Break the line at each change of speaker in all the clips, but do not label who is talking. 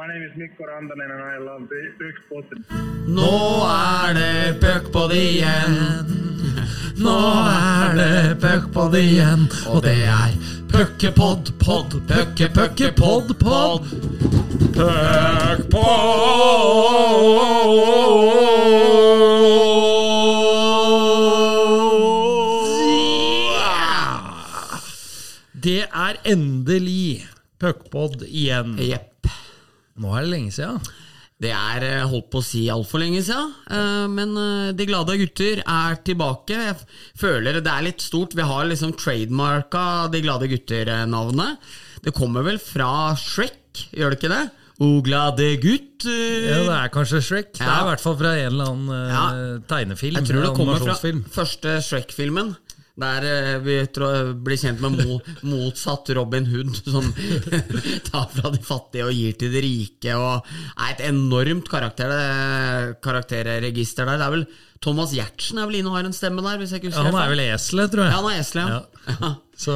My name is Mikko Rantanen and I love Puckpodden.
Nå er det puckpod igjen. Nå er det puckpod igjen. Og det er puckepod, pod, pucke, pucke, pod, pod. Puckpod!
Det er endelig puckpod igjen.
Jepp.
Nå er det lenge siden.
Det er eh, holdt på å si altfor lenge siden, eh, men eh, De glade gutter er tilbake. Jeg føler det er litt stort. Vi har liksom trademarka De glade gutter-navnet. Det kommer vel fra Shrek, gjør det ikke det? O glade gutt. eh,
Ja, det er kanskje Shrek. Det er i hvert fall fra en eller annen
Ja.
tegnefilm.
Jeg tror det kommer fra første Shrek-filmen. Der eh, vi tror, blir kjent med mo, motsatt Robin Hood, som tar fra de fattige og gir til de rike. Og er et enormt karakter, det, karakterregister der. Det er vel Thomas Giertsen er vel inne og har en stemme der, hvis jeg ikke
Ja, han er vel eselet, tror jeg.
Ja, han er esle, ja. ja.
Så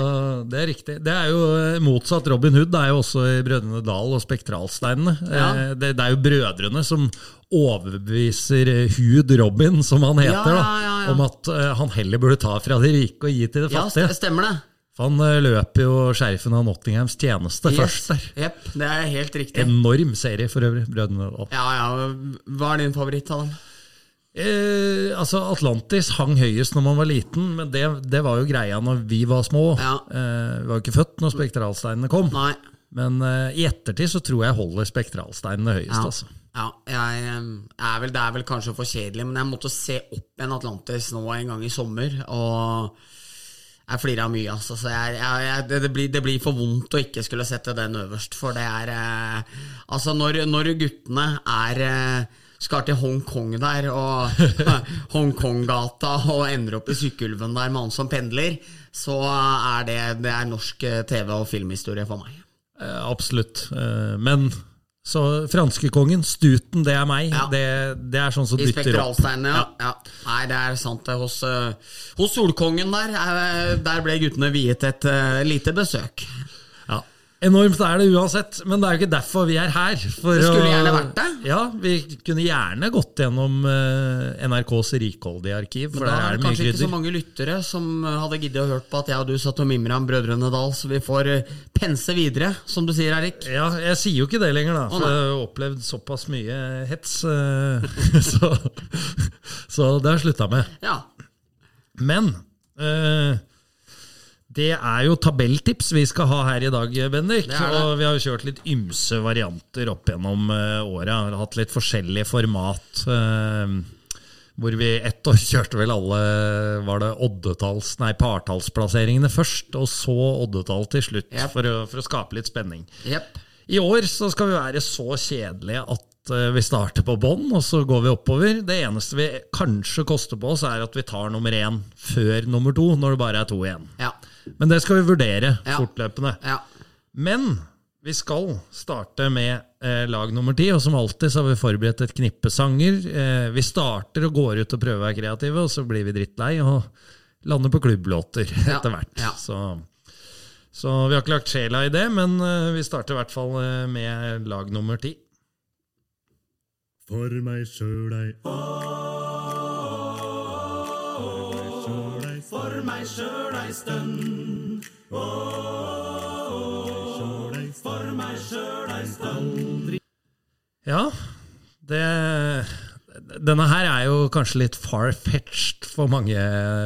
det er riktig. Det er jo eh, motsatt Robin Hood. Det er jo også i Brødrene Dal og Spektralsteinene.
Ja.
Eh, Det, det er jo brødrene som overbeviser eh, Hud Robin, som han heter, da, om at eh, han heller burde ta fra de rike og gi til de fattige.
Ja, stemmer det.
For han eh, løper jo sheriffen av Nottinghams tjeneste først der.
Yep, det er helt riktig.
Enorm serie for øvrig, Brødrene Dal.
Ja, ja. Hva er din favoritt av dem?
Eh, altså Atlantis hang høyest når man var liten, men det, det var jo greia når vi var små.
Ja.
Eh, vi var jo ikke født når spektralsteinene kom.
Nei.
Men eh, i ettertid så tror jeg holder spektralsteinene høyest.
Ja.
altså.
Ja, jeg er vel, det er vel kanskje for kjedelig, men jeg måtte se opp en Atlantis nå en gang i sommer, og jeg flira mye, altså. Så jeg, jeg, jeg, det, det, blir, det blir for vondt å ikke skulle sette den øverst, for det er eh, Altså, når, når guttene er eh, skal til Hongkong der, og Hongkonggata, og ender opp i Sykkylven der med han som pendler, så er det, det er norsk eh, TV- og filmhistorie for meg.
Eh, absolutt. Eh, men så franskekongen, Stuten, det er meg.
Ja.
Det, det er sånn som
I
dytter opp.
ja. ja. Nei, det er sant. Hos, eh, hos Solkongen der, eh, der ble guttene viet et uh, lite besøk.
Enormt er det uansett, men det er jo ikke derfor vi er her. For
Det skulle
å-
gjerne vært det.
Ja, Vi kunne gjerne gått gjennom eh, NRKs rikholdige arkiv, for
Men da er det kanskje ikke så mange lyttere som eh, hadde giddet å hørt på at jeg og du satt og mimra om Brødrene Dal, så vi får eh, pense videre, som du sier, Erik.
Ja, jeg sier jo ikke det lenger, da. For jeg har opplevd såpass mye hets. så, så det har jeg slutta med.
Ja.
Men eh, det er jo tabelltips vi skal ha her i dag, Bendik.
Det det.
Og vi har jo kjørt litt ymse varianter opp gjennom uh, åra. Hatt litt forskjellig format. eh, hvor vi ett år kjørte vel alle Var det oddetalls, nei, partallsplasseringene først, og så oddetall til slutt,
Yep.
for, å, for å skape litt spenning.
Yep.
I år så skal vi være så kjedelige at eh, vi starter på bånn, og så går vi oppover. Det eneste vi kanskje koster på oss, er at vi tar nummer én før nummer to, når det bare er to igjen.
Ja.
Men det skal vi vurdere
Ja.
fortløpende.
ja.
Men vi skal starte med eh, lag nummer ti, og som alltid så har vi forberedt et knippe sanger. Eh, vi starter og går ut og prøver å være kreative, og så blir vi drittlei og lander på klubblåter
Ja.
etter hvert.
Ja.
Så, så vi har ikke lagt sjela i det, men eh, vi starter i hvert fall eh, med lag nummer ti.
For meg sjøl ei meg sjøl ei stund. For meg sjøl ei stund.
Ja, det Denne her er jo kanskje litt far-fetched for mange,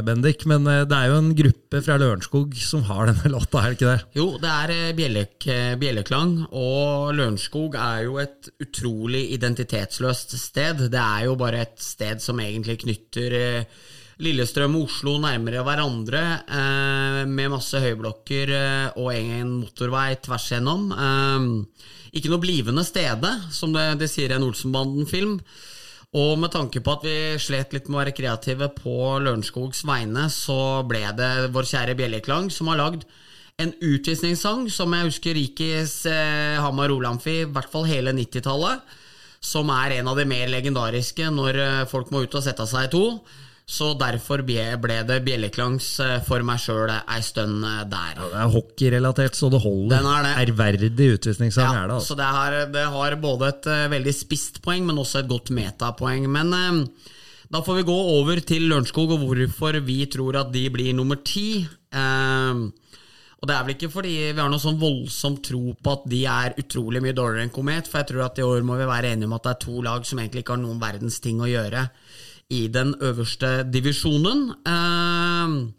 Bendik, men eh, det er jo en gruppe fra Lørenskog som har denne låta, er det ikke det?
Jo, det er eh, bjellek, eh, bjelleklang, og Lørenskog er jo et utrolig identitetsløst sted. Det er jo bare et sted som egentlig knytter eh, Lillestrøm og Oslo nærmere hverandre, eh, med masse høyblokker eh, og en motorvei tvers igjennom. Eh, ikke noe blivende stede, som det, det sier en Olsenbanden-film. Og med tanke på at vi slet litt med å være kreative på Lørenskogs vegne, så ble det vår kjære Bjelleklang som har lagd en utvisningssang som jeg husker gikk i eh, Hamar Olamfi i hvert fall hele 90-tallet. Som er en av de mer legendariske når eh, folk må ut og sette seg i to. Så derfor ble det bjelleklangs eh, for meg sjøl ei stund der. der.
Det er hockeyrelatert så det holder.
Den er.
Ærverdig utvisningssang
Ja,
er det. altså.
Så det, har, det har både et eh, veldig spisst poeng, men også et godt metapoeng. Men eh, da får vi gå over til Lørenskog og hvorfor vi tror at de blir nummer ti. Eh, og det er vel ikke fordi vi har noe sånn voldsom tro på at de er utrolig mye dårligere enn Komet, for jeg tror at i år må vi være enige om at det er to lag som egentlig ikke har noen verdens ting å gjøre i den øverste divisjonen. Eh,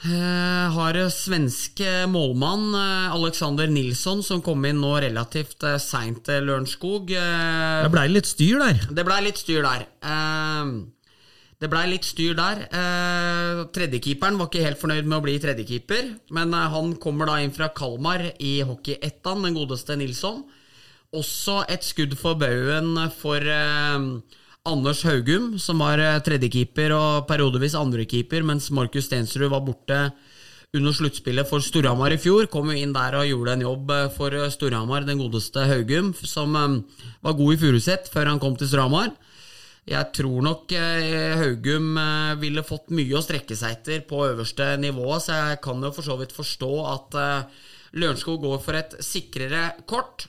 Eh, har svenske målmann eh, Alexander Nilsson, som kom inn nå relativt eh, seint til Lørenskog. Eh,
Det blei litt styr der.
det blei litt styr der. Eh, det blei litt styr der. Eh, tredjekeeperen var ikke helt fornøyd med å bli tredjekeeper, men eh, han kommer da inn fra Kalmar i hockey-ettan, den godeste Nilsson. Også et skudd for baugen for eh, Anders Haugum, som var eh, tredjekeeper og periodevis andrekeeper, mens Markus Stensrud var borte under sluttspillet for Storhamar i fjor. Kom jo inn der og gjorde en jobb eh, for Storhamar, den godeste Haugum, som eh, var god i Furuset før han kom til Storhamar. Jeg tror nok eh, Haugum eh, ville fått mye å strekke seg etter på øverste nivå, så jeg kan jo for så vidt forstå at eh, Lørenskog går for et sikrere kort.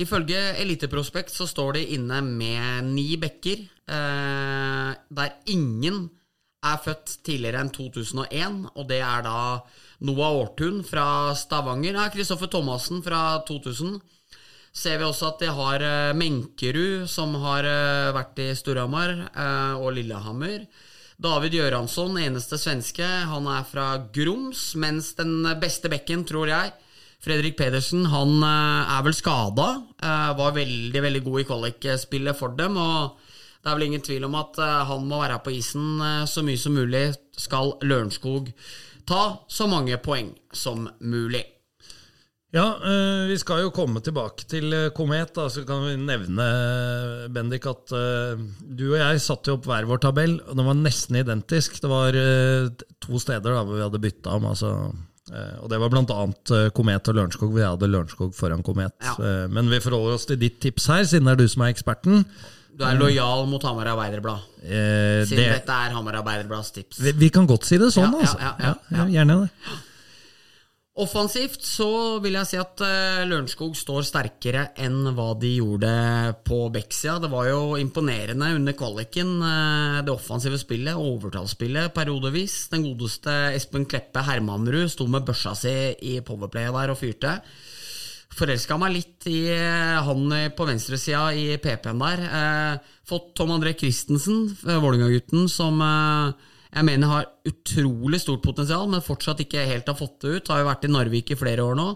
Ifølge Eliteprospekt så står de inne med ni bekker, eh, der ingen er født tidligere enn 2001, og det er da Noah Aartun fra Stavanger, ja, Kristoffer Thomassen fra 2000. Ser vi også at de har eh, Menkerud, som har eh, vært i Storhamar, eh, og Lillehammer. David Gjøransson, eneste svenske, han er fra Grums, mens den beste bekken, tror jeg, Fredrik Pedersen han eh, er vel skada. Var veldig veldig god i kvalikspillet for dem. og Det er vel ingen tvil om at eh, han må være på isen eh, så mye som mulig. Skal Lørenskog ta så mange poeng som mulig.
Ja, eh, vi skal jo komme tilbake til eh, Komet. Da, så kan vi nevne, Bendik, at eh, du og jeg satte jo opp hver vår tabell, og den var nesten identisk. Det var eh, to steder da, hvor vi hadde bytta om. altså... eh, og Det var bl.a. Komet og Lørenskog, hvor jeg hadde Lørenskog foran Komet.
Ja.
Eh, Men vi forholder oss til ditt tips her, siden det er du som er eksperten.
Du er lojal mot Hamar Arbeiderblad,
Eh,
siden
det,
dette er Hamar Arbeiderblads tips.
vi, vi kan godt si det sånn,
Ja, ja,
altså.
ja, ja, ja.
Gjerne det.
Offensivt så vil jeg si at eh, Lørenskog står sterkere enn hva de gjorde på Bekksida. Det var jo imponerende under kvaliken, eh, det offensive spillet, overtallsspillet periodevis. Den godeste Espen Kleppe Hermanrud sto med børsa si i powerplayet der og fyrte. Forelska meg litt i eh, han på venstresida i PP-en der. Fått Tom André Christensen, Vålerenga-gutten, som jeg mener har utrolig stort potensial, men fortsatt ikke helt har fått det ut. Har jo vært i Narvik i flere år nå.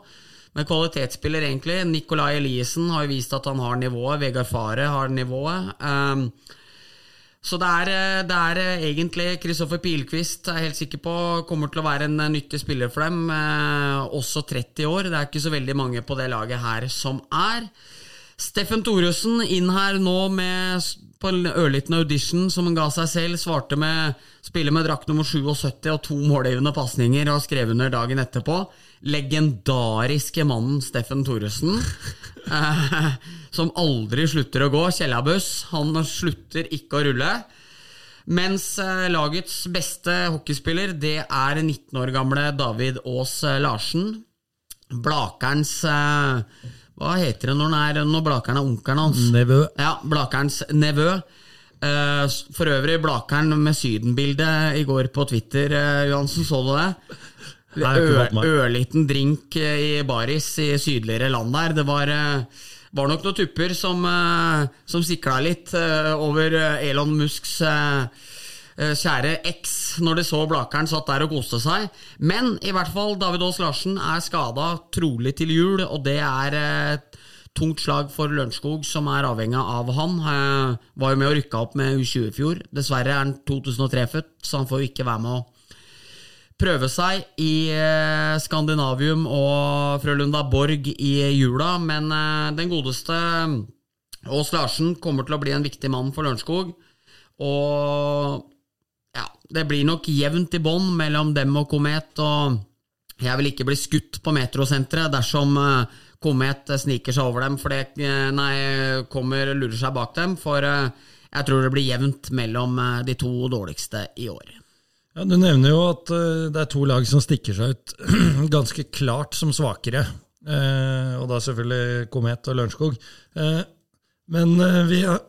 Men kvalitetsspiller, egentlig. Nicolai Eliassen har jo vist at han har nivået. Vegard Fare har nivået. Um, så det er, eh, det er eh, egentlig Kristoffer Pilquist er helt sikker på kommer til å være en eh, nyttig spiller for dem. Eh, også 30 år. Det er ikke så veldig mange på det laget her som er. Steffen Thoresen inn her nå med, på en ørliten audition som han ga seg selv. Svarte med spille med drakt nummer 77 og to målgivende pasninger og skrev under dagen etterpå. Legendariske mannen Steffen Thoresen. Eh, som aldri slutter å gå. Kjellabuss. Han slutter ikke å rulle. Mens eh, lagets beste hockeyspiller, det er 19 år gamle David Aas eh, Larsen. Blakerens Hva heter det når, er, når Blakeren er onkelen hans?
Nevø.
Ja, Blakerens nevø. Eh, for øvrig Blakeren med Syden-bilde i går på Twitter, eh, Johansen, så du det? Ørliten drink eh, i baris i sydligere land der. Det var, var nok noen tupper som, som sikla litt over Elon Musks kjære eks når de så Blakeren satt der og koste seg. Men i hvert fall, David Aas Larsen er skada trolig til jul, og det er eh, et tungt slag for Lørenskog, som er avhengig av han. Eh, var jo med og rykka opp med U20 i fjor. Dessverre er han 2003-født, så han får jo ikke være med å prøve seg i eh, Skandinavium og Frølunda Borg i jula, men eh, den godeste Aas Larsen kommer til å bli en viktig mann for Lørenskog. Og ja, det blir nok jevnt i bånn mellom dem og Komet, og jeg vil ikke bli skutt på metrosenteret dersom eh, Komet sniker seg over dem, for det eh, nei, kommer lurer seg bak dem. For eh, jeg tror det blir jevnt mellom de to dårligste i år.
Ja, Du nevner jo at det er to lag som stikker seg ut ganske klart som svakere. Og da selvfølgelig Komet og Lørenskog. Men vi har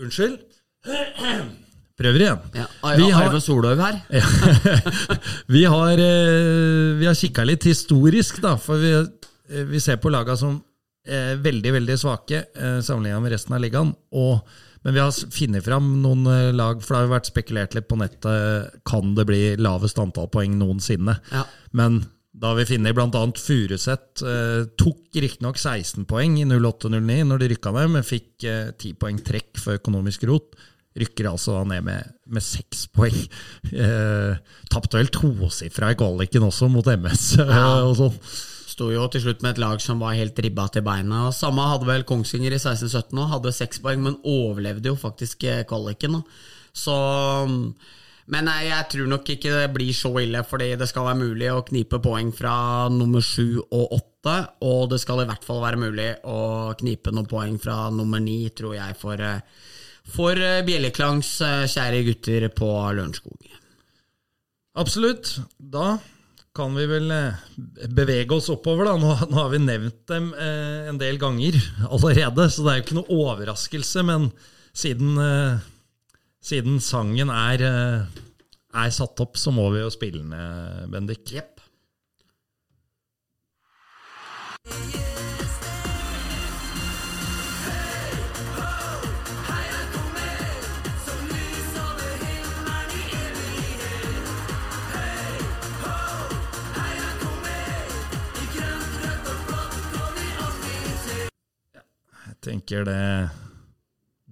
Unnskyld. Prøver igjen.
Ja,
Vi har-
Arve Soløv her.
vi har, eh, vi har kikka litt historisk, da, for vi, eh, vi ser på laga som eh, veldig veldig svake eh, sammenligna med resten av ligaen. Og, men vi har funnet fram noen eh, lag, for det har vært spekulert litt på nettet. Kan det bli lavest antall poeng noensinne?
Ja.
Men da har vi funnet bl.a. Furuset. Eh, tok riktignok 16 poeng i 08-09 når de rykka ned, men fikk eh, 10 poeng trekk for økonomisk rot. Rykker altså ned med, med 6 poeng. Eh, Tapte vel tosifra i kvaliken også, mot MS
Ja.
og sånn.
Sto jo til slutt med et lag som var helt ribba til beina. Og Samme hadde vel Kongsvinger i 16-17 òg, hadde seks poeng, men overlevde jo faktisk eh, kvaliken. Så Men nei, jeg tror nok ikke det blir så ille, fordi det skal være mulig å knipe poeng fra nummer sju og åtte. Og det skal i hvert fall være mulig å knipe noen poeng fra nummer ni, tror jeg, for, eh, for eh, Bjelleklangs eh, kjære gutter på Lørenskog.
Absolutt. Da kan vi vel eh, bevege oss oppover, da. Nå, nå har vi nevnt dem eh, en del ganger allerede, så det er jo ikke noe overraskelse. Men siden, eh, siden sangen er, eh, er satt opp, så må vi jo spille den, Bendik.
Yep.
Jeg tenker det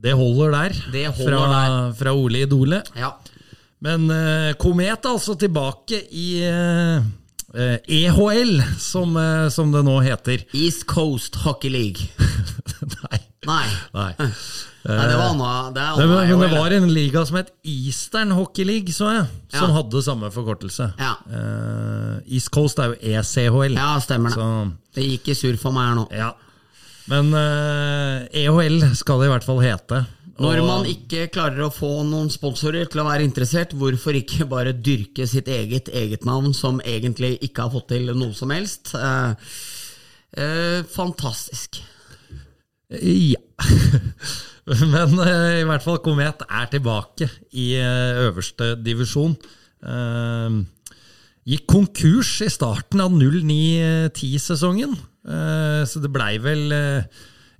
Det holder der.
Det holder
fra,
der.
fra Ole Idole.
Ja.
Men uh, Komet altså tilbake i uh, eh, EHL, som, eh, som det nå heter.
East Coast Hockey League.
Nei.
Nei.
Nei.
Nei, det var anna, det
men det var en liga som het Eastern Hockey League, så jeg, som
Ja.
hadde samme forkortelse.
Ja.
East Coast er jo ECHL.
Ja, stemmer det.
Så,
Det gikk i surr for meg her nå.
ja. Men eh, EHL skal det i hvert fall hete.
Når man ikke klarer å få noen sponsorer til å være interessert, hvorfor ikke bare dyrke sitt eget eget navn, som egentlig ikke har fått til noe som helst? Eh, eh, fantastisk.
Ja. Men i hvert fall Komet er tilbake i øverste divisjon. Gikk konkurs i starten av 09-10-sesongen, eh, så det blei vel eh,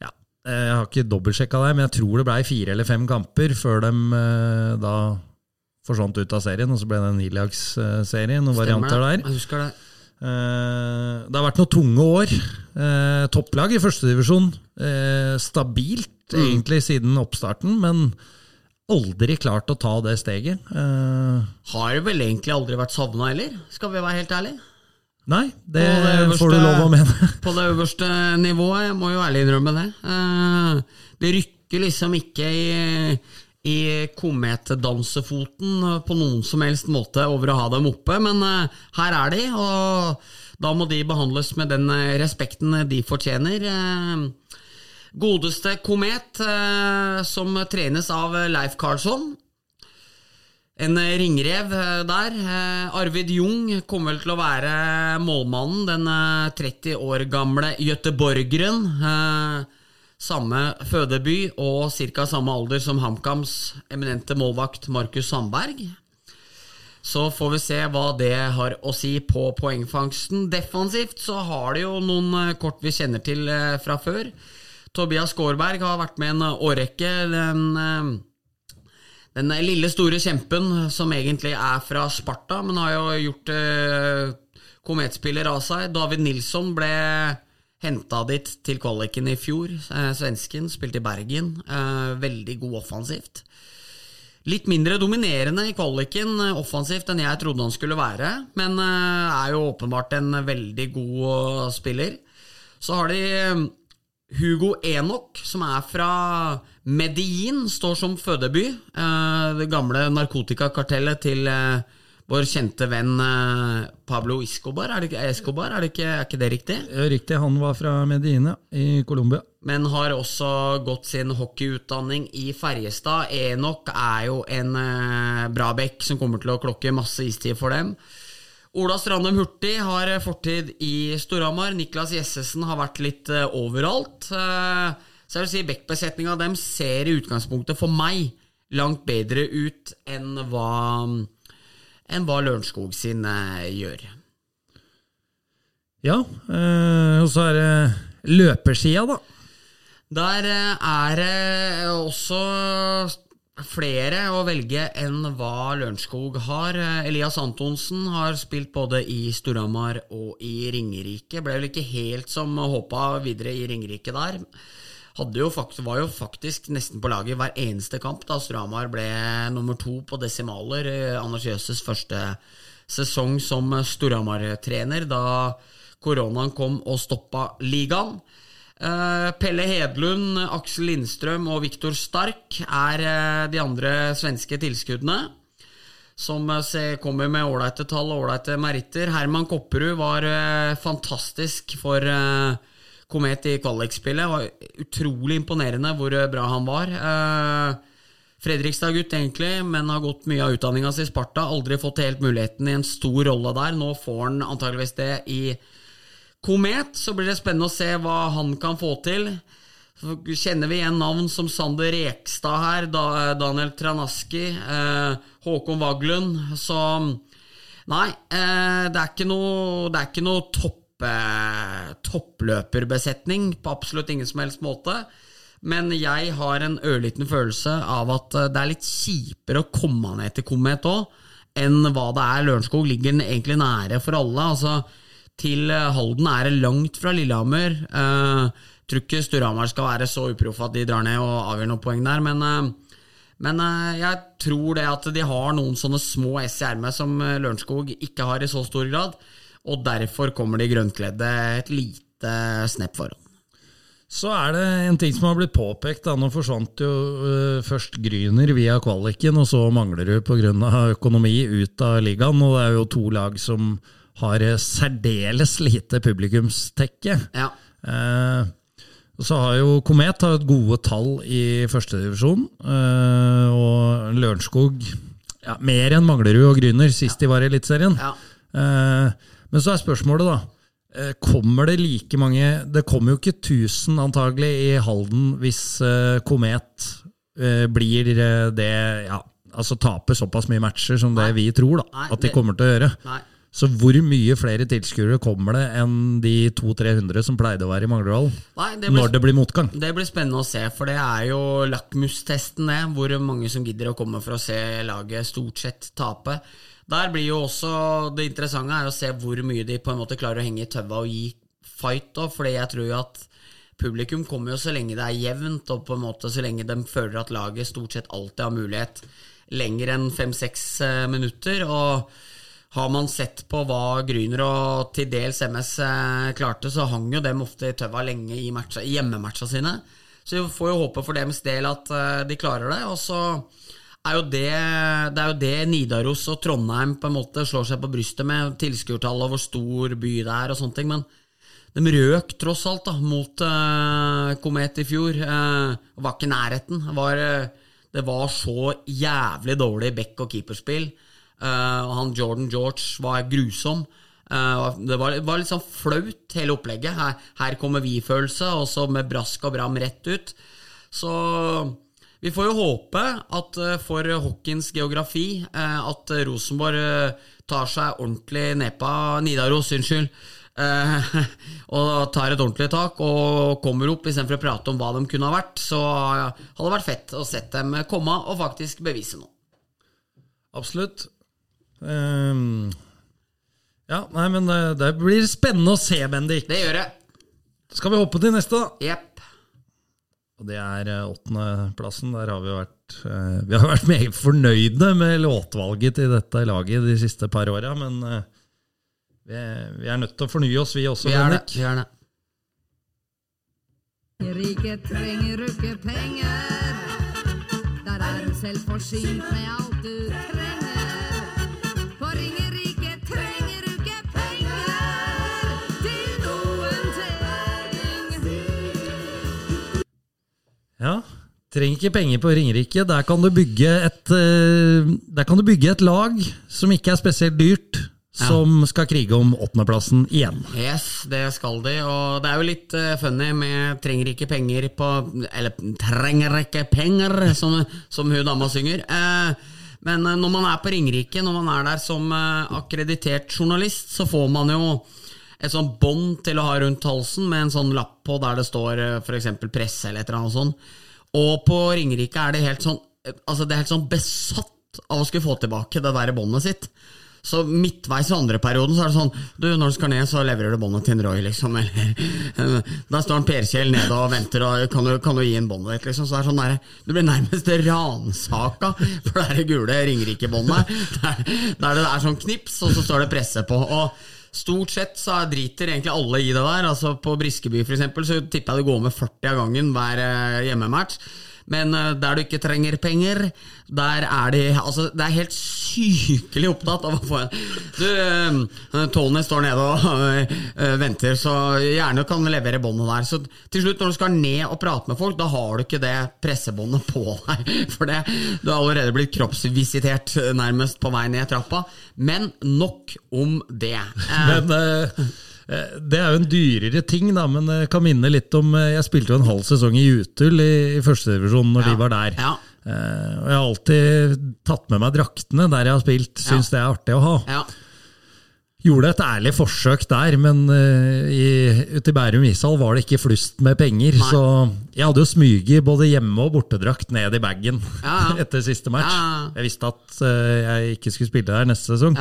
ja, eh, Jeg har ikke dobbeltsjekka det, men jeg tror det blei fire eller fem kamper før de eh, da forsvant ut av serien, og så ble det en nilagsserie, noen varianter der.
Jeg husker det.
Eh, Det har vært noen tunge år. Eh, topplag i førstedivisjon. Eh, stabilt egentlig siden oppstarten, men aldri klart å ta det steget. Eh,
Har vel egentlig aldri vært savna heller, skal vi være helt ærlige.
Nei, det,
det øverste-
får du lov å mene.
På det øverste nivået, jeg må jo ærlig innrømme det. Eh, Det rykker liksom ikke i, i kometdansefoten på noen som helst måte over å ha dem oppe, men eh, her er de, og da må de behandles med den eh, respekten de fortjener. Godeste Komet, som trenes av Leif Karlsson. En ringrev eh, der. Eh, Arvid Jung kommer vel til å være målmannen, den eh, 30 år gamle gøteborgeren. Eh, Samme fødeby og ca. samme alder som HamKams eminente målvakt Markus Sandberg. Så får vi se hva det har å si på poengfangsten. Defensivt så har det jo noen eh, kort vi kjenner til eh, fra før. Tobias Skårberg har vært med en årrekke. Den, eh, den lille, store kjempen som egentlig er fra Sparta, men har jo gjort eh, kometspiller av seg. David Nilsson ble henta dit til kvaliken i fjor. Eh, svensken spilte i Bergen. Eh, veldig god offensivt. Litt mindre dominerende i kvaliken eh, offensivt enn jeg trodde han skulle være, men eh, er jo åpenbart en veldig god spiller. Så har de eh, Hugo Enok, som er fra Medellin, står som fødeby. Eh, Det gamle narkotikakartellet til eh, vår kjente venn eh, Pablo Escobar. Er, det, ikke- Escobar, er, det ikke, er ikke det riktig?
Riktig, han var fra Medine i Colombia.
Men har også gått sin hockeyutdanning i Ferjestad. Enok er jo en bra bekk som kommer til å klokke masse istid for dem. Ola Strandum Hurtig har fortid i Storhamar. Niklas Jessesen har vært litt overalt. Eh, så jeg vil si bekkbesetninga dem ser i utgangspunktet for meg langt bedre ut enn hva, enn hva Lørenskog sin eh, gjør.
Ja, eh, og så er det løpersida, da.
Der eh, er det også flere å velge enn hva Lørenskog har. Elias Antonsen har spilt både i Storhamar og i Ringerike. Ble vel ikke helt som håpa videre i Ringerike der. Jo faktisk, var jo faktisk nesten på laget hver eneste kamp da Stramar ble nummer to på desimaler. i Anders Jøses første sesong som Storhamar-trener, da koronaen kom og stoppa ligaen. Eh, Pelle Hedlund, Aksel Lindstrøm og Viktor Stark er eh, de andre svenske tilskuddene. Som eh, kommer med ålreite tall og ålreite meritter. Herman Kopperud var eh, fantastisk for Komet i kvalikspillet. Utrolig imponerende hvor bra han var. Eh, Fredrikstad-gutt, egentlig, men har gått mye av utdanninga si i Sparta. Aldri fått helt muligheten i en stor rolle der. Nå får han antageligvis det i Komet, så blir det spennende å se hva han kan få til. Så kjenner vi igjen navn som Sander Rekstad her, Daniel Tranaski, eh, Håkon Waglund, så Nei, eh, det er ikke noe, det noe topp, eh, toppløperbesetning på absolutt ingen som helst måte. Men jeg har en ørliten følelse av at eh, det er litt kjipere å komme ned til Komet òg, enn hva det er. Lørenskog ligger egentlig nære for alle. altså til eh, Halden er det langt fra Lillehammer. Eh, tror ikke Storhamar skal være så uproff at de drar ned og avgjør noen poeng der, men, eh, men jeg tror det at de har noen sånne små S i ermet som Lørenskog ikke har i så stor grad, og derfor kommer de grønnkledde et lite snepp foran.
Så er det en ting som har blitt påpekt. da, Nå forsvant jo uh, først Gryner via kvaliken, og så Manglerud pga. økonomi ut av ligaen. Og det er jo to lag som har eh, særdeles lite publikumstekke.
Ja.
Uh, så har jo Komet har gode tall i førstedivisjon, eh, og Lørenskog ja, mer enn Manglerud og Gryner sist de var i Eliteserien.
Ja.
Eh, men så er spørsmålet, da. eh, Kommer det like mange Det kommer jo ikke 1000 antagelig i Halden hvis eh, Komet eh, blir det ja, Altså taper såpass mye matcher som det
Nei.
vi tror da,
Nei,
at de kommer til å gjøre.
Nei.
Så hvor mye flere tilskuere kommer det enn de 200-300 som pleide å være i
blir
Når det blir motgang?
Det blir spennende å se, for det er jo lakmustesten, det. Hvor mange som gidder å komme for å se laget stort sett tape. Der blir jo også Det interessante er å se hvor mye de på en måte klarer å henge i tøva og gi fight, da, fordi jeg tror jo at publikum kommer jo så lenge det er jevnt, og på en måte så lenge de føler at laget stort sett alltid har mulighet lenger enn fem-seks eh, minutter. og har man sett på hva Gryner og til dels MS eh, klarte, så hang jo dem ofte i tøva lenge i, matcha, i hjemmematcha sine. Så vi får jo håpe for deres del at eh, de klarer det. Og så er jo det, det er jo det Nidaros og Trondheim på en måte slår seg på brystet med, tilskuertall og hvor stor by det er og sånne ting. Men de røk tross alt da, mot uh, Komet i fjor. Uh, var ikke i nærheten. Var, uh, det var så jævlig dårlig back- og keeperspill. Uh, han Jordan George var grusom. Det var, var litt sånn flaut, hele opplegget. Her, her kommer vi-følelse, og så med brask og bram rett ut. Så vi får jo håpe at eh, for hockeyens geografi eh, at Rosenborg eh, tar seg ordentlig nedpå Nidaros, unnskyld. og tar et ordentlig tak og kommer opp istedenfor å prate om hva de kunne ha vært. Så hadde det vært fett å sett dem komme og faktisk bevise noe.
Absolutt. Um, ja, nei, men det, det blir spennende å se, Bendik.
Det gjør det.
Skal vi hoppe til neste, da?
Jepp.
Og det er eh, åttendeplassen. Der har vi vært eh, Vi har vært meget fornøyde med låtvalget til dette laget de siste par åra, men eh, vi, er- vi er nødt til å fornye oss, vi også,
Vi er det.
Bendik.
Vi er det.
Riket trenger ikke penger. Der er du selvforsynt med alt du trenger.
Ja. Trenger ikke penger på Ringerike. Der kan du bygge et, eh, der kan du bygge et lag som ikke er spesielt dyrt, som skal krige om åttendeplassen igjen.
Yes, det skal de, og det er jo litt uh, funny med 'trenger ikke penger på Eller 'trenger ikke penger', som, som hun dama synger. Uh, men uh, når man er på Ringerike, når man er der som akkreditert journalist, så får man jo et sånn bånd til å ha rundt halsen med en sånn lapp på der det står eh, f.eks. presse eller et eller annet sånt. Og på Ringerike er det helt sånn eh, Altså det er helt sånn besatt av å skulle få tilbake det der båndet sitt. Så midtveis i andre perioden så er det sånn Du, når du skal ned, så leverer du båndet til en Roy, liksom. Eller, der står en Per Kjell nede og venter, og kan du, kan du gi en båndet ditt, liksom. Så det er sånn der, Du blir nærmest ransaka for det gule Ringerike-båndet. Der, der det er sånn knips, og så står det presse på. Og Stort sett så driter egentlig alle i det der. Altså På Briskeby for eksempel, så tipper jeg det går med 40 av gangen hver eh, hjemmematch. Men eh, der du ikke trenger penger, der er de Altså, det er helt sykelig opptatt av å få en Du, eh, Tony står nede og eh, venter, så gjerne kan levere båndet der. Så til slutt, når du skal ned og prate med folk, da har du ikke det pressebåndet på deg. For det, du har allerede blitt kroppsvisitert eh, nærmest på vei ned trappa. Men nok om det. Eh,
Men eh, eh, det er jo en dyrere ting, da, men jeg kan minne litt om eh, Jeg spilte jo en halv sesong i Jutul i, i førstedivisjon når
Ja.
de var der.
Ja.
Eh, og jeg har alltid tatt med meg draktene der jeg har spilt. Syns det er artig å ha.
ja.
Gjorde et ærlig forsøk der, men uh, i, ute i Bærum ishall var det ikke flust med penger.
Nei.
Så jeg hadde jo smyget både hjemme- og bortedrakt ned i bagen
Ja, ja.
etter siste match.
Ja, ja.
Jeg visste at uh, jeg ikke skulle spille der neste sesong.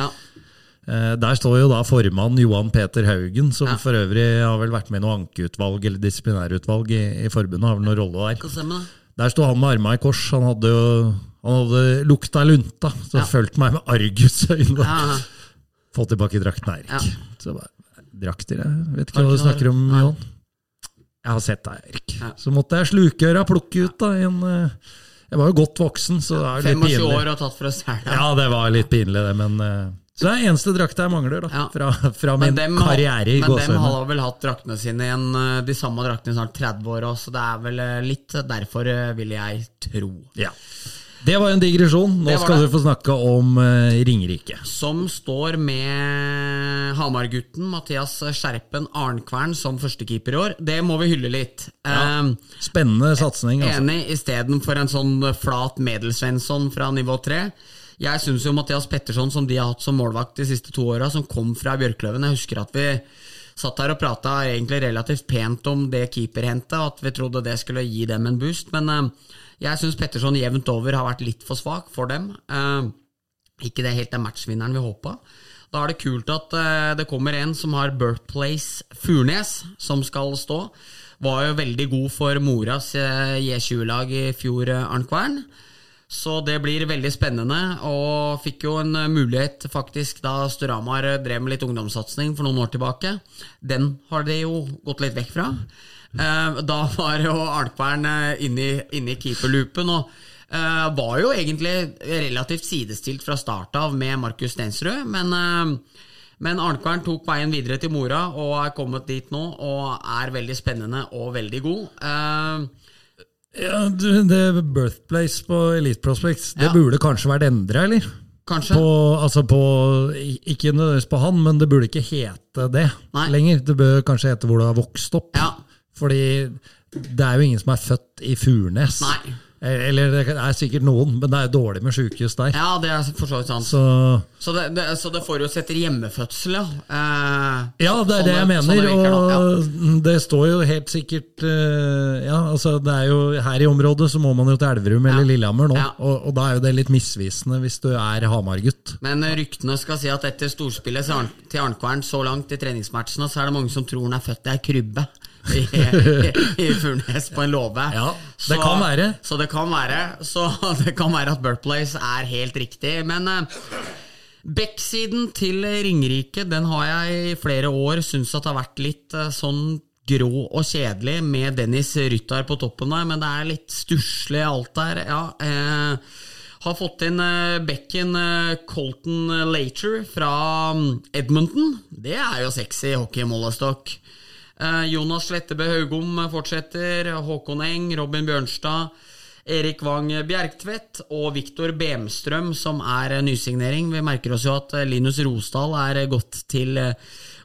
Eh, Der står jo da formann Johan Peter Haugen, som
Ja.
for øvrig har vel vært med i noe ankeutvalg eller disiplinærutvalg i, i forbundet. har vel noen rolle der. Der sto han med armene i kors. Han hadde jo han hadde lukta lunta, så
Ja.
fulgt meg med argusøyne.
Ja.
Få tilbake drakten, Erik.
Ja.
Så bare, Drakter, jeg vet ikke hva du snakker om. Johan. Jeg har sett deg, Erik.
Ja.
Så måtte jeg slukøra plukke ut da, en eh, Jeg var jo godt voksen, så det er jo litt
25 år og tatt for å stjele.
Ja, det var litt pinlig, det, men eh, Så det er eneste drakta jeg mangler, da.
Ja.
Fra, fra min
dem,
karriere i
men dem har vel hatt draktene sine igjen, eh, de samme draktene i snart 30 år så det er vel eh, litt derfor, eh, vil jeg tro.
Ja. Det var en digresjon. Nå skal
det.
du få snakke om uh, Ringerike.
Som står med Hamar-gutten Mathias Skjerpen Arnkvern som førstekeeper i år. Det må vi hylle litt. Eh,
Spennende satsing. Altså.
Enig, istedenfor en sånn flat Medelsvensson fra nivå 3. Jeg syns jo Mathias Petterson, som de har hatt som målvakt de siste to åra, som kom fra Bjørkløven Jeg husker at vi satt her og prata egentlig relativt pent om det keeperhentet, at vi trodde det skulle gi dem en boost, men eh, jeg syns Petterson jevnt over har vært litt for svak for dem. Eh, ikke det helt den matchvinneren vi håpa. Da er det kult at eh, det kommer en som har Birthplace Furnes, som skal stå. Var jo veldig god for moras eh, J20-lag i fjor, Arnkvern. Så det blir veldig spennende, og fikk jo en eh, mulighet faktisk da Storhamar eh, drev med litt ungdomssatsing for noen år tilbake. Den har de jo gått litt vekk fra. Eh, Da var jo eh, inne i, keeperloopen, og Uh, var jo egentlig relativt sidestilt fra start av med Markus Stensrud, men uh, men Arnkvern tok veien videre til mora og er kommet dit nå og er veldig spennende og veldig god. Eh,
Ja, du, det Birthplace på Elite Prospects, det
Ja.
burde kanskje vært endra, eller?
kanskje?
På, altså på, ikke nødvendigvis på han, men det burde ikke hete det
Nei.
lenger. Det bør kanskje hete hvor du har vokst opp.
Ja.
Fordi det er jo ingen som er født i Furnes.
Nei.
Eller det er sikkert noen, men det er dårlig med sjukehus der.
Ja, det er for så vidt sant.
Så
Så det, det, så det forutsetter hjemmefødsel, ja. Eh,
Ja, det er det jeg mener.
virker og ja.
Det står jo helt sikkert eh, Ja, altså det er jo her i området så må man jo til Elverum eller
Ja.
Lillehammer nå.
Ja.
Og, og da er jo det litt misvisende hvis du er Hamar-gutt.
Men eh, ryktene skal si at etter storspillet til Arnkvern så langt i treningsmatchene, så er det mange som tror han er født i ei krybbe i, i, i Furnes på en låve.
Ja, det kan være.
Så det kan være Så det kan være at Birthplace er helt riktig. Men eh, Backsiden til Ringerike Den har jeg i flere år syntes at har vært litt eh, sånn grå og kjedelig med Dennis Ryttar på toppen der, men det er litt stusslig alt der. Ja, eh, har fått inn eh, bekken eh, Colton Later fra mm, Edmonton. Det er jo sexy hockeymålestokk. Eh, Jonas Slettebø Haugom fortsetter. Håkon Eng, Robin Bjørnstad, Erik Wang Bjerktvedt og Viktor Bemstrøm, som er nysignering. Vi merker oss jo at Linus Rosdal er gått til eh,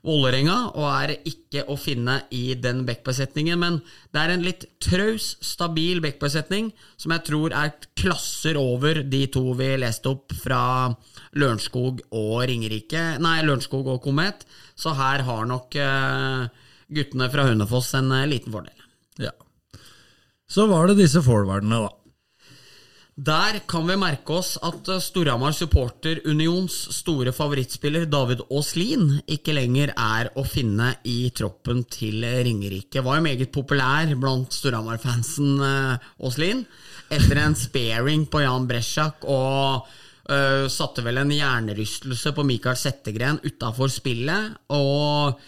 Vålerenga og er ikke å finne i den backbesetningen. Men det er en litt traus, stabil backbesetning som jeg tror er klasser over de to vi leste opp fra Lørenskog og Ringerike. Nei, Lørenskog og Komet. Så her har nok eh, guttene fra Hønefoss en eh, liten fordel.
Ja. Så var det disse forwardene, da.
Der kan vi merke oss at Storhamar Supporter Unions store favorittspiller David Aaslien ikke lenger er å finne i troppen til Ringerike. Var jo meget populær blant Storhamar-fansen, Aaslien. Etter en sparing på Jan Bresjak og uh, satte vel en hjernerystelse på Mikael Settegren utafor spillet. Og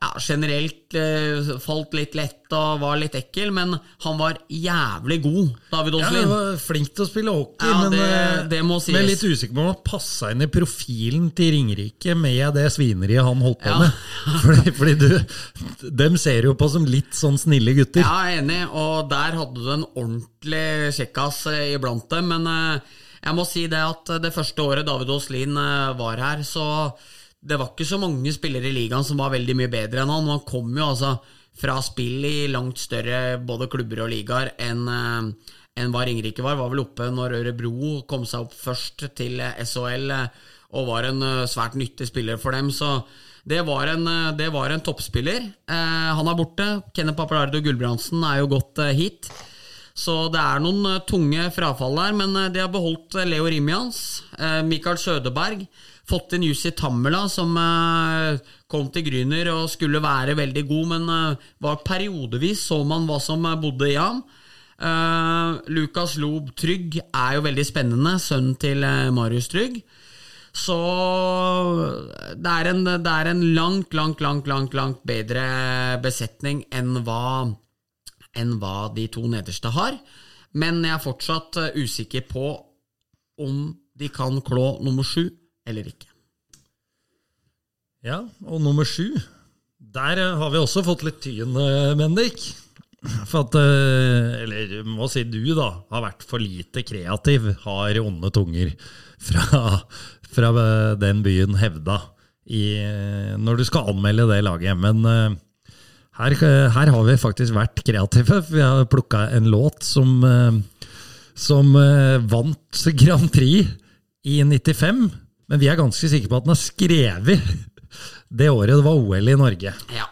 ja, generelt eh, falt litt lett og var litt ekkel, men han var jævlig god, David
Ja, han var flink til å spille hockey,
Ja,
men,
det-
eh,
det må sies.
men litt usikker på om han passa inn i profilen til Ringerike med det svineriet han holdt på
Ja.
med. Fordi, fordi du Dem ser jo på som litt sånn snille gutter.
Ja, jeg er enig, og der hadde du en ordentlig kjekkas eh, iblant dem. Men eh, jeg må si det at det første året David Aaslien var her, så det var ikke så mange spillere i ligaen som var veldig mye bedre enn han. Han kom jo altså fra spill i langt større både klubber og ligaer enn en hva Ringerike var. Var vel oppe når Ørebro kom seg opp først til eh, SHL eh, og var en eh, svært nyttig spiller for dem. Så det var en, eh, det var en toppspiller. Eh, han er borte. Kenneth Papalardo Gulbrandsen er jo gått eh, hit. Så det er noen eh, tunge frafall der, men eh, de har beholdt eh, Leo Rimians, eh, Mikael Sødeberg, fått inn Jussi Tammela, som eh, kom til Gryner og skulle være veldig god, men eh, var periodevis så man hva som eh, bodde i ham. Lukas Lob Trygg er jo veldig spennende, sønnen til Marius Trygg. Så det er, en, det er en langt, langt, langt, langt, langt bedre besetning enn hva, enn hva de to nederste har. Men jeg er fortsatt usikker på om de kan klå nummer sju eller ikke.
Ja, og nummer sju Der eh, har vi også fått litt tyn, eh, Bendik. For at eh, Eller må si du, da. Har vært for lite kreativ. Har onde tunger fra, fra den byen hevda i, når du skal anmelde det laget. Men her, her har vi faktisk vært kreative. Vi har plukka en låt som, som vant Grand Prix i 95. Men vi er ganske sikre på at den er skrevet det året det var OL i Norge.
Ja.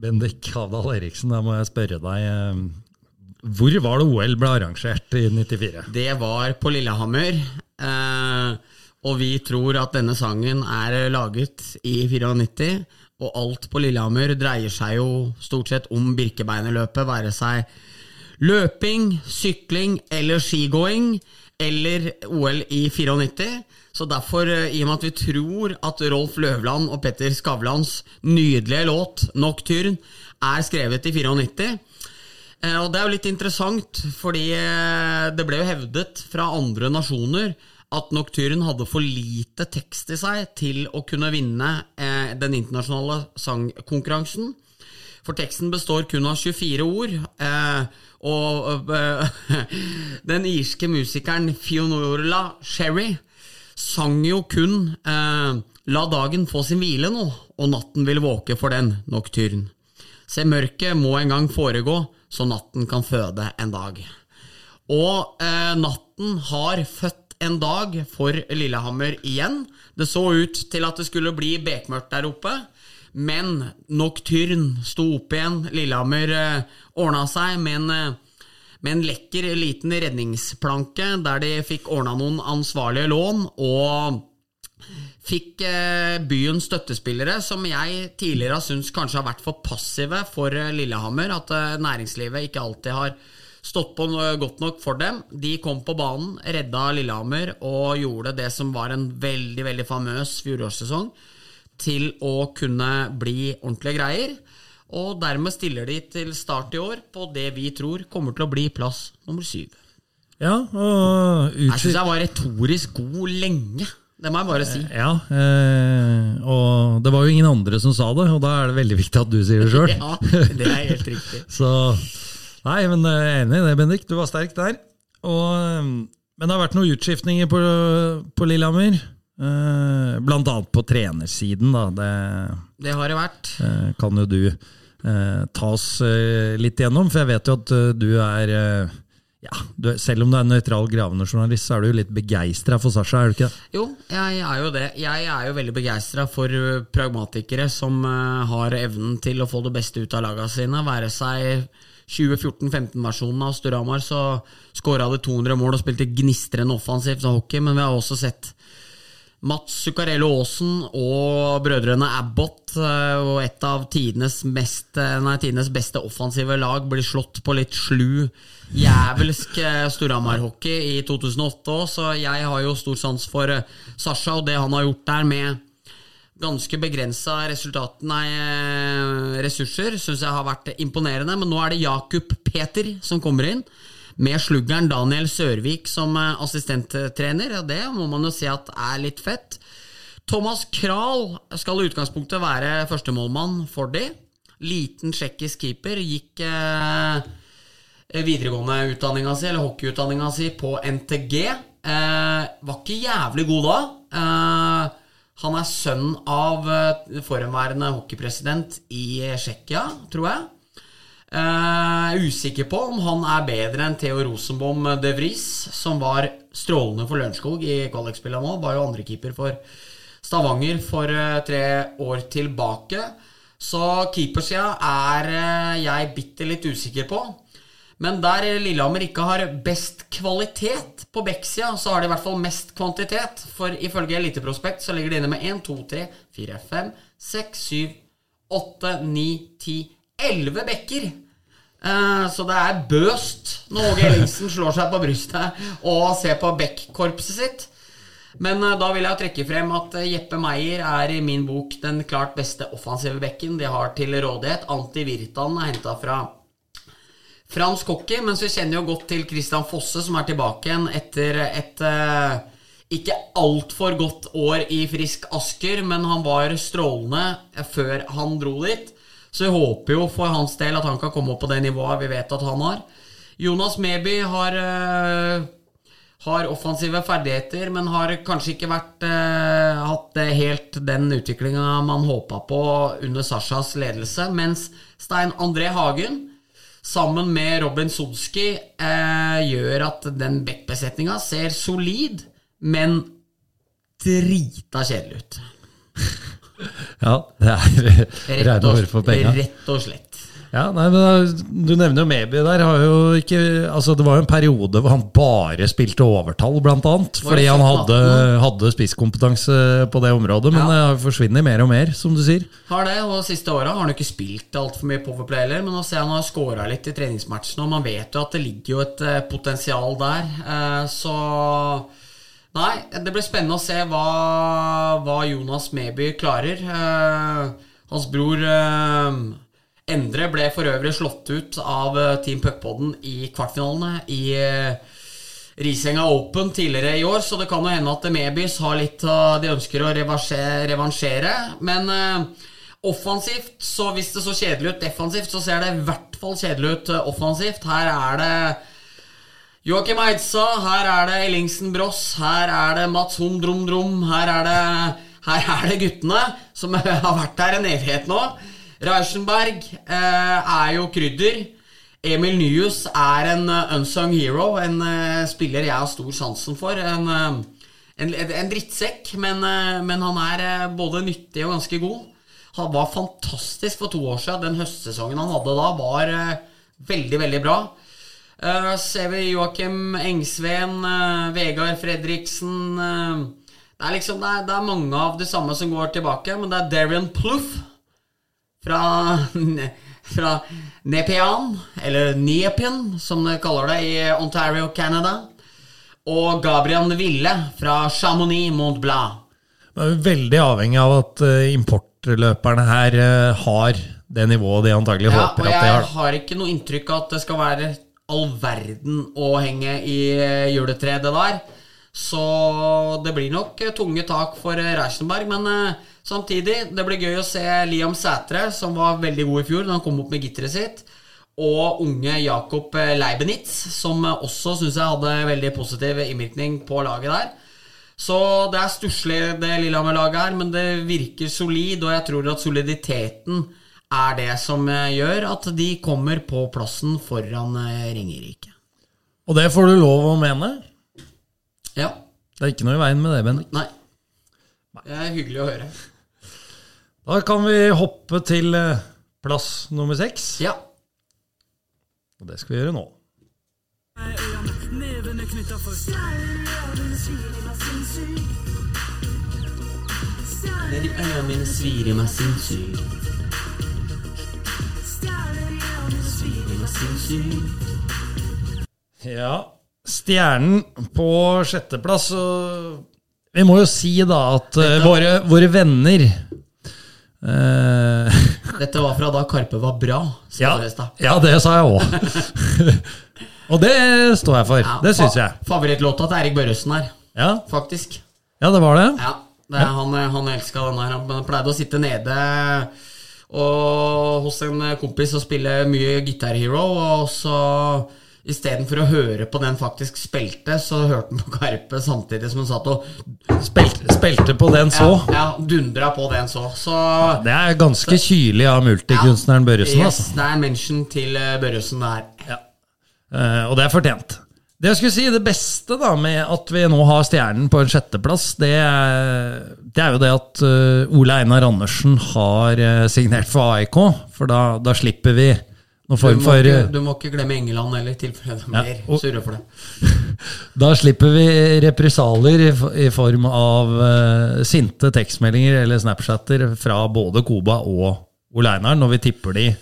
Bendik Havdal Eriksen, da må jeg spørre deg. eh, Hvor var det OL ble arrangert i 94?
Det var på Lillehammer. Og vi tror at denne sangen er laget i 94. Og alt på Lillehammer dreier seg jo stort sett om Birkebeinerløpet, være seg løping, sykling eller skigåing, eller OL i 94. Så derfor, eh, i og med at vi tror at Rolf Løvland og Petter Skavlans nydelige låt 'Nocturne' er skrevet i 94 Eh, Og Det er jo litt interessant, fordi eh, det ble jo hevdet fra andre nasjoner at Nocturne hadde for lite tekst i seg til å kunne vinne eh, den internasjonale sangkonkurransen. For teksten består kun av 24 ord, eh, og eh, den irske musikeren Fionora Sherry sang jo kun eh, 'La dagen få sin hvile nå, og natten vil våke for den', Nocturne. Se, mørket må en gang foregå, så natten kan føde en dag. Og eh, natten har født en dag for Lillehammer igjen. Det så ut til at det skulle bli bekmørkt der oppe, men Nocturne sto opp igjen. Lillehammer eh, ordna seg med en, eh, med en lekker liten redningsplanke der de fikk ordna noen ansvarlige lån. og fikk eh, byens støttespillere, som jeg tidligere har syntes kanskje har vært for passive for eh, Lillehammer. At næringslivet ikke alltid har stått på godt nok for dem. De kom på banen, redda Lillehammer og gjorde det som var en veldig veldig famøs fjorårssesong. til å kunne bli ordentlige greier. Og dermed stiller de til start i år på det vi tror kommer til å bli plass nummer syv.
Ja, og
Jeg syns jeg var retorisk god lenge. Det må jeg bare si.
Ja, eh, og det var jo ingen andre som sa det, og da er det veldig viktig at du sier det sjøl.
Ja, det er helt riktig.
Så Nei, men jeg er enig i det, Bendik. Du var sterk der. Og, eh, men det har vært noen utskiftninger på, på Lillehammer. Eh, blant annet på trenersiden, da. Det
Det har det vært.
eh, kan jo du eh, ta oss eh, litt gjennom, for jeg vet jo at eh, du er eh, ja, du, Selv om du er nøytral gravende journalist, så er du jo litt begeistra for Sasha, er du ikke det?
Jo, jeg er jo det. Jeg er jo veldig begeistra for pragmatikere som har evnen til å få det beste ut av laga sine. Være seg 2014-15-versjonen av Storhamar, så skåra det 200 mål og spilte gnistrende offensivt som hockey, men vi har også sett Mats Zuccarello Aasen og brødrene Abbott eh, og et av tidenes, mest, eh, nei, tidenes beste offensive lag blir slått på litt slu, jævelsk eh, Storhamar-hockey i 2008 òg, så jeg har jo stor sans for Sasha og det han har gjort der med ganske begrensa eh, ressurser, syns jeg har vært imponerende. Men nå er det Jakub Peter som kommer inn, med sluggeren Daniel Sørvik som eh, assistenttrener. og Det må man jo si at er litt fett. Thomas Kral skal i utgangspunktet være førstemålmann for de. Liten tsjekkisk keeper. Gikk eh, videregående utdanninga si, eller hockeyutdanninga si, på NTG. Eh, var ikke jævlig god da. Eh, han er sønn av eh, forhenværende hockeypresident i Tsjekkia, tror jeg. Eh, usikker på om han er bedre enn Theo Rosenbom de Vries, som var strålende for Lørenskog i kvalikspillene nå. Var jo andrekeeper for Stavanger for eh, tre år tilbake. Så keepersida er jeg bitte litt usikker på. Men der Lillehammer ikke har best kvalitet på Bekksida, så har de i hvert fall mest kvantitet. For ifølge Eliteprospekt så ligger de inne med 1, 2, 3, 4, 5, 6, 7, 8, 9, 10, 11 bekker. Eh, Så det er bøst når Åge Ellingsen slår seg på brystet og ser på Beck-korpset sitt. Men eh, da vil jeg trekke frem at eh, Jeppe Meyer er i min bok den klart beste offensive bekken de har til rådighet. Anti Virtan er henta fra fransk hockey, mens vi kjenner jo godt til Christian Fosse, som er tilbake igjen etter et eh, ikke altfor godt år i Frisk Asker, men han var strålende før han dro dit. Så jeg håper jo for hans del at han kan komme opp på det nivået vi vet at han har. Jonas Meby har, eh, har offensive ferdigheter, men har kanskje ikke vært, eh, hatt helt den utviklinga man håpa på under Sashas ledelse. Mens Stein André Hagen, sammen med Robin Solski, eh, gjør at den backbesetninga ser solid, men drita kjedelig ut.
Ja, det er reine ord for penga.
rett og slett.
Ja, nei, men da- Du nevner jo Meby der. Har jo ikke, altså det var jo en periode hvor han bare spilte overtall, annet. Fordi han hadde,
18?
hadde spisskompetanse på det området. Men
Ja.
det forsvinner mer og mer, som du sier.
Har det, og de siste åra har han ikke spilt altfor mye powerplay heller, men nå ser han har scora litt i treningsmatchene, og man vet jo at det ligger jo et eh, potensial der. Eh, så Nei, det blir spennende å se hva, hva Jonas Meby klarer. Eh, hans bror eh, Endre ble for øvrig slått ut av eh, Team Puckpodden i kvartfinalene i eh, Risenga Open tidligere i år, så det kan jo hende at Mebys har litt av De ønsker å revansjere. Men eh, offensivt, så hvis det så kjedelig ut defensivt, så ser det i hvert fall kjedelig ut offensivt. Her er det Joakim Eidsa, her er det Ellingsen Bross, her er det Mats Hom Drom Drom, her er det, her er det guttene som har vært her en evighet nå. Reichenberg eh, er jo krydder. Emil Nyhus er en eh, unsung hero, en eh, spiller jeg har stor sansen for. En, en, en drittsekk, men, men han er både nyttig og ganske god. Han var fantastisk for to år siden. Den høstsesongen han hadde da, var veldig, veldig bra. Uh, ser vi Joakim Engsveen, uh, Vegard Fredriksen uh, Det er liksom det er, det er mange av de samme som går tilbake, men det er Darian Plouffe fra, fra Nepean, eller Nepean, som de kaller det i Ontario, Canada. Og Gabriel Ville fra Chamonix Mont Blanc.
Man er veldig avhengig av at eh, importløperne her eh, har det nivået de antagelig
Ja,
håper at de har. Jeg
har ikke noe inntrykk av at det skal være all verden å henge i eh, juletreet det der. Så det blir nok tunge tak for Reichenberg. Men samtidig, det blir gøy å se Liam Sætre, som var veldig god i fjor da han kom opp med gitteret sitt. Og unge Jakob eh, Leibenitz, som eh, også syns jeg hadde veldig positiv innvirkning på laget der. Så det er stusslig, det Lillehammer-laget her, men det virker solid, og jeg tror at soliditeten er det som eh, gjør at de kommer på plassen foran Ringerike.
Og det får du lov å mene.
Ja.
Det er ikke noe i veien med det, Bendik.
Nei. Det er hyggelig å høre.
Da kan vi hoppe til eh, plass nummer seks.
Ja.
Og det skal vi gjøre nå.
Nevene knytta
svir i. Svir i.
Ja, Stjernen på sjetteplass. Vi må jo si da at eh, våre, våre venner
Dette var fra da Karpe var bra,
ja, ja, det sa jeg òg. og det står jeg for.
Ja,
Det syns jeg.
Favorittlåta til Erik Børresen her,
Ja,
faktisk.
ja det var det.
Ja, det han, han elska den her. Han pleide å sitte nede og hos en kompis og spille mye Guitar Hero, og så istedenfor å høre på den faktisk spilte, så hørte han på Karpe samtidig som han satt og
Spilte, spilte på den så.
ja, ja, dundra på den så. Så
Det er ganske kylig av multikunstneren Børresen.
yes,
altså.
det er en mention til eh, Børresen, der. Ja.
Uh, og det er fortjent. Det jeg skulle si, det beste da med at vi nå har Stjernen på en sjetteplass, det det er jo det at uh, Ole Einar Andersen har signert for AIK. For da, da slipper vi noen
Du
form for
ikke,
eh,
du må ikke glemme Engeland heller, i tilfelle de
Ja,
surre for det.
Da slipper vi represalier i, i form av uh, sinte tekstmeldinger eller Snapchatter fra både Koba og Ole Einar når vi tipper de eh,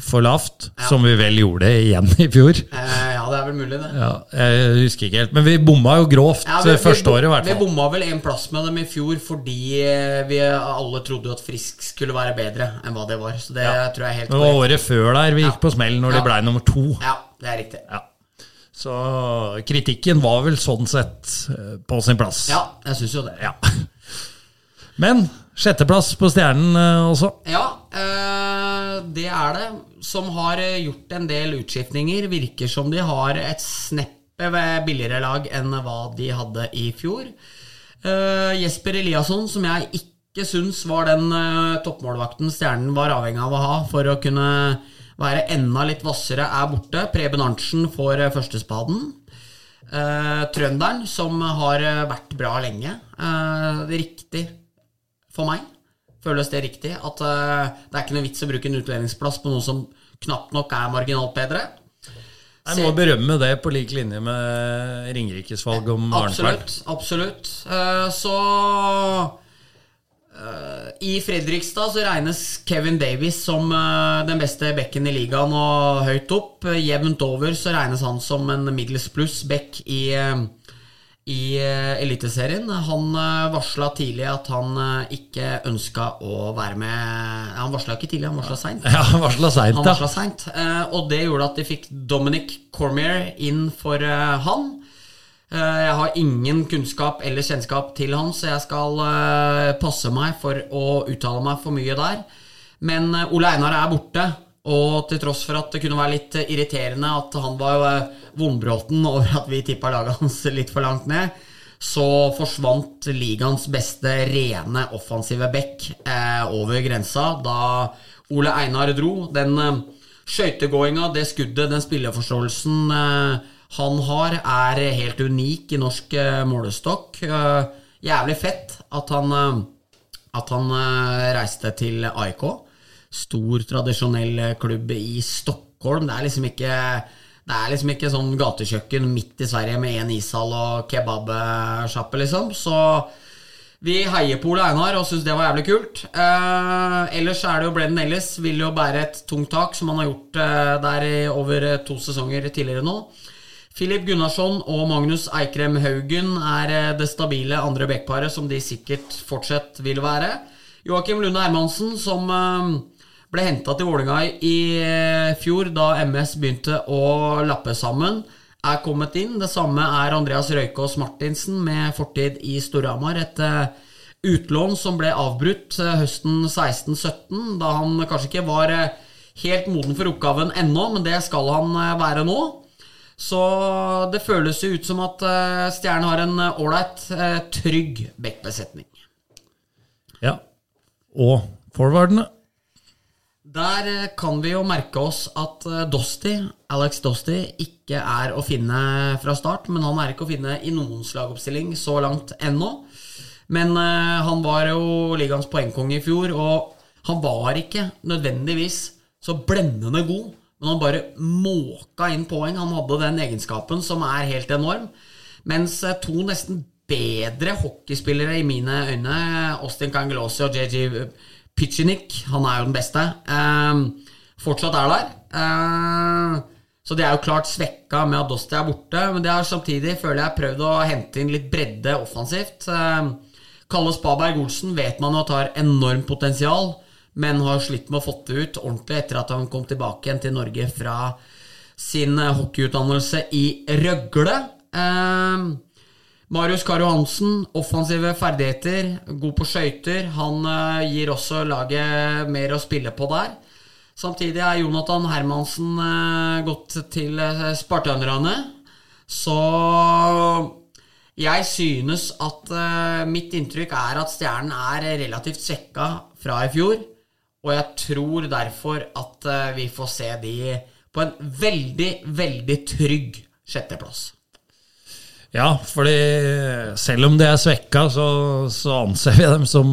for lavt, som vi vel gjorde igjen i fjor.
Eh, ja, det er vel mulig, det.
Ja, jeg husker ikke helt, men vi bomma jo grovt
Ja, vi,
første
vi,
året, i hvert
Vi bomma vel en plass med dem i fjor fordi eh, vi alle trodde at Frisk skulle være bedre enn hva det var. Så det tror jeg er helt
Det var året før der vi gikk på smell, når
Ja.
de blei nummer to.
Ja, det er riktig.
Ja. Så kritikken var vel sånn sett eh, på sin plass.
Ja, jeg syns jo det.
Ja. Men sjetteplass på Stjernen eh, også.
Ja, eh, det er det. Som har eh, gjort en del utskiftninger. Virker som de har et sneppe billigere lag enn hva de hadde i fjor. Uh, Jesper Eliasson, som jeg ikke syns var den uh, toppmålvakten Stjernen var avhengig av å ha for å kunne være enda litt hvassere, er borte. Preben Arntzen får uh, førstespaden. Trønderen, som har vært bra lenge. Riktig for meg. Føles det riktig? At uh, det er ikke noe vits å bruke en utlendingsplass på noe som knapt nok er marginalt bedre?
Jeg må berømme det på lik linje med Ringerikes valg om Arntveit.
Absolutt. absolutt. Uh, så uh, I Fredrikstad så regnes Kevin Davies som uh, den beste bekken i ligaen og høyt opp. Jevnt over så regnes han som en middels pluss bekk i, eh, i eh, Eliteserien. Han uh, varsla tidlig at han eh, ikke ønska å være med Han varsla ikke tidlig, han varsla seint.
Ja, varsla seint,
Han varsla seint, eh, og det gjorde at de fikk Dominic Cormier inn for eh, han. Eh, Jeg har ingen kunnskap eller kjennskap til han, så jeg skal eh, passe meg for å uttale meg for mye der. Men eh, Ole Einar er borte, og til tross for at det kunne være litt eh, irriterende at han var eh, vondbråten over at vi tippa laget hans litt for langt ned, så forsvant ligaens beste rene offensive back eh, over grensa da Ole Einar dro. Den eh, skøytegåinga, det skuddet, den spilleforståelsen eh, han har, er helt unik i norsk eh, målestokk. Eh, jævlig fett at han, at han reiste til AIK. Stor, tradisjonell klubb i Stockholm. Det er liksom ikke det er liksom ikke sånn gatekjøkken midt i Sverige med én ishall og kebabsjappe, liksom. Så vi heier på Ole Einar og syns det var jævlig kult. Eh, ellers er det jo Brennan Ellis vil jo bære et tungt tak, som han har gjort eh, der i over to sesonger tidligere nå. Filip Gunnarsson og Magnus Eikrem Haugen er eh, det stabile andre backparet som de sikkert fortsatt vil være. Joakim Lunde Hermansen, som eh, ble henta til Vålinga i eh, fjor da MS begynte å lappe sammen, er kommet inn. Det samme er Andreas Røykås Martinsen med fortid i Storhamar. Et eh, utlån som ble avbrutt eh, høsten 16-17, da han kanskje ikke var helt moden for oppgaven ennå, men det skal han være nå. Så det føles jo ut som at Stjernen har en ålreit, trygg backbesetning.
Ja. Og forwardene.
Der eh, kan vi jo merke oss at eh, Dosti, Alex Dosti ikke er å finne fra start, men han er ikke å finne i noen slagoppstilling så langt ennå. Men eh, han var jo ligaens poengkonge i fjor, og han var ikke nødvendigvis så blendende god, men han bare måka inn poeng. Han hadde den egenskapen som er helt enorm. Mens to nesten bedre hockeyspillere i mine øyne, Austin Cangelosi og JJ Pitchinik, han er jo den beste, eh, fortsatt er der. Eh, så de er jo klart svekka med at Dosti er borte, men det har samtidig, føler jeg, prøvd å hente inn litt bredde offensivt. Eh, Kalle Spaberg Olsen vet man jo at har enormt potensial, men har slitt med å få det ut ordentlig etter at han kom tilbake igjen til Norge fra sin hockeyutdannelse i Røgle. Marius Karo Hansen, offensive ferdigheter, god på skøyter. Han eh, gir også laget mer å spille på der. Samtidig er Jonathan Hermansen eh, gått til eh, spartanerne. Så jeg synes at mitt inntrykk er at Stjernen er relativt svekka fra i fjor. Og jeg tror derfor at vi får se de på en veldig, veldig trygg sjetteplass.
Ja, fordi selv om de er svekka, så, så anser vi dem som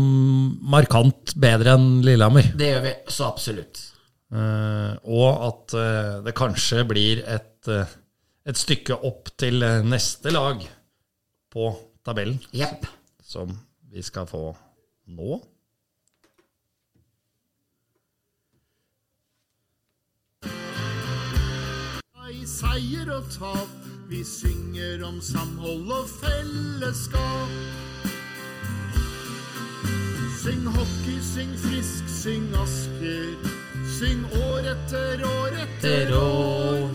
markant bedre enn Lillehammer.
Det gjør vi så absolutt.
Uh, og at uh, det kanskje blir et, uh, et stykke opp til neste lag på tabellen,
Jepp.
som vi skal få nå.
I seier og tap, vi synger om samhold og fellesskap. Syng hockey, syng frisk, syng Asker. Syng år etter år etter
år.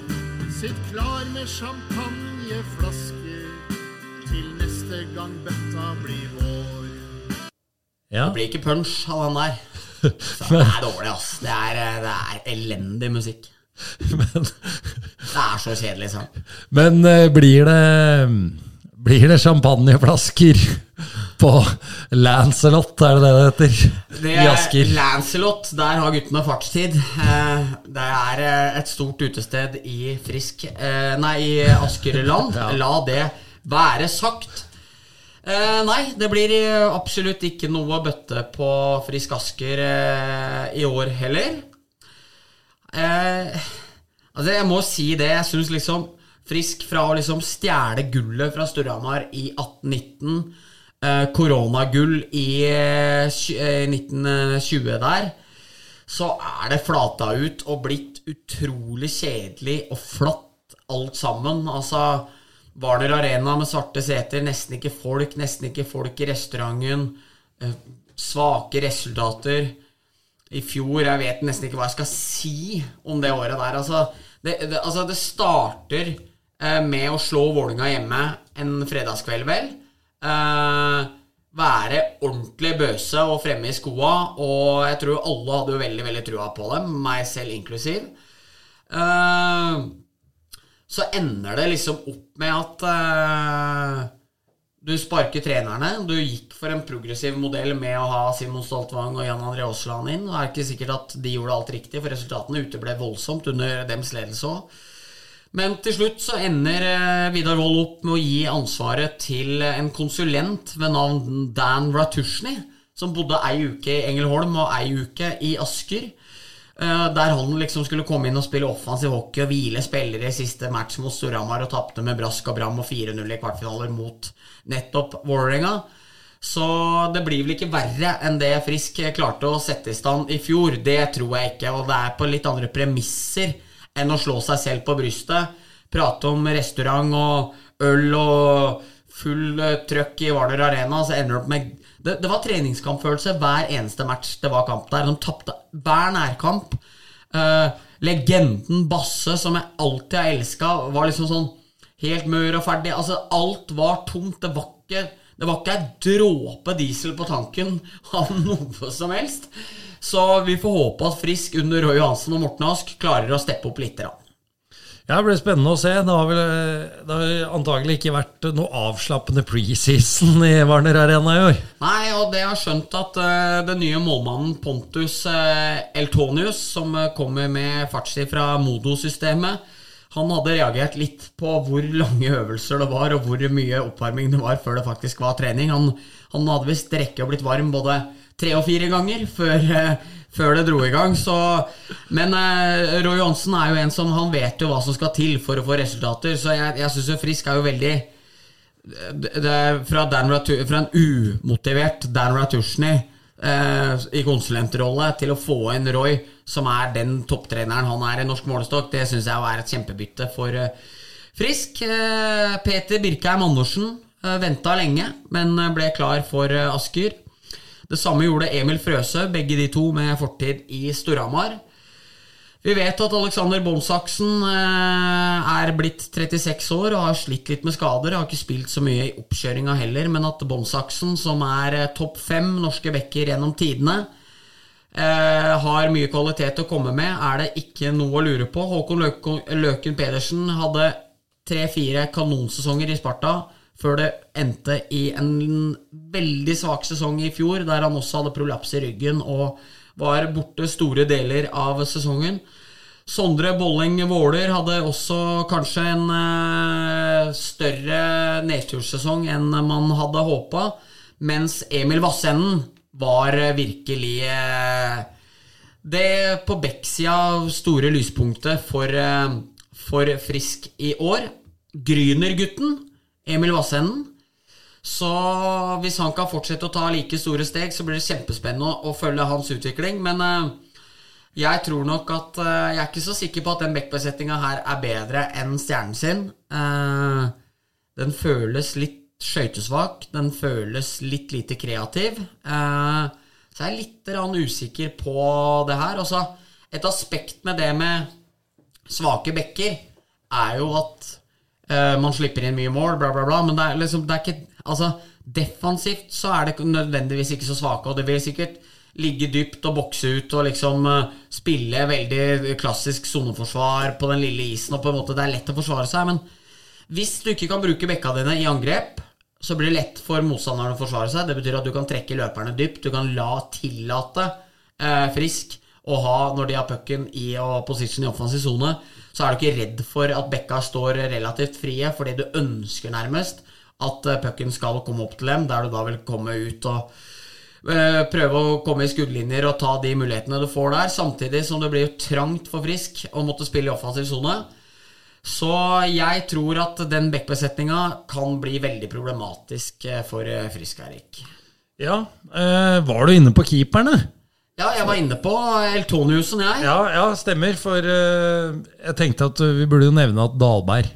Sitt klar med champagneflasker til neste gang bøtta blir vår.
Ja,
Det blir ikke punch av den der. Så det er dårlig, ass. Det er, eh, det er elendig musikk.
men,
Det er så kjedelig sang.
men uh, blir det Blir det champagneflasker på Lancelot, er det det det heter?
Det
I
er
Asker.
Lancelot, der har guttene fartstid. Eh, Det er eh, et stort utested i Frisk Nei, i Askerland. La det være sagt. Nei, det blir absolutt ikke noe bøtte på Frisk Asker i år heller. Eh, altså, jeg må si det. Jeg syns liksom Frisk fra å liksom stjele gullet fra Storhamar i 1819, eh, koronagull i eh, eh, 1920 der, så er det flata ut og blitt utrolig kjedelig og flatt alt sammen. Altså Warner Arena med svarte seter, nesten ikke folk, nesten ikke folk i restauranten. eh, Svake resultater. I fjor Jeg vet nesten ikke hva jeg skal si om det året der. Altså, det, det, altså, det starter eh, med å slå Vålinga hjemme en fredagskveld, vel. Eh, være ordentlig bøse og fremme i skoa, og jeg tror alle hadde jo veldig veldig trua på dem, meg selv inklusiv. Eh, så ender det liksom opp med at eh, du sparker trenerne. Du gikk for en progressiv modell med å ha Simon Stoltvang og Jan André Aasland inn. Det er ikke sikkert at de gjorde alt riktig, for resultatene uteble voldsomt under dems ledelse òg. Men til slutt så ender eh, Vidar Wold opp med å gi ansvaret til en konsulent ved navn Dan Ratushny, som bodde ei uke i Engelholm og ei uke i Asker. Eh, Der han liksom skulle komme inn og spille offensiv hockey og hvile spillere i siste match mot Storhamar og tapte med brask og bram og 4-0 i kvartfinaler mot nettopp Vålerenga. Så det blir vel ikke verre enn det Frisk klarte å sette i stand i fjor. Det tror jeg ikke, og det er på litt andre premisser enn å slå seg selv på brystet. prate om restaurant og øl og full eh, trøkk i Hvaler Arena, så ender det opp med det, det var treningskampfølelse hver eneste match det var kamp der. De tapte hver nærkamp. Uh, legenden Basse, som jeg alltid har elska, var liksom sånn helt mør og ferdig. Altså, alt var tomt. Det var ikke det var ikke ei dråpe diesel på tanken av noe som helst. Så vi får håpe at Frisk under Roy Johansen og Morten Ask klarer å steppe opp litt. grann.
Ja, Det blir spennende å se. Det har vel det har antagelig ikke vært noe avslappende preseason i Warner Arena i år.
Nei, og det har skjønt at uh, den nye målmannen Pontus uh, Eltonius, som uh, kommer med fartstid fra Modo-systemet, han hadde reagert litt på hvor lange øvelser det var, og hvor mye oppvarming det var før det faktisk var trening. Han, han hadde visst rekke og blitt varm både tre og fire ganger før, før det dro i gang. Så, men eh, Roy Johansen er jo en som Han vet jo hva som skal til for å få resultater, så jeg, jeg syns Frisk er jo veldig det, det fra, Ratu, fra en umotivert Dan Ratushny eh, i konsulentrolle til å få inn Roy, som er den topptreneren han er i norsk målestokk, det syns jeg er et kjempebytte for eh, Frisk. Eh, Peter Birkheim Andersen eh, venta lenge, men ble klar for eh, Asker. Det samme gjorde Emil Frøse, begge de to med fortid i Storhamar. Vi vet at Alexander Bonsaksen eh, er blitt 36 år og har slitt litt med skader. Har ikke spilt så mye i oppkjøringa heller, men at Bonsaksen, som er eh, topp fem norske backer gjennom tidene, eh, har mye kvalitet å komme med, er det ikke noe å lure på. Håkon Løken, Pedersen hadde tre-fire kanonsesonger i Sparta før det endte i en veldig svak sesong i fjor, der han også hadde prolaps i ryggen og var borte store deler av sesongen. Sondre Bolling Våler hadde også kanskje en uh, større nedturssesong enn man hadde håpa, mens Emil Vassenden var virkelig uh, det på Bekksida store lyspunktet for, uh, for Frisk i år. Gryner-gutten Emil Vassenden. Så hvis han kan fortsette å ta like store steg, så blir det kjempespennende å, følge hans utvikling. Men jeg tror nok at uh, Jeg er ikke så sikker på at den backbesetninga her er bedre enn stjernen sin. Uh, den føles litt skøytesvak. Den føles litt lite kreativ. Så jeg er litt usikker på det her. Også, et aspekt med det med svake bekker er jo at man slipper inn mye mål, bla, bla, bla, men det er liksom det er ikke Altså, defensivt så er det nødvendigvis ikke så svake, og det vil sikkert ligge dypt og bokse ut og liksom uh, spille veldig klassisk soneforsvar på den lille isen. Og på en måte Det er lett å forsvare seg, men hvis du ikke kan bruke bekka dine i angrep, så blir det lett for motstanderen å forsvare seg. Det betyr at du kan trekke løperne dypt. Du kan la tillate uh, Frisk å ha, når de har pucken i og position i offensiv sone, så er du ikke redd for at bekka står relativt frie, fordi du ønsker nærmest at uh, pucken skal komme opp til dem, der du da vil komme ut og Eh, prøve å komme i skuddlinjer og ta de mulighetene du får der, samtidig som det blir trangt for Frisk å måtte spille i offensiv sone. Så jeg tror at den backbesetninga kan bli veldig problematisk eh, for eh, Frisk, Erik.
Ja, var du inne på keeperne?
Ja, jeg var inne på Eltoniussen, jeg.
Ja, ja, stemmer. For uh, jeg tenkte at vi burde jo nevne at Dalberg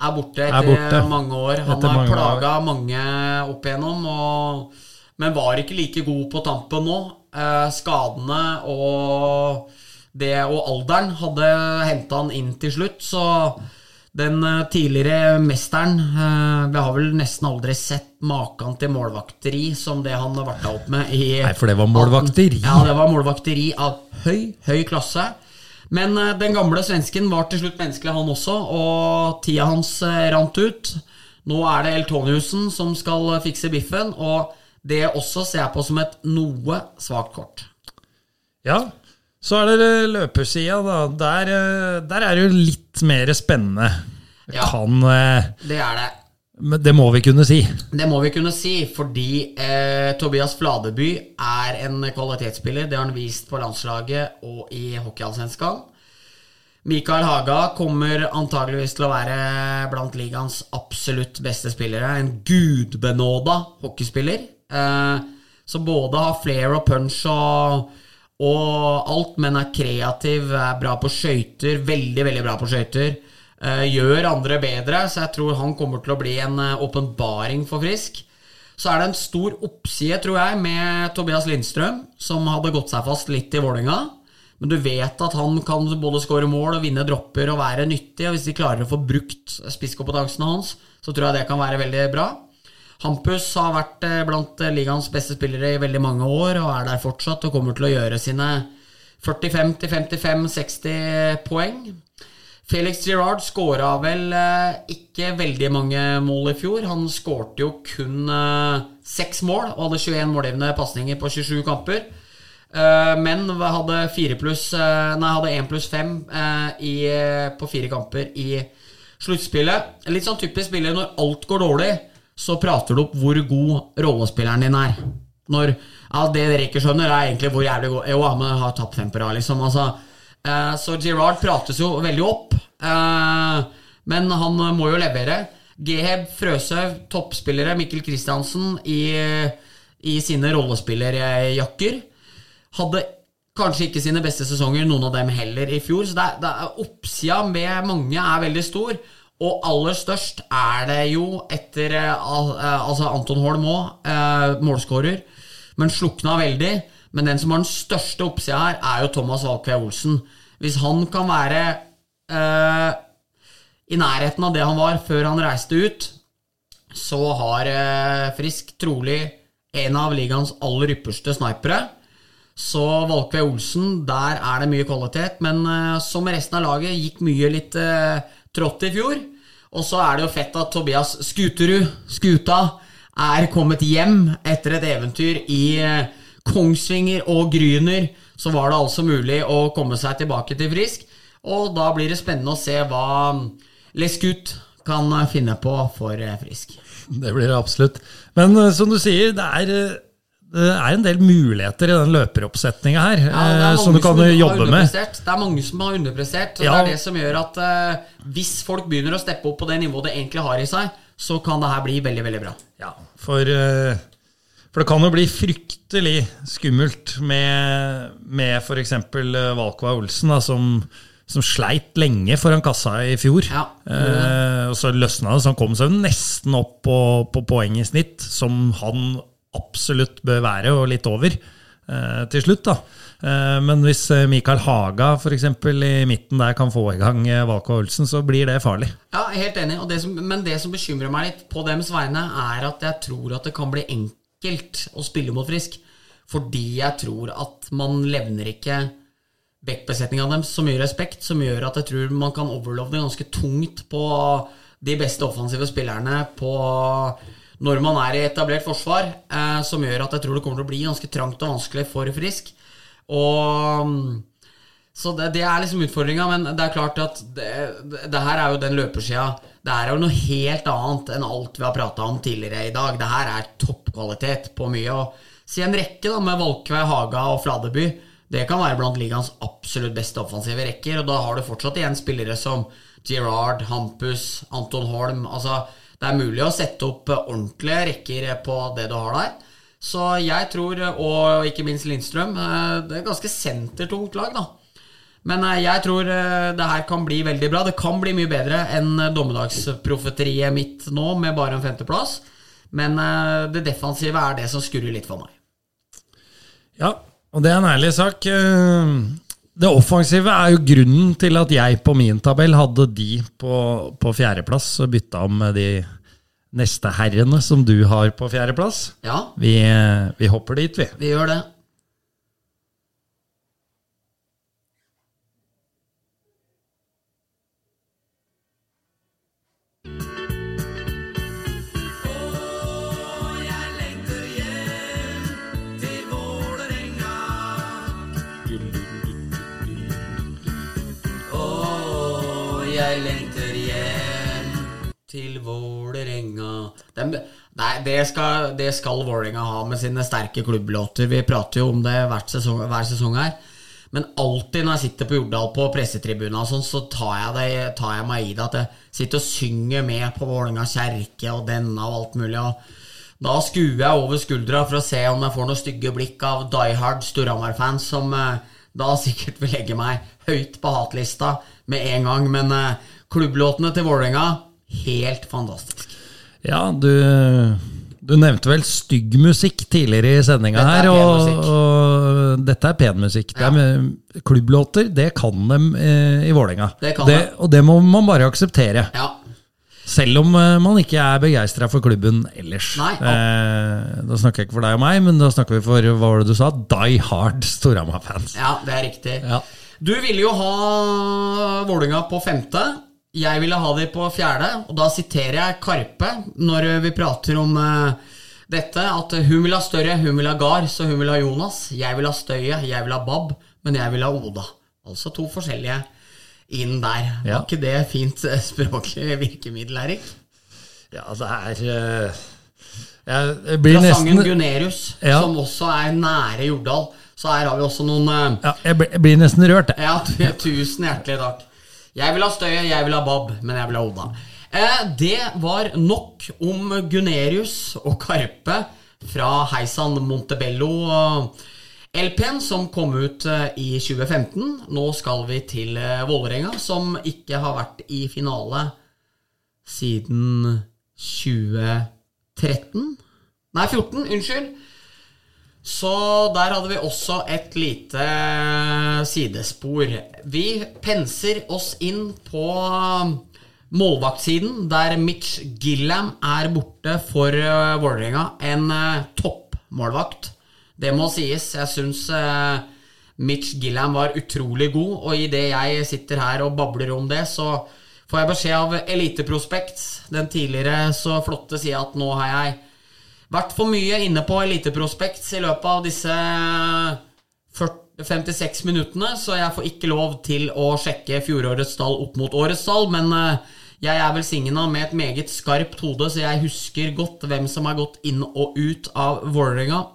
er borte etter er borte. mange år. Han etter har plaga mange opp igjennom. og men var ikke like god på tampen nå. Uh, skadene og det og alderen hadde henta han inn til slutt, så den eh, tidligere mesteren eh, Vi har vel nesten aldri sett maken til målvakteri som det han varta opp med i
Nei, for det var målvakteri?
Ja, det var målvakteri av høy, høy klasse. Men eh, den gamle svensken var til slutt menneskelig, han også, og tida hans rant ut. Nå er det Eltoniussen som skal fikse biffen. og det også ser jeg på som et noe svakt kort.
Ja, så er det løpersida, da. Der, eh, der, er det jo litt mer spennende. Ja, kan eh,
Det er det.
Men det må vi kunne si.
Det må vi kunne si, fordi eh, Tobias Fladeby er en kvalitetsspiller. Det har han vist på landslaget og i hockeyallsvenskan. Mikael Haga kommer antageligvis til å være blant ligaens absolutt beste spillere. En gudbenåda hockeyspiller. Eh, så både har flair og punch og, og alt, men er kreativ, er bra på skøyter. Veldig, veldig bra på skøyter. eh, gjør andre bedre, så jeg tror han kommer til å bli en eh, åpenbaring for Frisk. Så er det en stor oppside, tror jeg, med Tobias Lindstrøm, som hadde gått seg fast litt i Vålerenga. Men du vet at han kan både skåre mål og vinne dropper og være nyttig. Og hvis de klarer å få brukt spisskompetansen hans, så tror jeg det kan være veldig bra. Hampus har vært eh, blant eh, ligaens beste spillere i veldig mange år og er der fortsatt og kommer til å gjøre sine 45-55-60 poeng. Felix Girard skåra vel eh, ikke veldig mange mål i fjor. Han skårte jo kun seks mål og hadde 21 målgivende pasninger på 27 kamper. Men hadde, én pluss, fem 1 pluss 5 på fire kamper i sluttspillet. Litt sånn typisk spiller når alt går dårlig så prater du opp hvor god rollespilleren din er. Når ja, Det dere ikke skjønner, er egentlig hvor jævlig god Jo, men jeg har tapt fem på rad, liksom. Altså, eh, så Girard prates jo veldig opp. Eh, men han må jo levere. Geheb, Frøsøv, toppspillere, Mikkel Kristiansen i, i sine rollespillerjakker. Hadde kanskje ikke sine beste sesonger, noen av dem heller, i fjor. Så det det oppsida med mange er veldig stor. Og aller størst er det jo etter uh, altså Anton Holm òg, eh, målskårer, men slukna veldig. Men den som har den største oppsida her, er jo Thomas Walkveig Olsen. Hvis han kan være uh, i nærheten av det han var før han reiste ut, så har Frisk trolig en av ligaens aller ypperste snipere. Så Valkveig Olsen, der er det mye kvalitet. Men som resten av laget gikk mye litt trått i fjor. Og så er det jo fett at Tobias Skuterud, Skuta, er kommet hjem etter et eventyr i eh, Kongsvinger og Gryner. Så var det altså mulig å komme seg tilbake til Frisk. Og da blir det spennende å se hva Lescut kan finne på for eh, Frisk.
Det blir det absolutt. Men eh, som du sier, det er det er en del muligheter i den løperoppsetninga her ja, som du kan som jobbe med.
Det er mange som har underprestert. Ja. Det er det som gjør at uh, hvis folk begynner å steppe opp på det nivået det egentlig har i seg, så kan det her bli veldig veldig bra.
Ja, For, uh, for det kan jo bli fryktelig skummelt med, med f.eks. Valkva Olsen, da, som, som sleit lenge foran kassa i fjor. Ja, uh, og så løsna det, så han kom seg nesten opp på, på poeng i snitt, som han absolutt bør være, og litt over eh, til slutt. da. Eh, men hvis eh, Mikael Haga for eksempel, i midten der kan få i gang Valka Olsen, så blir det farlig.
Ja, helt enig. Det som, men det som bekymrer meg litt på dems vegne, er at jeg tror at det kan bli enkelt å spille mot Frisk. Fordi jeg tror at man levner ikke backbesetninga deres så mye respekt, som gjør at jeg tror man kan overlove det ganske tungt på de beste offensive spillerne på når man er i etablert forsvar, eh, som gjør at jeg tror det kommer til å bli ganske trangt og vanskelig for Frisk. Og Så det, det er liksom utfordringa, men det er klart at det, det, her er jo den løpersida. Det her er jo noe helt annet enn alt vi har prata om tidligere i dag. Det her er toppkvalitet på mye. Og si en rekke da med Valkvei, Haga og Fladeby. Det kan være blant ligaens absolutt beste offensive rekker, og da har du fortsatt igjen spillere som Gerard, Hampus, Anton Holm. altså det er mulig å sette opp ordentlige rekker på det du har der. Så jeg tror, og ikke minst Lindstrøm, eh, det er ganske sentertungt lag, da. Men eh, jeg tror eh, det her kan bli veldig bra. Det kan bli mye bedre enn dommedagsprofeteriet mitt nå, med bare en femteplass. Men det defensive er det som skurrer litt for meg.
Ja, og det er en ærlig sak. Det offensive er jo grunnen til at jeg på min tabell hadde de på, på fjerdeplass, og bytta om med de neste herrene som du har på fjerdeplass.
Ja.
Vi, vi hopper dit, vi.
Vi gjør det. Vålerenga Nei, det skal, det skal Vålerenga ha med sine sterke klubblåter. Vi prater jo om det sesong, hver sesong her. Men alltid når jeg sitter på Jordal på pressetribunen, sånn, så tar jeg, det, tar jeg, meg i det at jeg sitter og synger med på Vålerenga kjerke og denne og alt mulig. Og da skuer jeg over skuldra for å se om jeg får noen stygge blikk av Die Hard Storhamar-fans som eh, da sikkert vil legge meg høyt på hatlista med en gang. Men eh, klubblåtene til Vålerenga, helt fantastisk.
Ja, du, du nevnte vel stygg musikk tidligere i sendinga
er
her. Og, og dette er pen musikk. Det er med, klubblåter, det kan de eh, i Vålerenga. Og det må man bare akseptere.
Ja,
Selv om eh, man ikke er begeistra for klubben ellers.
Nei, ja.
eh, da snakker jeg ikke for deg og meg, men da snakker vi for hva var det du sa? Die Hard Storhamar-fans.
ja det er riktig.
Ja.
Du ville jo ha Vålerenga på femte. Jeg ville ha de på fjerde, og da siterer jeg Karpe når vi prater om uh, dette. At hun vil ha større, hun vil ha Gard, så hun vil ha Jonas. Jeg vil ha Støye, jeg vil ha Bab, men jeg vil ha Oda. Altså to forskjellige inn der.
Ja.
Var ikke det fint eh, språklig virkemiddel, Erik?
ja, det er uh, Jeg blir
Fra sangen
nesten
Gunerius,
Ja.
som også er nære Jordal. Så her har vi også noen uh,
ja, jeg blir nesten rørt, jeg.
Ja, tusen hjertelig takk. Jeg vil ha Støye, jeg vil ha Bab, men jeg vil ha Oda. Eh, det var nok om Gunerius og Karpe fra Heisan Montebello. LP-en som kom ut eh, i 2015. Nå skal vi til eh, Vålerenga, som ikke har vært i finale siden 2013. Nei, 14. Unnskyld. Så der hadde vi også et lite sidespor. Vi penser oss inn på målvaktsiden, der Mitch Gillam er borte for uh, Vålerenga. En toppmålvakt. Det må sies. Jeg syns eh, Mitch Gillam var utrolig god, og idet jeg sitter her og babler om det, så får jeg beskjed av Eliteprospekt, den tidligere så flotte sida, at nå har jeg vært for mye inne på Eliteprospekt i løpet av disse 40, 56 minuttene, så jeg får ikke lov til å sjekke fjorårets tall opp mot årets tall, men eh, jeg er velsigna med et meget skarpt hode, så jeg husker godt hvem som har gått inn og ut av Vålerenga.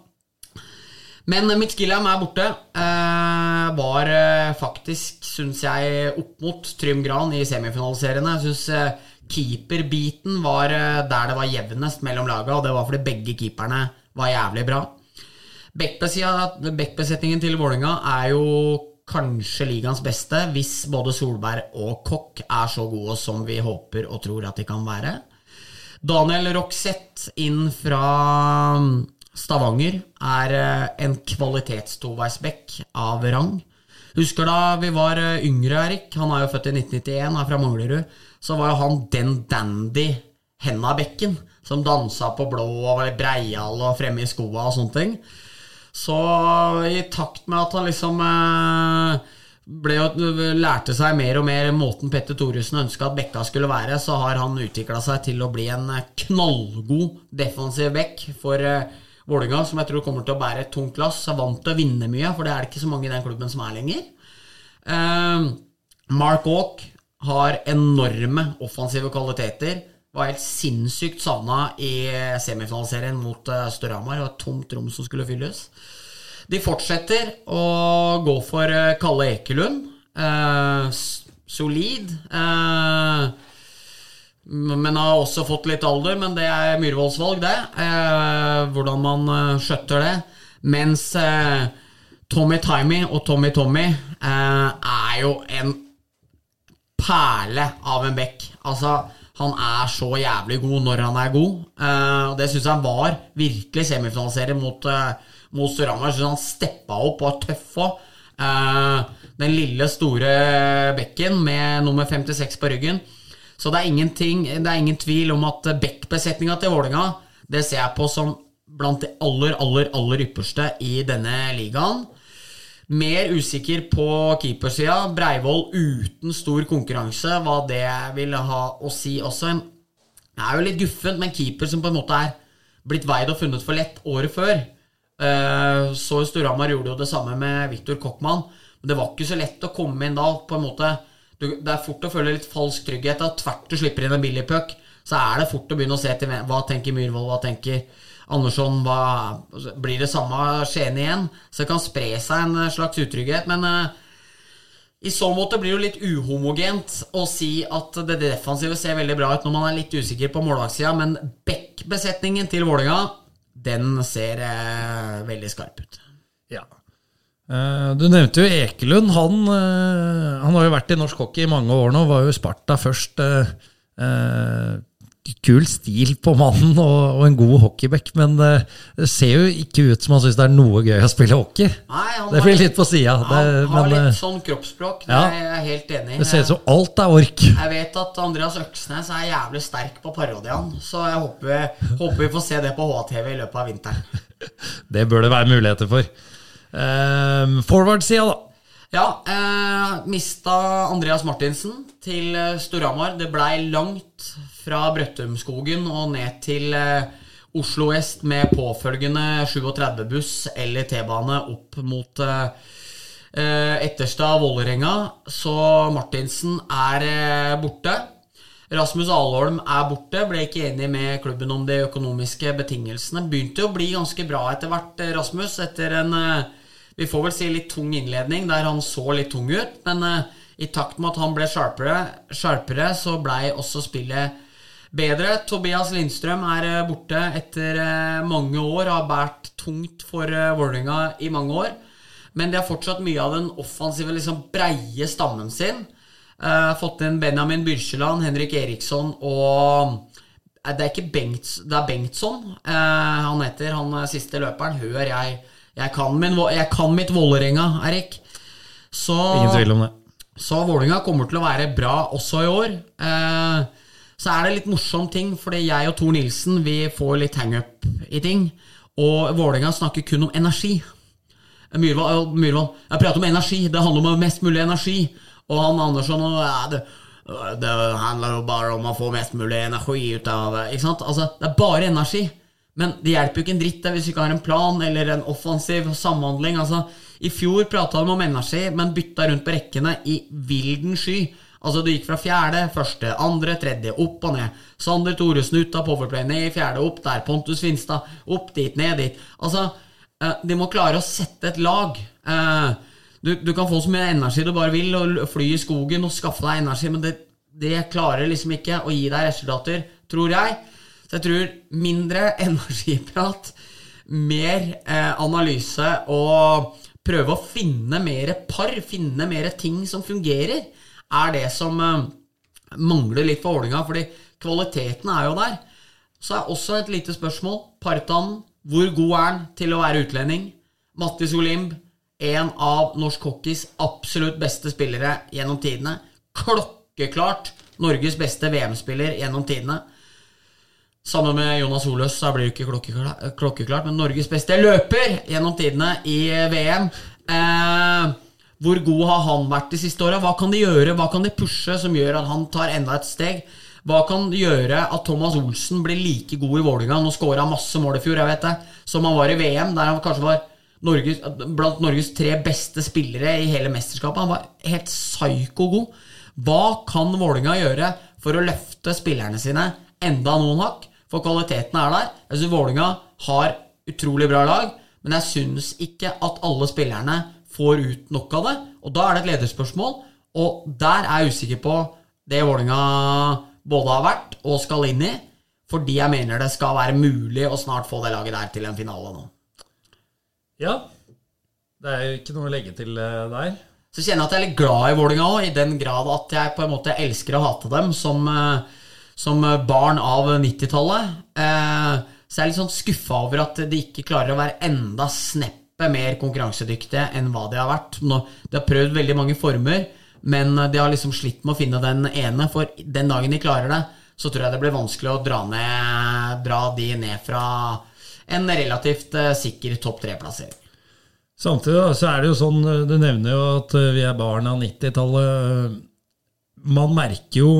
Men Mitch Gilliam er borte. Eh, var eh, faktisk, syns jeg, opp mot Trym Gran i semifinaliseriene. Jeg syns eh, keeperbiten var eh, der det var jevnest mellom laga, og det var fordi begge keeperne var jævlig bra. Backbesetningen til Vålinga er jo kanskje ligaens beste, hvis både Solberg og Kokk er så gode som vi håper og tror at de kan være. Daniel Roxette inn fra Stavanger er eh, en kvalitets-toveisbekk av rang. Husker da vi var eh, yngre, Erik, han er jo født i 1991, er fra Manglerud, så var jo han den dandy henda bekken, som dansa på blå og var breial og fremme i skoa og sånne ting. Så i takt med at han liksom eh, ble, lærte seg mer og mer måten Petter Thoresen ønska at Bekka skulle være, så har han utvikla seg til å bli en eh, knallgod defensiv bekk for Vålerenga, som jeg tror kommer til å bære et tungt lass. Er vant til å vinne mye, for det er det ikke så mange i den klubben som er lenger. Eh, Mark Hawk har enorme offensive kvaliteter. Var helt sinnssykt savna i semifinaliserien mot uh, Storhamar. Det var et tomt rom som skulle fylles. De fortsetter å gå for eh, Kalle Ekelund. Eh, solid. Eh, men har også fått litt alder, men det er Myhrvolds valg, det. Eh, hvordan man eh, skjøtter det. Mens eh, Tommy Timey og Tommy Tommy eh, er jo en perle av en bekk. Altså, han er så jævlig god når han er god. Uh, det syns jeg var virkelig semifinaliserer mot, uh, mot Storhamar. Syns han steppa opp og var tøff òg. den lille, store bekken med nummer 56 på ryggen. Så det er, det er ingen tvil om at bekkbesetninga til Vålerenga Det ser jeg på som blant de aller, aller, aller ypperste i denne ligaen. Mer usikker på keepersida. Breivoll uten stor konkurranse, hva det vil ha å si også. Det er jo litt guffent med en keeper som på en måte er blitt veid og funnet for lett året før. Eh, Så Storhamar gjorde jo det samme med Viktor Kochmann. Men det var ikke så lett å komme inn da. på en måte Det er fort å føle litt falsk trygghet. Da tvert du slipper inn en billig puck, så er det fort å begynne å se til hva tenker Myhrvold, hva tenker Andersson, hva, blir det samme Skien igjen? Så det kan spre seg en slags utrygghet. Men eh, i så måte blir det jo litt uhomogent å si at det defensive ser veldig bra ut når man er litt usikker på målvaktsida, men Beck-besetningen til Vålinga den ser eh, veldig skarp ut.
Ja. Eh, Du nevnte jo Ekelund. Han, eh, han har jo vært i norsk hockey i mange år nå. Var jo Sparta først. Eh, eh, Kul stil på mannen og, og en god hockeyback, men det det ser jo ikke ut som han syns det er noe gøy å spille hockey.
Nei, han
Det blir litt på sida.
Han har
Men har
litt sånn kroppsspråk, det er jeg helt enig i.
det ser ut som alt er ork.
Jeg vet at Andreas Øksnes er jævlig sterk på parodiaen, så jeg håper, håper vi får se det på HTV i løpet av vinteren.
Det bør det være muligheter for. Uh, Forward-sida, da.
Ja, eh, mista Andreas Martinsen til eh, Storhamar. Det blei langt fra Brøttumskogen og ned til eh, Oslo Est med påfølgende 37-buss eller T-bane opp mot eh, eh, Etterstad Vålerenga. Så Martinsen er borte. Rasmus Alholm er borte, ble ikke enig med klubben om de økonomiske betingelsene. Begynte å bli ganske bra etter hvert, Rasmus, etter en vi får vel si litt tung innledning, der han så litt tung ut. Men i takt med at han ble sharpere, sharpere så blei også spillet bedre. Tobias Lindstrøm er eh, borte etter eh, mange år, har båret tungt for uh, Vålerenga i mange år. Men de har fortsatt mye av den offensive, liksom breie stammen sin. Uh, fått inn Benjamin Byrkjeland, Henrik Eriksson og Det er ikke Bengts, det er Bengtsson uh, han heter, han siste løperen. Hør, jeg, jeg, kan, min, jeg kan mitt Vålerenga, Erik. Så,
Ingen tvil om det.
så Vålerenga kommer til å være bra også i år. Eh, så er det litt morsom ting, fordi jeg og Tor Nilsen vi får litt hangup i ting. Og Vålerenga snakker kun om energi. Myhrvold, Myhrvold Jeg prater om energi. Det handler om mest mulig energi. Og han Andersson og, ja, det, det handler jo bare om å få mest mulig energi ut av det. Ikke sant? Altså, det er bare energi. Men det hjelper jo ikke en dritt der hvis vi ikke har en plan eller en offensiv samhandling. Altså, I fjor prata de om energi, men bytta rundt på rekkene i vilden sky. Altså, Du gikk fra fjerde, første, andre, tredje, opp og ned. Sander Thoresen ut av powerplay, ned i fjerde, opp der. Pontus Finstad, opp dit, ned dit. Altså, eh, De må klare å sette et lag. Eh, Du, du kan få så mye energi du bare vil, og fly i skogen og skaffe deg energi, men det, det klarer liksom ikke å gi deg resultater, tror jeg. Så jeg tror mindre energiprat, mer eh, analyse og prøve å finne mer par, finne mer ting som fungerer, er det som eh, mangler litt for Vålerenga. Fordi kvaliteten er jo der. Så er også et lite spørsmål. Partan, hvor god er han til å være utlending? Mattis Olimb, en av norsk hockeys absolutt beste spillere gjennom tidene. Klokkeklart Norges beste VM-spiller gjennom tidene. Sammen med Jonas Holøs så blir det ikke klokkeklart, klokkeklart, men Norges beste løper gjennom tidene i VM. Eh, hvor god har han vært de siste åra? Hva kan de gjøre? Hva kan de pushe som gjør at han tar enda et steg? Hva kan gjøre at Thomas Olsen blir like god i Vålerenga? Nå skåra masse mål i fjor, jeg vet det, som han var i VM, der han kanskje var Norges, blant Norges tre beste spillere i hele mesterskapet. Han var helt psyko god. Hva kan Vålerenga gjøre for å løfte spillerne sine enda noen hakk? For kvaliteten er der. Jeg syns Vålerenga har utrolig bra lag, men jeg syns ikke at alle spillerne får ut nok av det. Og da er det et lederspørsmål, og der er jeg usikker på det Vålerenga både har vært og skal inn i, fordi jeg mener det skal være mulig å snart få det laget der til en finale nå.
Ja. Det er jo ikke noe å legge til eh, der.
Så kjenner jeg at jeg er litt glad i Vålerenga òg, i den grad at jeg på en måte elsker å hate dem som, eh, som barn av 90-tallet. Eh, så jeg er litt sånn skuffa over at de ikke klarer å være enda sneppet mer konkurransedyktige enn hva de har vært. Nå, de har prøvd veldig mange former, men de har liksom slitt med å finne den ene. For den dagen de klarer det, så tror jeg det blir vanskelig å dra, ned, dra de ned fra en relativt eh, sikker topp tre-plassering.
Samtidig så er det jo sånn, eh, du nevner jo at eh, vi er barn av 90-tallet. Man merker jo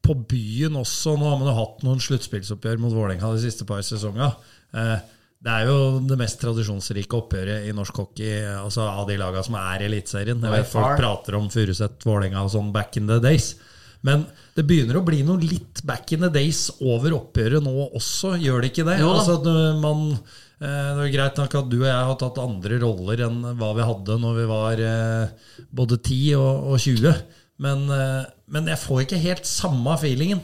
på byen også, nå har man jo hatt noen sluttspillsoppgjør mot Vålerenga de siste par sesongene. Eh, Det er jo det mest tradisjonsrike oppgjøret i norsk hockey altså av de lagene som er i Eliteserien. Jeg vet Folk prater om Furuset, Vålerenga og sånn back in the days. Men det begynner å bli noe litt back in the days over oppgjøret nå også, gjør det ikke det?
Jo.
Altså, at man, eh, det er greit nok at du og jeg har tatt andre roller enn hva vi hadde når vi var eh, både 10 og, og 20, men, men jeg får ikke helt samme feelingen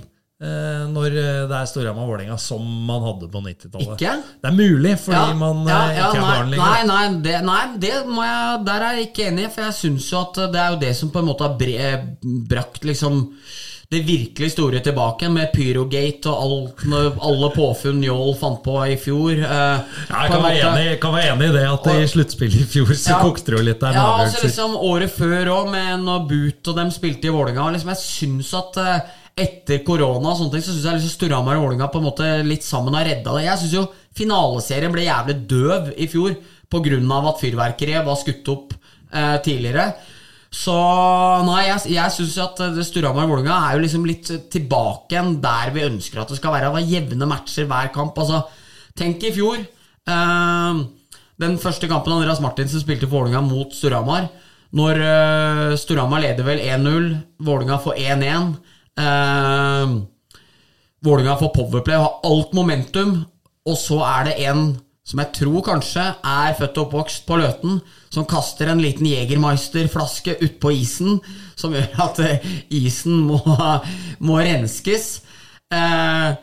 når eh, det er Storhamar-Vålerenga som man hadde på 90-tallet.
Ikke?
Det er mulig, fordi
Ja,
man
ja,
eh,
ja,
ikke er barn lenger.
Nei, nei, det, nei det må jeg, der er jeg ikke enig, for jeg syns jo at det er jo det som på en måte har bre, brakt liksom det virkelig store tilbake, med Pyrogate og alt, alle påfunn Njål fant på i fjor. eh,
Ja, jeg kan være, enig, jeg kan være enig i det, at i sluttspillet i fjor så
Ja.
kokte det jo litt der
Ja, altså liksom året før òg, med når Boot og dem spilte i Vålinga liksom, Jeg syns at eh, etter korona og sånne ting, så syns jeg liksom Storhamar og Vålinga på en måte litt sammen har redda det. Jeg syns jo finaleserien ble jævlig døv i fjor pga. at fyrverkeriet var skutt opp eh, tidligere. Så nei, jeg, jeg syns at eh, Storhamar og Vålinga er jo liksom litt tilbake igjen der vi ønsker at det skal være. Det var jevne matcher hver kamp. Altså, tenk i fjor. Eh, den første kampen Andreas Martinsen spilte for Vålinga mot Storhamar. Når uh, Storhamar leder vel 1-0, Vålinga får 1-1. Uh, Vålinga får powerplay og har alt momentum, og så er det en som jeg tror kanskje er født og oppvokst på Løten, som kaster en liten Jegermeister-flaske utpå isen, som gjør at eh, isen må, må renskes. Eh,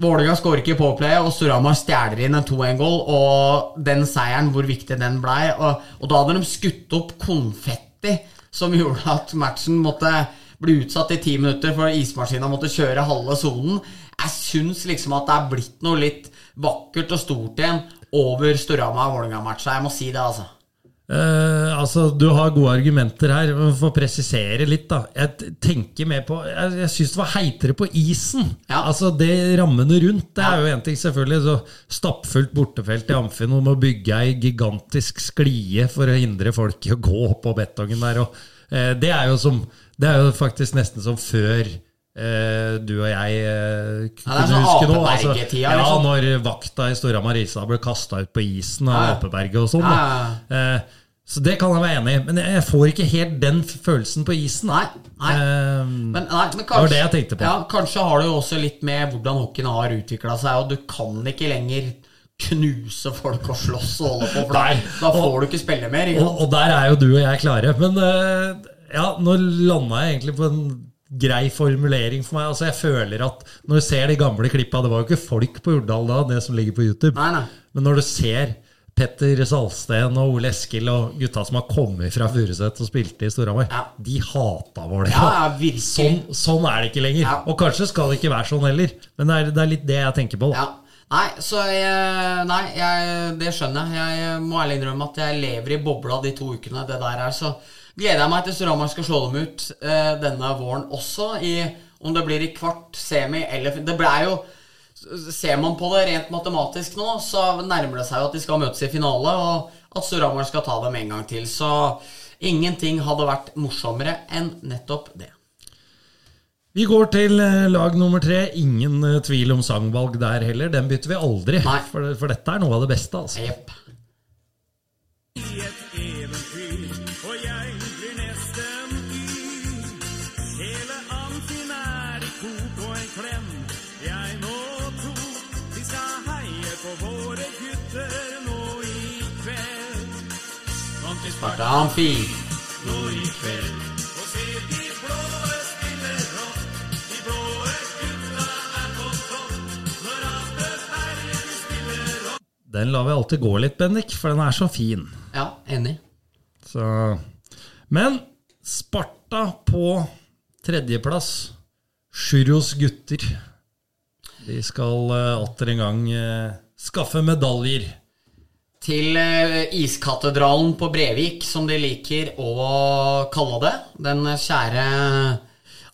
Vålerenga skårer ikke på play, og Storhamar stjeler inn en 2-1-goal. Og den seieren, hvor viktig den blei. Og, og da hadde de skutt opp konfetti, som gjorde at matchen måtte bli utsatt i ti minutter, for ismaskina måtte kjøre halve sonen. Jeg syns liksom at det er blitt noe litt vakkert og stort igjen over Storhamar-Vålerenga-matcha. Jeg må si det, altså.
Uh, altså, Du har gode argumenter her. men For å presisere litt, da. Jeg tenker mer på Jeg, jeg syns det var heitere på isen.
Ja.
Altså Det rammene rundt, det er jo en ting, selvfølgelig. Så Stappfullt bortefelt i Amfin om må bygge ei gigantisk sklie for å hindre folk i å gå oppå betongen der. Og, det, er jo som, det er jo faktisk nesten som før eh, du og jeg eh, kunne
sånn
huske nå. Ja,
liksom.
når vakta i Stora Marisa ble kasta ut på isen av
Ja, ja.
Apeberget og sånn.
Ja,
Eh, så det kan jeg være enig i, men jeg får ikke helt den følelsen på isen.
Nei, nei.
Eh,
Men, nei, men kanskje,
Det var det jeg tenkte på.
Ja, kanskje har det jo også litt med hvordan hockeyen har utvikla seg, og du kan ikke lenger knuse folk og slåss og holde på, for
Nei.
da får du ikke spille mer. Ikke
og, og der er jo du og jeg klare. Men eh, ja, nå landa jeg egentlig på en grei formulering for meg. Altså Jeg føler at når du ser de gamle klippa Det var jo ikke folk på Urdal da, det som ligger på YouTube.
Nei, nei.
Men når du ser Petter Salsten og Ole Eskil og gutta som har kommet fra Furuset og spilte i Storhamar,
Ja.
de hata Vålerenga.
Ja, ja, virkelig.
Sånn, sånn er det ikke lenger.
Ja.
Og kanskje skal det ikke være sånn heller. Men det er, det er litt det jeg tenker på. da.
Ja. Nei, så jeg, nei jeg, det skjønner jeg. Jeg må ærlig innrømme at jeg lever i bobla de to ukene det der er. Så gleder jeg meg til Storhamar skal slå dem ut eh, denne våren også. I, om det blir i kvart, semi eller Det ble jo Ser man på det rent matematisk nå, så nærmer det seg jo at de skal møtes i finale, og at Storhamar skal ta dem en gang til. Så ingenting hadde vært morsommere enn nettopp det.
Vi går til eh, lag nummer tre. Ingen eh, tvil om sangvalg der heller. Den bytter vi aldri.
Nei.
For, for dette er noe av det beste. altså.
Yep.
i et eventyr, og jeg blir nesten yr. Hele Amfin er i kok og en klem. Jeg må tro vi skal heie på våre gutter nå i kveld. Vant i
Sparta
Den lar vi alltid gå litt, Bendik, for den er så fin.
Ja, enig.
Så. Men Sparta på tredjeplass. Sjuros gutter. De skal uh, atter en gang uh, skaffe medaljer.
til uh, Iskatedralen på Brevik, som de liker å kalle det. Den kjære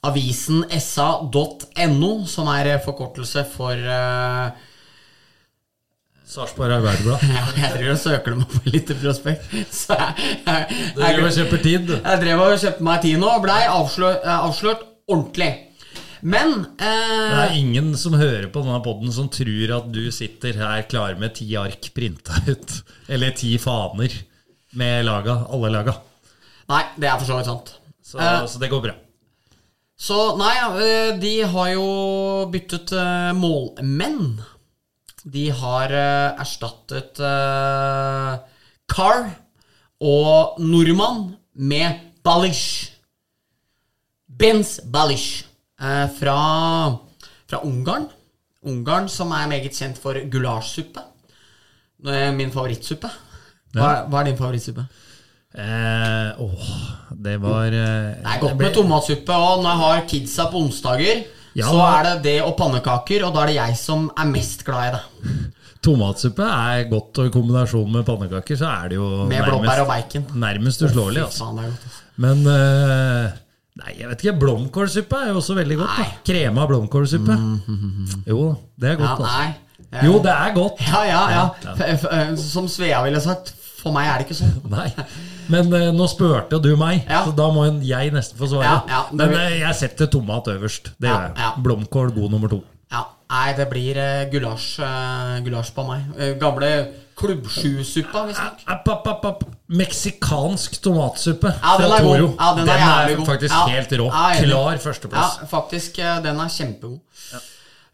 avisen sa.no, som er forkortelse for eh,
Sarpsborg Arbeiderblad.
ja, Jeg driver og søker dem opp i litt prospekt. Så jeg, jeg,
Du driver og kjøper tid, du.
jeg drev og kjøpte meg tid nå og blei avslørt, avslørt ordentlig. Men
Det
eh,
er ingen som hører på denne podden som tror at du sitter her klar med ti ark printa ut. Eller ti faner med laga, alle laga.
Nei, det er for så vidt sant.
Så,
Eh,
så det går bra.
Så nei, eh, de har jo byttet eh, målmenn. De har uh, erstattet uh, Carr og Nordmann med Balish. Benz Balish. uh, fra fra Ungarn. Ungarn som er meget kjent for gulasjsuppe. Min favorittsuppe. Hva, hva er din favorittsuppe?
Eh, åh, det var eh,
Det er godt med tomatsuppe, og når jeg har kidsa på onsdager,
Ja.
så er det det og pannekaker, og da er det jeg som er mest glad i det.
Tomatsuppe er godt, og i kombinasjon med pannekaker så er det jo
Med blåbær og bacon.
nærmest uslåelig. Altså.
altså.
Men uh, Nei, jeg vet ikke. Blomkålsuppe er jo også veldig godt. da Krema blomkålsuppe. Jo da, det er
Ja,
godt. altså.
nei.
Jo, det er godt.
Ja, ja, ja. F- Som Svea ville sagt, for meg er det ikke sånn.
Nei. Men eh, nå spurte du meg,
Ja.
så da må jeg nesten få svare.
Ja, ja, det
Men
vil-
eh, jeg setter tomat øverst. Det
Ja,
gjør jeg.
ja.
Blomkål god nummer to.
Ja, Nei, det blir uh, gulasj, eh, gulasj på meg. Eh, gamle klubbsjusuppa, visstnok.
App, app, app, app. Meksikansk tomatsuppe
Ja, den
fra
er god.
Toro.
Ja, den er jævlig god.
faktisk
Ja.
helt rå.
Ja, enig.
Klar
Ja, faktisk, eh, den er kjempegod.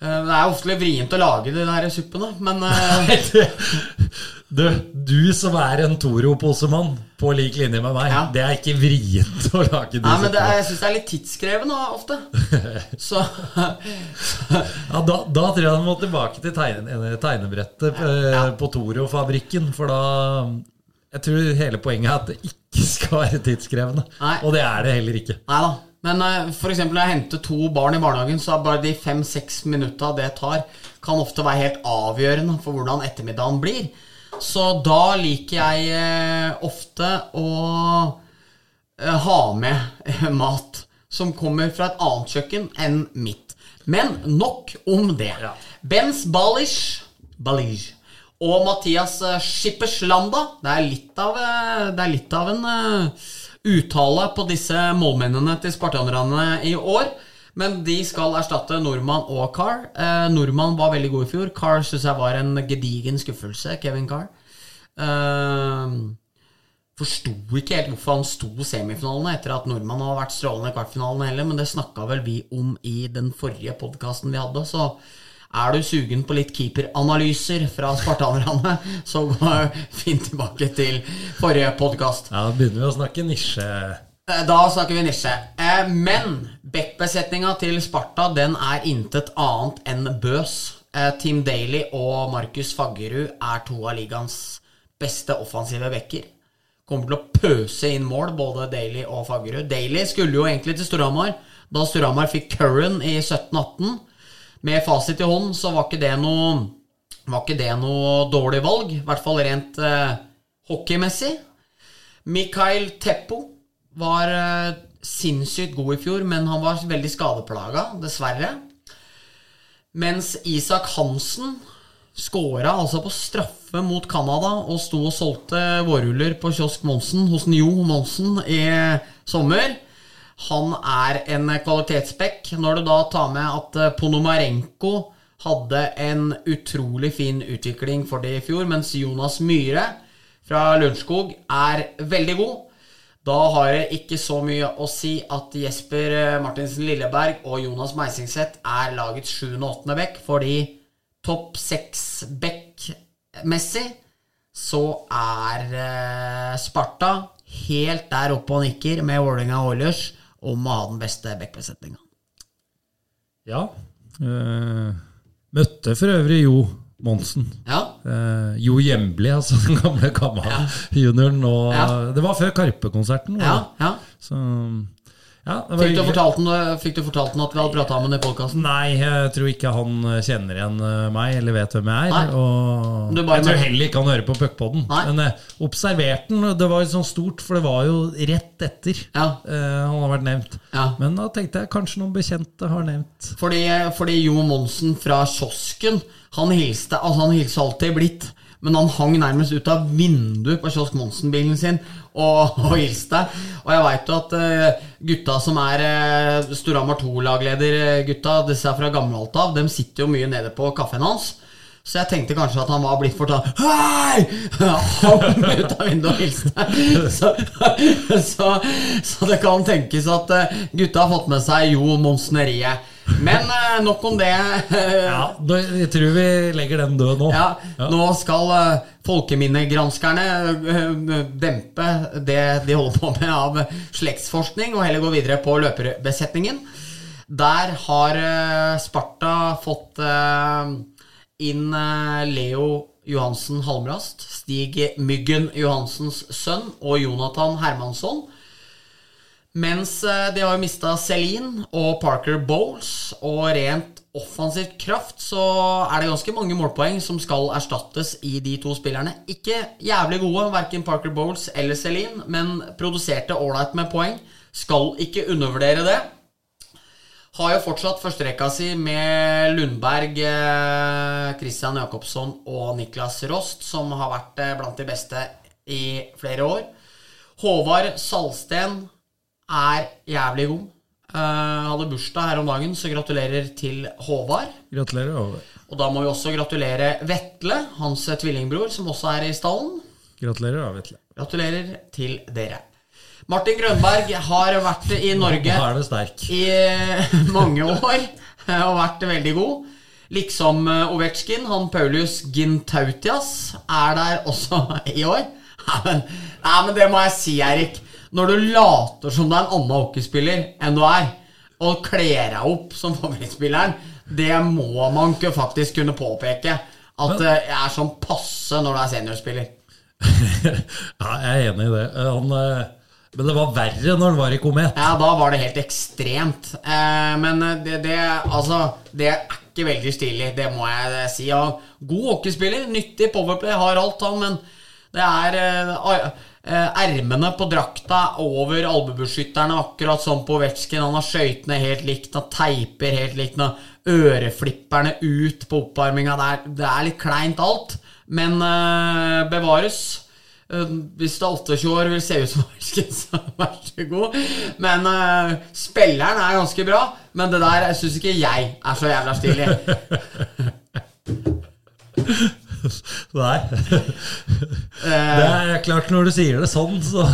Eh, Det er ofte litt vrient å lage de der suppene, men eh,
Du, du som er en Toro-posemann på lik linje med meg,
Ja.
det er ikke vrient å lage disse
Nei, men det er, jeg syns det er litt tidskrevende ofte. Så
Ja, da, da tror jeg du må tilbake til tegne, tegnebrettet ja. på Toro-fabrikken, for da Jeg tror hele poenget er at det ikke skal være tidskrevende.
Nei.
Og det er det heller ikke.
Neida. Men eh, for eksempel når jeg henter to barn i barnehagen, så er bare de fem-seks minutta det tar, kan ofte være helt avgjørende for hvordan ettermiddagen blir. Så da liker jeg eh, ofte å eh, ha med eh, mat som kommer fra et annet kjøkken enn mitt. Men nok om det.
Ja.
Bens Balish, Balish og Mathias Schipperslanda. Det det er litt av en uttale på disse målmennene til spartanerne i år. Men de skal erstatte Nordmann og Carr. Eh, Nordmann var veldig god i fjor. Carr syns jeg var en gedigen skuffelse. Kevin Carr. Eh, Forsto ikke helt hvorfor han sto semifinalene etter at nordmann har vært strålende i kvartfinalene heller, men det snakka vel vi om i den forrige podkasten vi hadde. Så er du sugen på litt keeperanalyser fra spartanerne, så gå fint tilbake til forrige podkast.
Ja, Da begynner vi å snakke nisje.
Eh, Da snakker vi nisje. Eh, Men backbesetninga til Sparta den er intet annet enn bøs. Eh, Team Daly og Markus Faggerud er to av ligaens beste offensive backer. Kommer til å pøse inn mål, både Daly og Faggerud. Daly skulle jo egentlig til Storhamar da Storhamar fikk Curran i 17-18. Med fasit i hånd så var ikke det noe var ikke det noe dårlig valg, i hvert fall rent eh, hockeymessig. Mikael Teppo var eh, sinnssykt god i fjor, men han var veldig skadeplaga, dessverre. Mens Isak Hansen skåra altså på straffe mot Canada og sto og solgte vårruller på kiosk Monsen hos Njo Monsen i sommer. Han er en kvalitetsspekk. Når du da tar med at eh, Ponomarenko hadde en utrolig fin utvikling for det i fjor, mens Jonas Myhre fra Lørenskog er veldig god. Da har det ikke så mye å si at Jesper eh, Martinsen Lilleberg og Jonas Meisingseth er lagets 7. og 8. bekk, fordi topp 6-bekk-messig så er eh, Sparta helt der oppe og nikker med Vålerenga Oilers om å ha den beste bekkbesetninga.
Ja. eh, møtte for øvrig Jo Monsen.
Ja.
Eh, jo Hjemli, altså den gamle Kamma
Ja.
junioren. Og,
Ja.
Det var før Karpe-konserten.
ja, ja.
Så, ja, var
Fikk, du fortalt han, fikk du fortalt han at vi hadde prata om den i podkasten?
Nei, jeg tror ikke han kjenner igjen eh, meg, eller vet hvem jeg er. Og jeg tror heller ikke han hører på Puckpodden. Men eh, observerte han. Det var jo sånn stort, for det var jo rett etter
Ja.
eh, han har vært nevnt.
Ja.
Men da tenkte jeg kanskje noen bekjente har nevnt
Fordi, fordi Jo Monsen fra kiosken Han hilste altså han hilste alltid blidt, men han hang nærmest ut av vinduet på Kiosk Monsen-bilen sin og, og hilste. Og jeg veit jo at uh, gutta som er uh, Storhamar 2-lagleder-gutta, disse er fra gammelt av, de sitter jo mye nede på kaffen hans. Så jeg tenkte kanskje at han var blitt fortalt Hei! Han ut av vinduet og hilste. Så, så, så det kan tenkes at eh, gutta har fått med seg Jo Monseneriet. Men eh, nok om det.
Ja, Jeg tror vi legger den død nå.
Ja, nå skal uh, folkeminnegranskerne eh, dempe det de holder på med av slektsforskning, og heller gå videre på løperbesetningen. Der har eh, Sparta fått eh, inn eh, Leo Johansen Halmrast, Stig Myggen Johansens sønn, og Jonathan Hermansson. Mens eh, de har mista Celine og Parker Bowles, og rent offensivt kraft så er det ganske mange målpoeng som skal erstattes i de to spillerne. Ikke jævlig gode, verken Parker Bowles eller Celine, men produserte ålreit med poeng. Skal ikke undervurdere det. Har jo fortsatt førsterekka si med Lundberg, eh, Christian Jacobsson og Niklas Rost, som har vært eh, blant de beste i flere år. Håvard Salsten er jævlig god. Uh, hadde bursdag her om dagen, så gratulerer til Håvard.
Gratulerer. Håvard.
Og da må vi også gratulere Vetle, hans tvillingbror, som også er i stallen.
Gratulerer, da, Vetle.
Gratulerer til dere. Martin Grønberg har vært i Norge i eh, mange år eh, og vært veldig god. Liksom Ovetsjkin, han Paulus Gintautias er der også i år. Nei, men, nei, men det må jeg si, Erik. Når du later som du er en annen hockeyspiller enn du er, og kler deg opp som favorittspilleren, det må man ikke faktisk kunne påpeke. At det er sånn passe når du er seniorspiller.
Ja, jeg er enig i det. Han, eh, men det var verre når han var i Komet.
Ja, da var det helt ekstremt. Eh, men det, det, altså, det er ikke veldig stilig, det må jeg si. Ja, god hockeyspiller, nyttig powerplay, har alt han, men det er eh, eh, Ermene på drakta over albuebeskytterne, akkurat som på Ovetsjkin. Han har skøytene helt likt, han teiper helt likt, øreflipperne ut på oppvarminga. Det, er- det er litt kleint alt, men eh, bevares. Eh, Hvis det er 28 år vil se ut som Ovetsjkin, så vær så god. Men eh, spilleren er ganske bra. Men det der syns ikke jeg er så jævla stilig.
Nei. Det er klart, når du sier det sånn, så,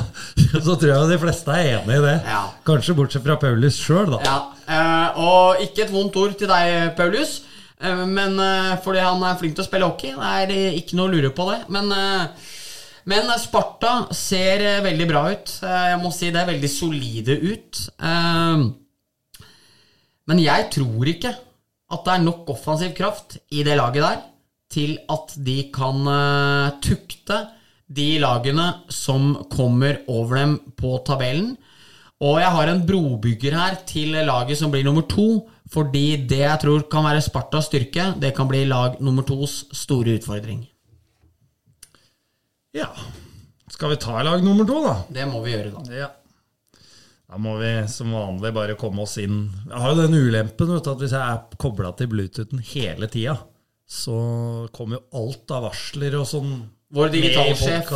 så tror jeg de fleste er enig i det.
Ja.
Kanskje bortsett fra Paulus sjøl, da.
Ja, eh, Og ikke et vondt ord til deg, Paulus. eh, Men eh, fordi han er flink til å spille hockey. Det er eh, ikke noe å lure på det. Men, eh, men Sparta ser eh, veldig bra ut. Eh, Jeg må si det. er Veldig solide ut. Eh, Men jeg tror ikke at det er nok offensiv kraft i det laget der til at de kan eh, tukte de lagene som kommer over dem på tabellen. Og jeg har en brobygger her til laget som blir nummer to, fordi det jeg tror kan være Spartas styrke, det kan bli lag nummer tos store utfordring.
Ja. Skal vi ta lag nummer to, da?
Det må vi gjøre, da.
Ja. Da må vi som vanlig bare komme oss inn. Jeg har jo den ulempen vet du, at hvis jeg er kobla til Bluetoothen hele tida, så kommer jo alt av varsler og sånn
Vår digitalsjef,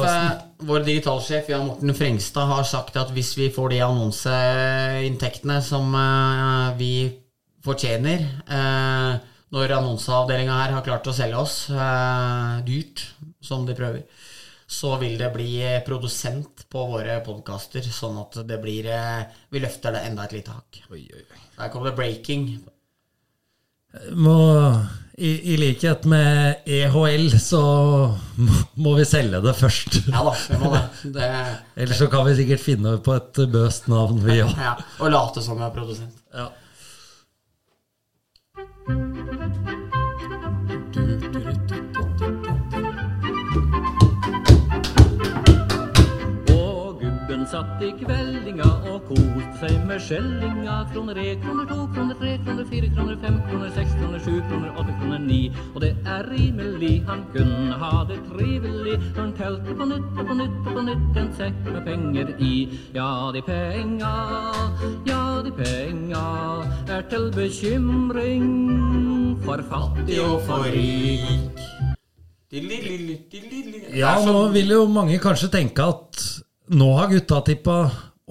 vår digitalsjef Jan Morten Frengstad har sagt at hvis vi får de annonseinntektene som eh, vi fortjener eh, når annonseavdelinga her har klart å selge oss eh, dyrt, som de prøver, så vil det bli produsent på våre podkaster, sånn at det blir Vi løfter det enda et lite hakk. Der kommer det breaking.
Må, i, I likhet med EHL så må, vi selge det først.
Ja da, vi må det. det
Ellers så kan vi sikkert finne på et bøst navn, vi òg.
ja, og late som vi er produsent.
Ja.
Satt i kveldinga og koste seg med skjellinga. Kroner én, kroner to, kroner tre, kroner fire, kroner fem, kroner seks, kroner sju, kroner åtte, kroner ni. Og det er rimelig, han kunne ha det trivelig når han telte på nytt og på nytt og på nytt en sekk med penger i. Ja, de penga, ja, de penga er til bekymring for fattig og for rik.
Ja, nå vil jo mange kanskje tenke at nå har gutta tippa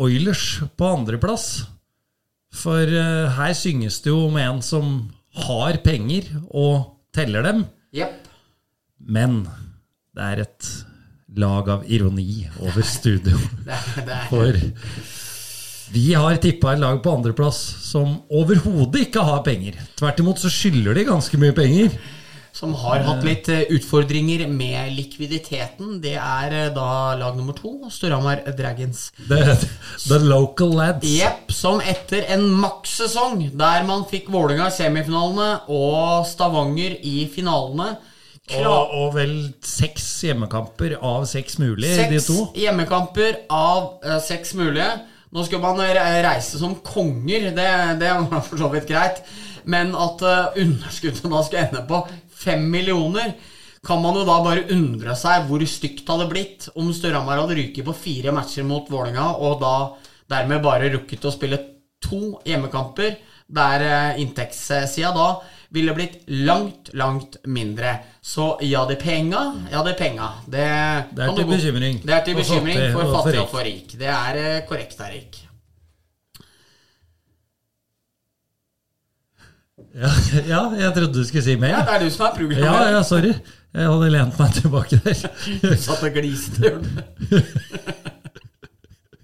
Oilers på andreplass. For eh, her synges det jo om en som har penger og teller dem.
Yep.
Men det er et lag av ironi over studio. For vi har tippa et lag på andreplass som overhodet ikke har penger. Tvert imot så skylder de ganske mye penger.
Som har hatt litt eh, utfordringer med likviditeten, det er eh, da lag nummer to, Storhamar Dragons.
The, the local lads.
Jepp, som etter en makssesong der man fikk Vålerenga i semifinalene og Stavanger i finalene
Og, og vel seks hjemmekamper av seks mulige, de
Seks hjemmekamper av uh, seks mulige. Nå skal man reise som konger, det, det var for så vidt greit. Men at eh, underskuddet da skal ende på fem millioner, kan man jo da bare undre seg hvor stygt det hadde blitt om Storhamar hadde ryket på fire matcher mot Vålerenga, og da dermed bare rukket å spille to hjemmekamper, der eh, inntektssida da ville blitt langt, langt mindre. Så ja, det penga, ja, det penga. Det,
Det er til bekymring.
Det er til bekymring for fattig og for rik. Det er eh, korrekt, Erik.
Ja, ja, jeg trodde du skulle si mer.
Ja, det er du som er
Ja, ja, sorry. Jeg hadde lent meg tilbake der.
Du satt og gliste. gjorde?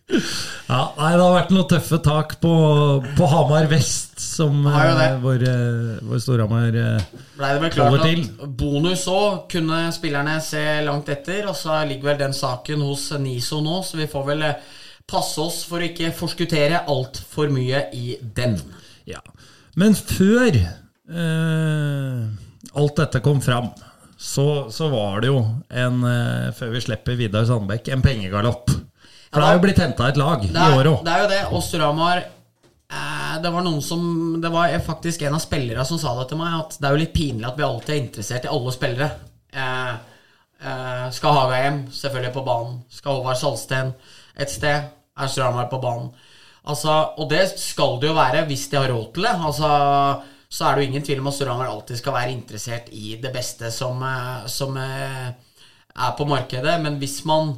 Ja, nei, det har vært noen tøffe tak på, på Hamar vest, som
vår, vår det.
eh, hvor, eh, hvor Storhamar eh, Holder
at bonus òg kunne spillerne se langt etter, og så ligger vel den saken hos Niso nå, så vi får vel passe oss for å ikke forskuttere altfor mye i den.
Ja. Men før eh, alt dette kom fram, så, så var det jo en eh, Før vi slipper Vidar Sandbekk, en pengegalopp. For det har jo blitt henta et lag
Det
i
er,
år òg.
det er jo det. Og Storhamar eh, Det var noen som Det var faktisk en av spillerne som sa det til meg, at det er jo litt pinlig at vi alltid er interessert i alle spillere. Eh, eh, skal Haga hjem? Selvfølgelig på banen. Skal Håvard Salsten et sted? Er Storhamar på banen? Altså, og det skal det jo være hvis de har råd til det. Altså, så er det jo ingen tvil om at Storhamar alltid skal være interessert i det beste som, eh, som eh, er på markedet. Men hvis man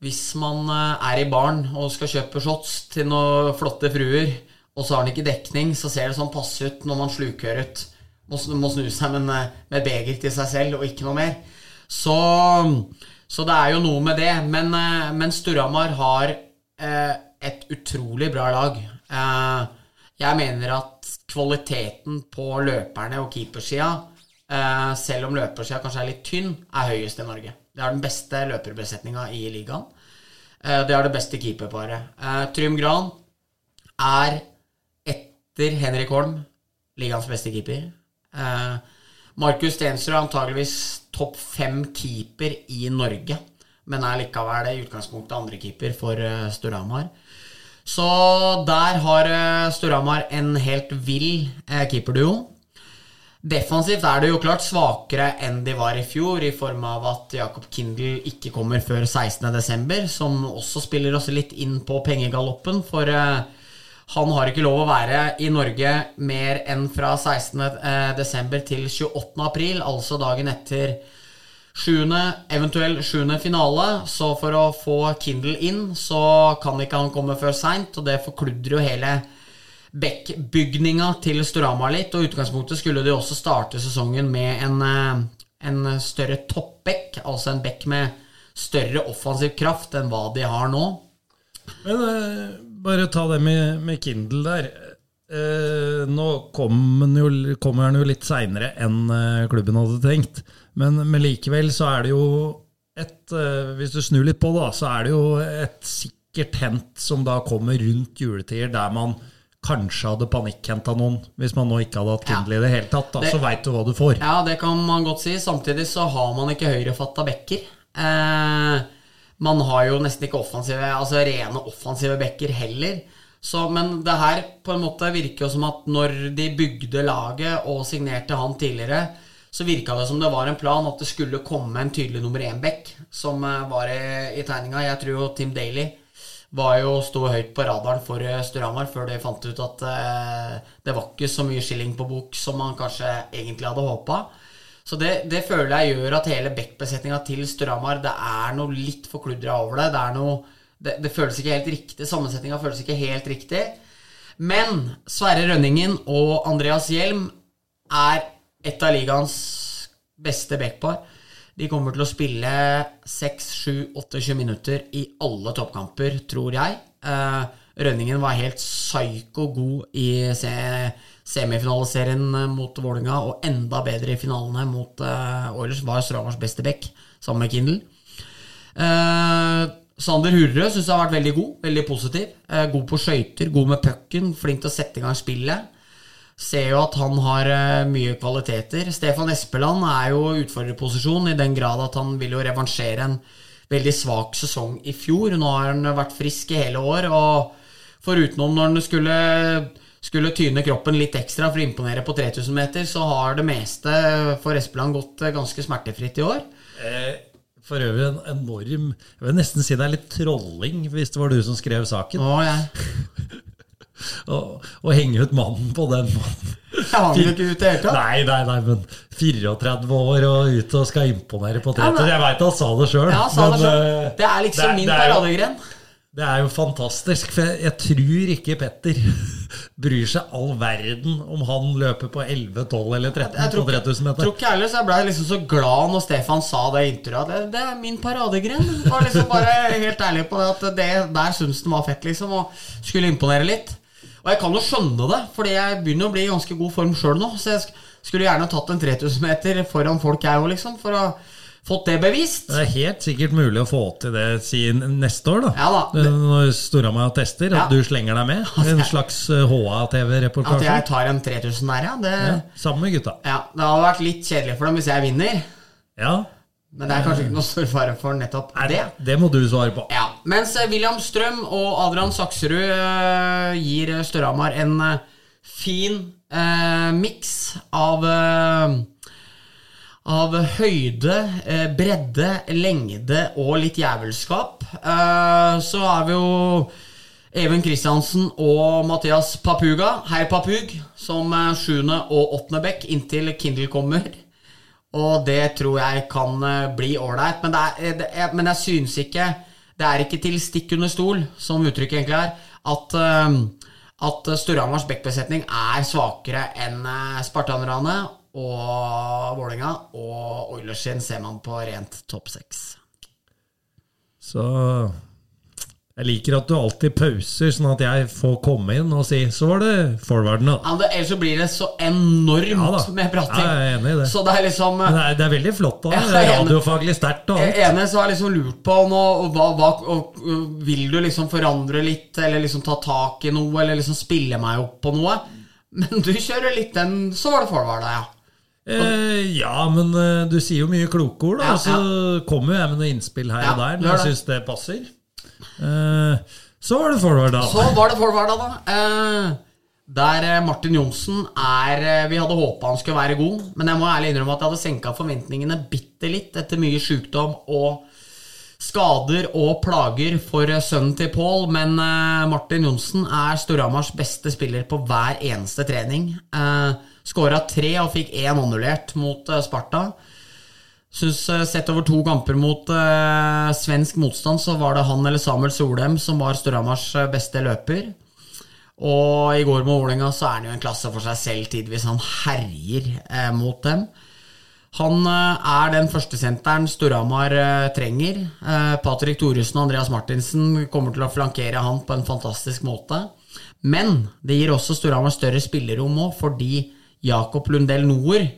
hvis man eh, er i baren og skal kjøpe shots til noen flotte fruer, og så har han ikke dekning, så ser det sånn passe ut når man sluker ut. Må, må snu seg med, med beger til seg selv og ikke noe mer. Så, så det er jo noe med det. Men, men Storhamar har eh, et utrolig bra lag. Eh, jeg mener at kvaliteten på løperne og keepersida, eh, selv om løpersida kanskje er litt tynn, er høyest i Norge. Det er den beste løperbesetninga i ligaen. Eh, det er det beste keeperparet. Trym Gran er etter Henrik Holm ligaens beste keeper. Markus Stensrud er antageligvis topp fem keeper i Norge, men er likevel i utgangspunktet andrekeeper for Storhamar. Så der har eh, Storhamar en helt vill eh, keeperduo. Defensivt er det jo klart svakere enn de var i fjor, i form av at Jakob Kindl ikke kommer før 16.12., som også spiller oss litt inn på pengegaloppen, for eh, han har ikke lov å være i Norge mer enn fra 16.12. til 28.4, altså dagen etter sjuende, eventuell sjuende finale. Så for å få Kindle inn, så kan ikke han komme før seint, og det forkludrer jo hele backbygninga til Storhamar litt. Og i utgangspunktet skulle de også starte sesongen med en, eh, en større toppback, altså en back med større offensiv kraft enn hva de har nå.
Men uh, bare ta det med, med Kindle der. Uh, nå kommer han jo, den jo litt seinere enn klubben hadde tenkt. Men, men likevel så er det jo et eh, Hvis du snur litt på det, så er det jo et sikkert hent som da kommer rundt juletider, der man kanskje hadde panikkhenta noen, hvis man nå ikke hadde hatt Kindle i det hele tatt. Da,
Det-
så veit du hva du får.
Ja, det kan man godt si. Samtidig så har man ikke høyrefatta bekker. Eh, man har jo nesten ikke offensive, altså rene offensive bekker heller. Så, men det her på en måte virker jo som at når de bygde laget og signerte han tidligere, så virka det som det var en plan at det skulle komme en tydelig nummer én-back som eh, var i, i tegninga. Jeg tror jo Tim Daly var jo stå høyt på radaren for eh, Storhamar før de fant ut at eh, det var ikke så mye skilling på bok som man kanskje egentlig hadde håpa. Så det, det føler jeg gjør at hele backbesetninga til Storhamar Det er noe litt forkludra over det. Det, noe, det, det føles ikke helt riktig. Sammensetninga føles ikke helt riktig. Men Sverre Rønningen og Andreas Hjelm er et av ligaens beste backpar. De kommer til å spille 6-7-28 minutter i alle toppkamper, tror jeg. Eh, Rønningen var helt psyko god i se semifinaliserien mot Vålinga og enda bedre i finalene mot eh, Oilers. Var Stravars beste back, sammen med Kindle. Eh, Sander Hurrød syns jeg har vært veldig god. Veldig positiv. Eh, god på skøyter, god med pucken, flink til å sette i gang spillet. Ser jo at han har eh, mye kvaliteter. Stefan Espeland er jo utfordrerposisjon i den grad at han vil jo revansjere en veldig svak sesong i fjor. Nå har han vært frisk i hele år, og forutenom når han skulle, skulle tyne kroppen litt ekstra for å imponere på 3000 meter, så har det meste for Espeland gått eh, ganske smertefritt i år.
Eh, For øvrig en enorm Jeg vil nesten si det er litt trolling, hvis det var du som skrev saken.
Å, jeg,
Å henge ut mannen på den måten.
jeg hang ikke ut i det hele tatt.
Nei, nei, nei, men 34 år og ut og skal imponere på 30
Ja,
Jeg veit han sa det sjøl.
Ja, sa det selv. Det er liksom min paradegren.
Det er jo fantastisk, for jeg, tror ikke Petter bryr seg all verden om han løper på 11, 12 eller 13
Jeg tror
på 3000 meter.
tror ikke heller, så jeg ble liksom så glad når Stefan sa det intervjuet. Det, det er min paradegren. Var liksom bare helt ærlig på det at det der syns han var fett, liksom, og skulle imponere litt. Og jeg kan jo skjønne det, Fordi jeg begynner å bli i ganske god form sjøl nå. Så jeg sk- skulle gjerne tatt en 3000 meter foran folk, jeg òg, liksom, for å fått det bevist.
Det er helt sikkert mulig å få til det siden neste år, da.
Ja da.
Når Storhamar tester, at
Ja.
du slenger deg med. En slags eh, HA-TV-reportasje.
jeg tar en 3000 der, ja. Det,
Ja, sammen med gutta.
ja. Det hadde vært litt kjedelig for dem hvis jeg vinner.
Ja,
Men det er kanskje ikke noe stor fare for nettopp
Nei,
det.
det må du svare på.
Ja, Mens eh, William Strøm og Adrian Sakserud eh, gir Størhamar en eh, fin eh, miks av eh, av høyde, eh, bredde, lengde og litt jævelskap. Eh, så har vi jo Even Kristiansen og Mathias Papuga, herr Papug, som eh, sjuende og åttende bekk inntil Kindle kommer. Og det tror jeg kan eh, bli ålreit. Men, er- men jeg syns ikke Det er ikke til stikk under stol, som uttrykket egentlig er, at, eh, at Storhamars backbesetning er svakere enn eh, spartanerne og Vålerenga. Og Oilers sin ser man på rent topp seks.
Så jeg liker at du alltid pauser, sånn at jeg får komme inn og si 'så var det forwarden', da.
Ja, Ellers så blir det så enormt
Ja
med prating.
Ja, jeg er enig i det.
Så det er liksom
Men det er, det er veldig flott. da Det er. Radiofaglig sterkt og alt.
enig, så har jeg liksom lurt på nå, og hva, hva og, og, Vil du liksom forandre litt, eller liksom ta tak i noe, eller liksom spille meg opp på noe? Men du kjører litt den Så var det forwarda', ja.
Eh, ja, men eh, du sier jo mye kloke ord, da.
Ja,
så kommer jo jeg med noen innspill her og der
Men
jeg syns det passer. Eh, så var det forward, da.
Så var det forward, da. Eh, der eh, Martin Johnsen er Vi hadde håpa han skulle være god, men jeg må ærlig innrømme at jeg hadde senka forventningene bitte litt etter mye sjukdom og skader og plager for sønnen til Pål. Men Martin Johnsen er Storhamars beste spiller på hver eneste trening. Uh, Skåra tre og fikk én annullert mot Sparta. Syns eh, Sett over to kamper mot eh, svensk motstand, så var det han eller Samuel Solheim som var Storhamars eh, beste løper. Og i går med Vålerenga så er han jo en klasse for seg selv tidvis. Han herjer eh, mot dem. Han eh, er den førstesenteren Storhamar eh, trenger. Patrick Thoresen og Andreas Martinsen kommer til å flankere han på en fantastisk måte. Men det gir også Storhamar større spillerom òg, fordi Jakob Lundell Noer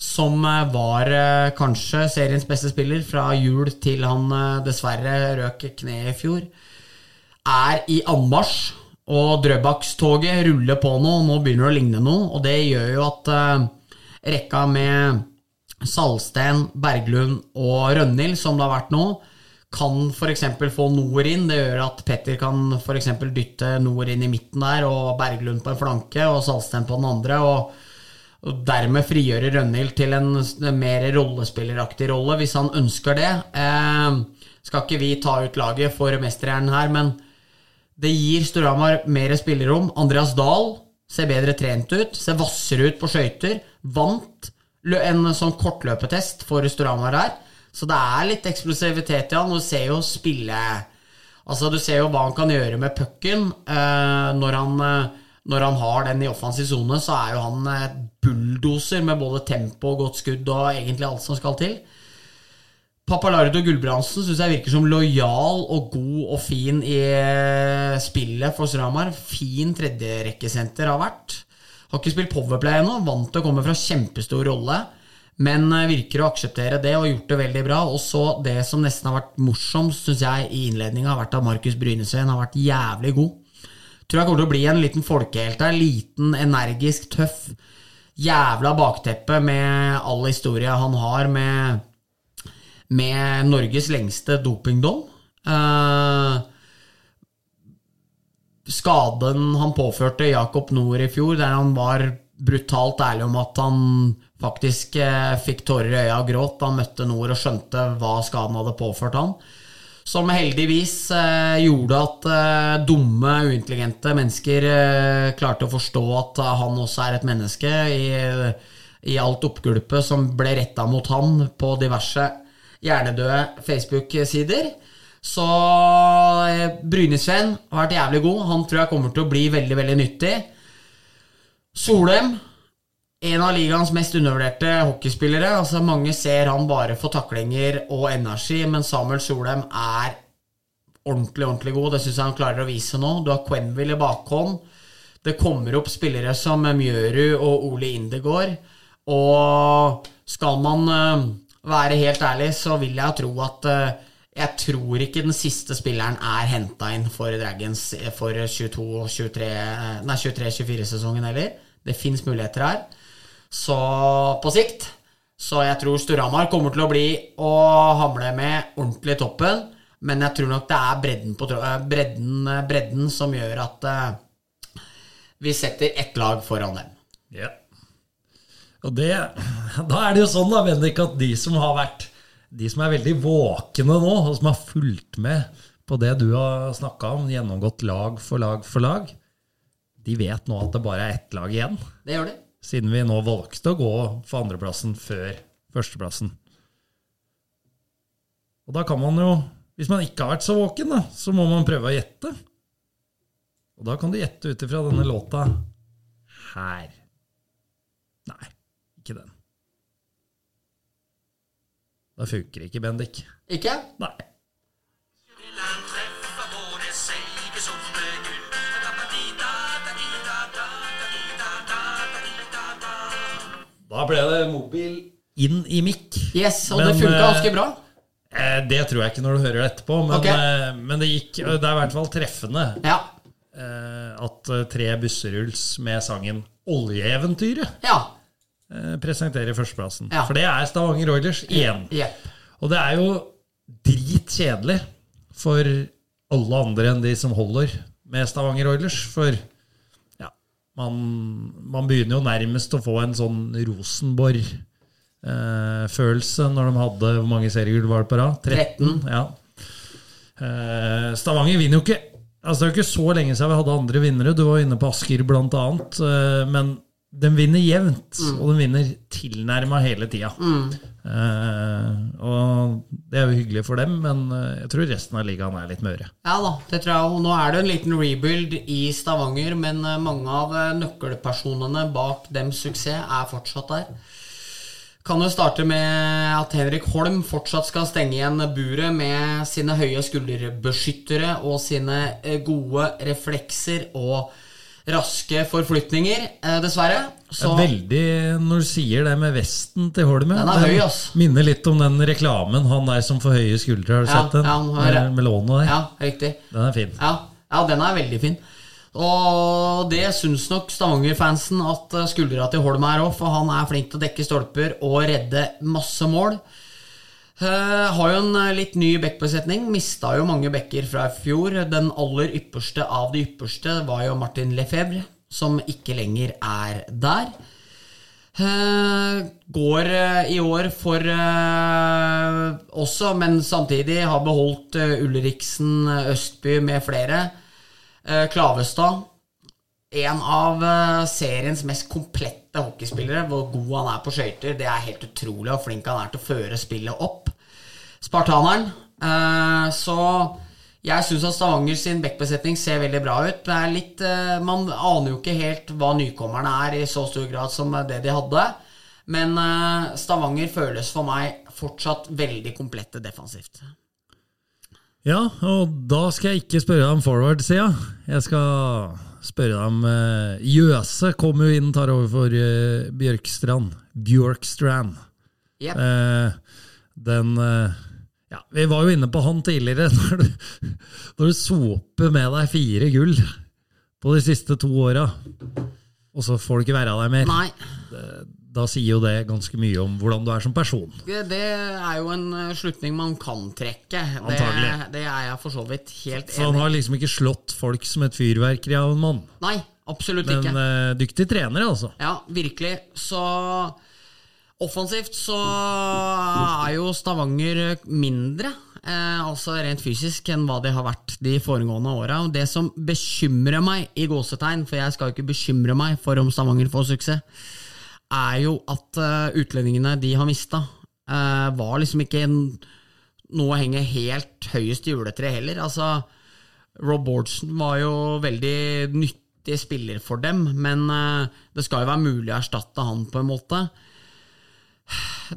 som eh, var eh, kanskje seriens beste spiller fra jul til han eh, dessverre røk kneet i fjor, er i anmarsj. Og Drøbakstoget ruller på nå, og nå begynner det å ligne noe. Og det gjør jo at rekka med Salsten, Berglund og Rønhild, som det har vært nå, kan f.eks. få Noer inn. Det gjør at Petter kan f.eks. dytte Noer inn i midten der, og Berglund på en flanke og Salsten på den andre. og og dermed frigjøre Rønhild til en mer rollespilleraktig rolle, hvis han ønsker det. Eh, skal ikke vi ta ut laget for mesterhjernen her, men det gir Storhamar mer spillerom. Andreas Dahl ser bedre trent ut, ser hvassere ut på skøyter. Vant en sånn kortløpetest for Storhamar her. Så det er litt eksplosivitet i han, du ser jo spille Altså, du ser jo hva han kan gjøre med pucken eh, når han eh, når han har den i offensiv sone, så er jo han eh, bulldoser med både tempo og godt skudd og egentlig alt som skal til. Papalardo Gulbrandsen syns jeg virker som lojal og god og fin i eh, spillet for Stramar. Fin tredjerekkesenter har vært. Har ikke spilt powerplay ennå, vant til å komme fra kjempestor rolle. Men eh, virker å akseptere det og gjort det veldig bra. Og så det som nesten har vært morsomst, syns jeg, i innledninga, har vært at Markus Brynesveen har vært jævlig god. Tror jeg kommer til å bli en liten folkehelt her. Liten, energisk, tøff. Jævla bakteppe med all historia han har med med Norges lengste dopingdom. Uh, skaden han påførte Jakob Nord i fjor, der han var brutalt ærlig om at han faktisk eh, fikk tårer i øya og gråt da han møtte Nord og skjønte hva skaden hadde påført han. Som heldigvis eh, gjorde at eh, dumme, uintelligente mennesker eh, klarte å forstå at han også er et menneske, i, i alt oppgulpet som ble retta mot han på diverse hjernedøde Facebook-sider. Så Brynesveen har vært jævlig god. Han tror jeg kommer til å bli veldig, veldig nyttig. Solheim, en av ligaens mest undervurderte hockeyspillere. Altså Mange ser han bare for taklinger og energi, men Samuel Solheim er ordentlig, ordentlig god. Det syns jeg han klarer å vise nå. Du har Quenville i bakhånd. Det kommer opp spillere som Mjøru og Ole Indegård. Og skal man eh, være helt ærlig, så vil jeg tro at eh, jeg tror ikke den siste spilleren er henta inn for Dragons for 22-24-sesongen heller. Det fins muligheter her. Så på sikt Så jeg tror Storhamar kommer til å bli å hamle med ordentlig i toppen. Men jeg tror nok det er bredden, på, eh, bredden, eh, bredden som gjør at uh, vi setter ett lag foran dem.
Ja. Og det, da er det jo sånn, da, Bendik, at de som har vært De som er veldig våkne nå, og som har fulgt med på det du har snakka om, gjennomgått lag for lag for lag, de vet nå at det bare er ett lag igjen.
Det gjør de.
Siden vi nå valgte å gå for andreplassen før førsteplassen. Og da kan man jo, hvis man ikke har vært så våken, da, så må man prøve å gjette. Og da kan du gjette ut ifra denne låta her. Nei, ikke den. Da funker ikke Bendik.
Ikke?
Nei. Da ble det mobil inn i mikk.
Yes, og
Men,
det funka
eh,
ganske bra.
Eh, Det tror jeg ikke når du hører det etterpå, men,
okay.
eh, men det gikk Det er i hvert fall treffende
Ja.
eh, at eh, tre busseruls med sangen 'Oljeeventyret'
Ja.
eh, presenterer førsteplassen.
Ja.
For det er Stavanger Oilers igjen.
Jepp.
Og det er jo dritkjedelig for alle andre enn de som holder med Stavanger Oilers. For man, man begynner jo nærmest å få en sånn Rosenborg-følelse når de hadde Hvor mange seriegull var det på rad?
13.
Ja. Eh, Stavanger vinner jo ikke Altså Det er jo ikke så lenge siden vi hadde andre vinnere. Du var inne på Asker blant annet. eh, Men de vinner jevnt, og de vinner tilnærma hele tida. Eh, og det er jo hyggelig for dem, men eh, jeg tror resten av ligaen er litt møre.
Ja da, det tror jeg. Og nå er det en liten rebuild i Stavanger, men eh, mange av eh, nøkkelpersonene bak dems suksess er fortsatt der. Kan jo starte med at Henrik Holm fortsatt skal stenge igjen buret med sine høye skulderbeskyttere og sine eh, gode reflekser og raske forflytninger, eh, dessverre. Så
veldig Når du sier det med vesten til Holmen
Den er høy, ass.
Minner litt om den reklamen han der som får høye skuldre. Har du
Ja,
sett den?
ja, han har-
med, med lånet der.
Ja, riktig.
Den er fin.
Ja, ja, den er veldig fin. Og det syns nok Stavanger-fansen at eh, skuldra til Holm er òg, for han er flink til å dekke stolper og redde masse mål. Eh, har jo en eh, litt ny backbesetning. Mista jo mange backer fra i fjor. Den aller ypperste av de ypperste var jo Martin Lefebvre, som ikke lenger er der. Uh, går i år for også, men samtidig har beholdt eh, Ulriksen, Østby med flere. Klavestad, en av seriens mest komplette hockeyspillere. Hvor god han er på skøyter, det er helt utrolig hvor flink han er til å føre spillet opp. Spartaneren. Eh, så jeg syns at Stavanger sin backbesetning ser veldig bra ut. Litt, eh, man aner jo ikke helt hva nykommerne er i så stor grad som det de hadde. Men eh, Stavanger føles for meg fortsatt veldig komplette defensivt.
Ja, og da skal jeg ikke spørre deg om forward-sida. Jeg skal spørre deg om uh, Jøse kommer jo inn, tar over for uh, Bjørkstrand. Bjørkstrand.
Yep.
Uh, den eh, Ja, vi var jo inne på han tidligere. Når du, når du soper med deg fire gull på de siste to åra, og så får du ikke være der mer,
Nei,
da sier jo det ganske mye om hvordan du er som person.
det er jo en eh, slutning man kan trekke. Det, det er jeg for så vidt helt
enig Så
han
har liksom ikke slått folk som et fyrverkeri av en mann.
Nei, absolutt
Men
ikke.
Men dyktig trener, altså.
Ja, virkelig. Så offensivt så er jo Stavanger mindre, eh, altså rent fysisk, enn hva det har vært de foregående åra. Og Det som bekymrer meg, i gåsetegn, for jeg skal jo ikke bekymre meg for om Stavanger får suksess, er jo at eh, utlendingene de har mista, eh, var liksom ikke noe å henge helt høyest i juletreet heller. Altså, Rob Bordson var jo veldig nyttig spiller for dem, men eh, det skal jo være mulig å erstatte han på en måte.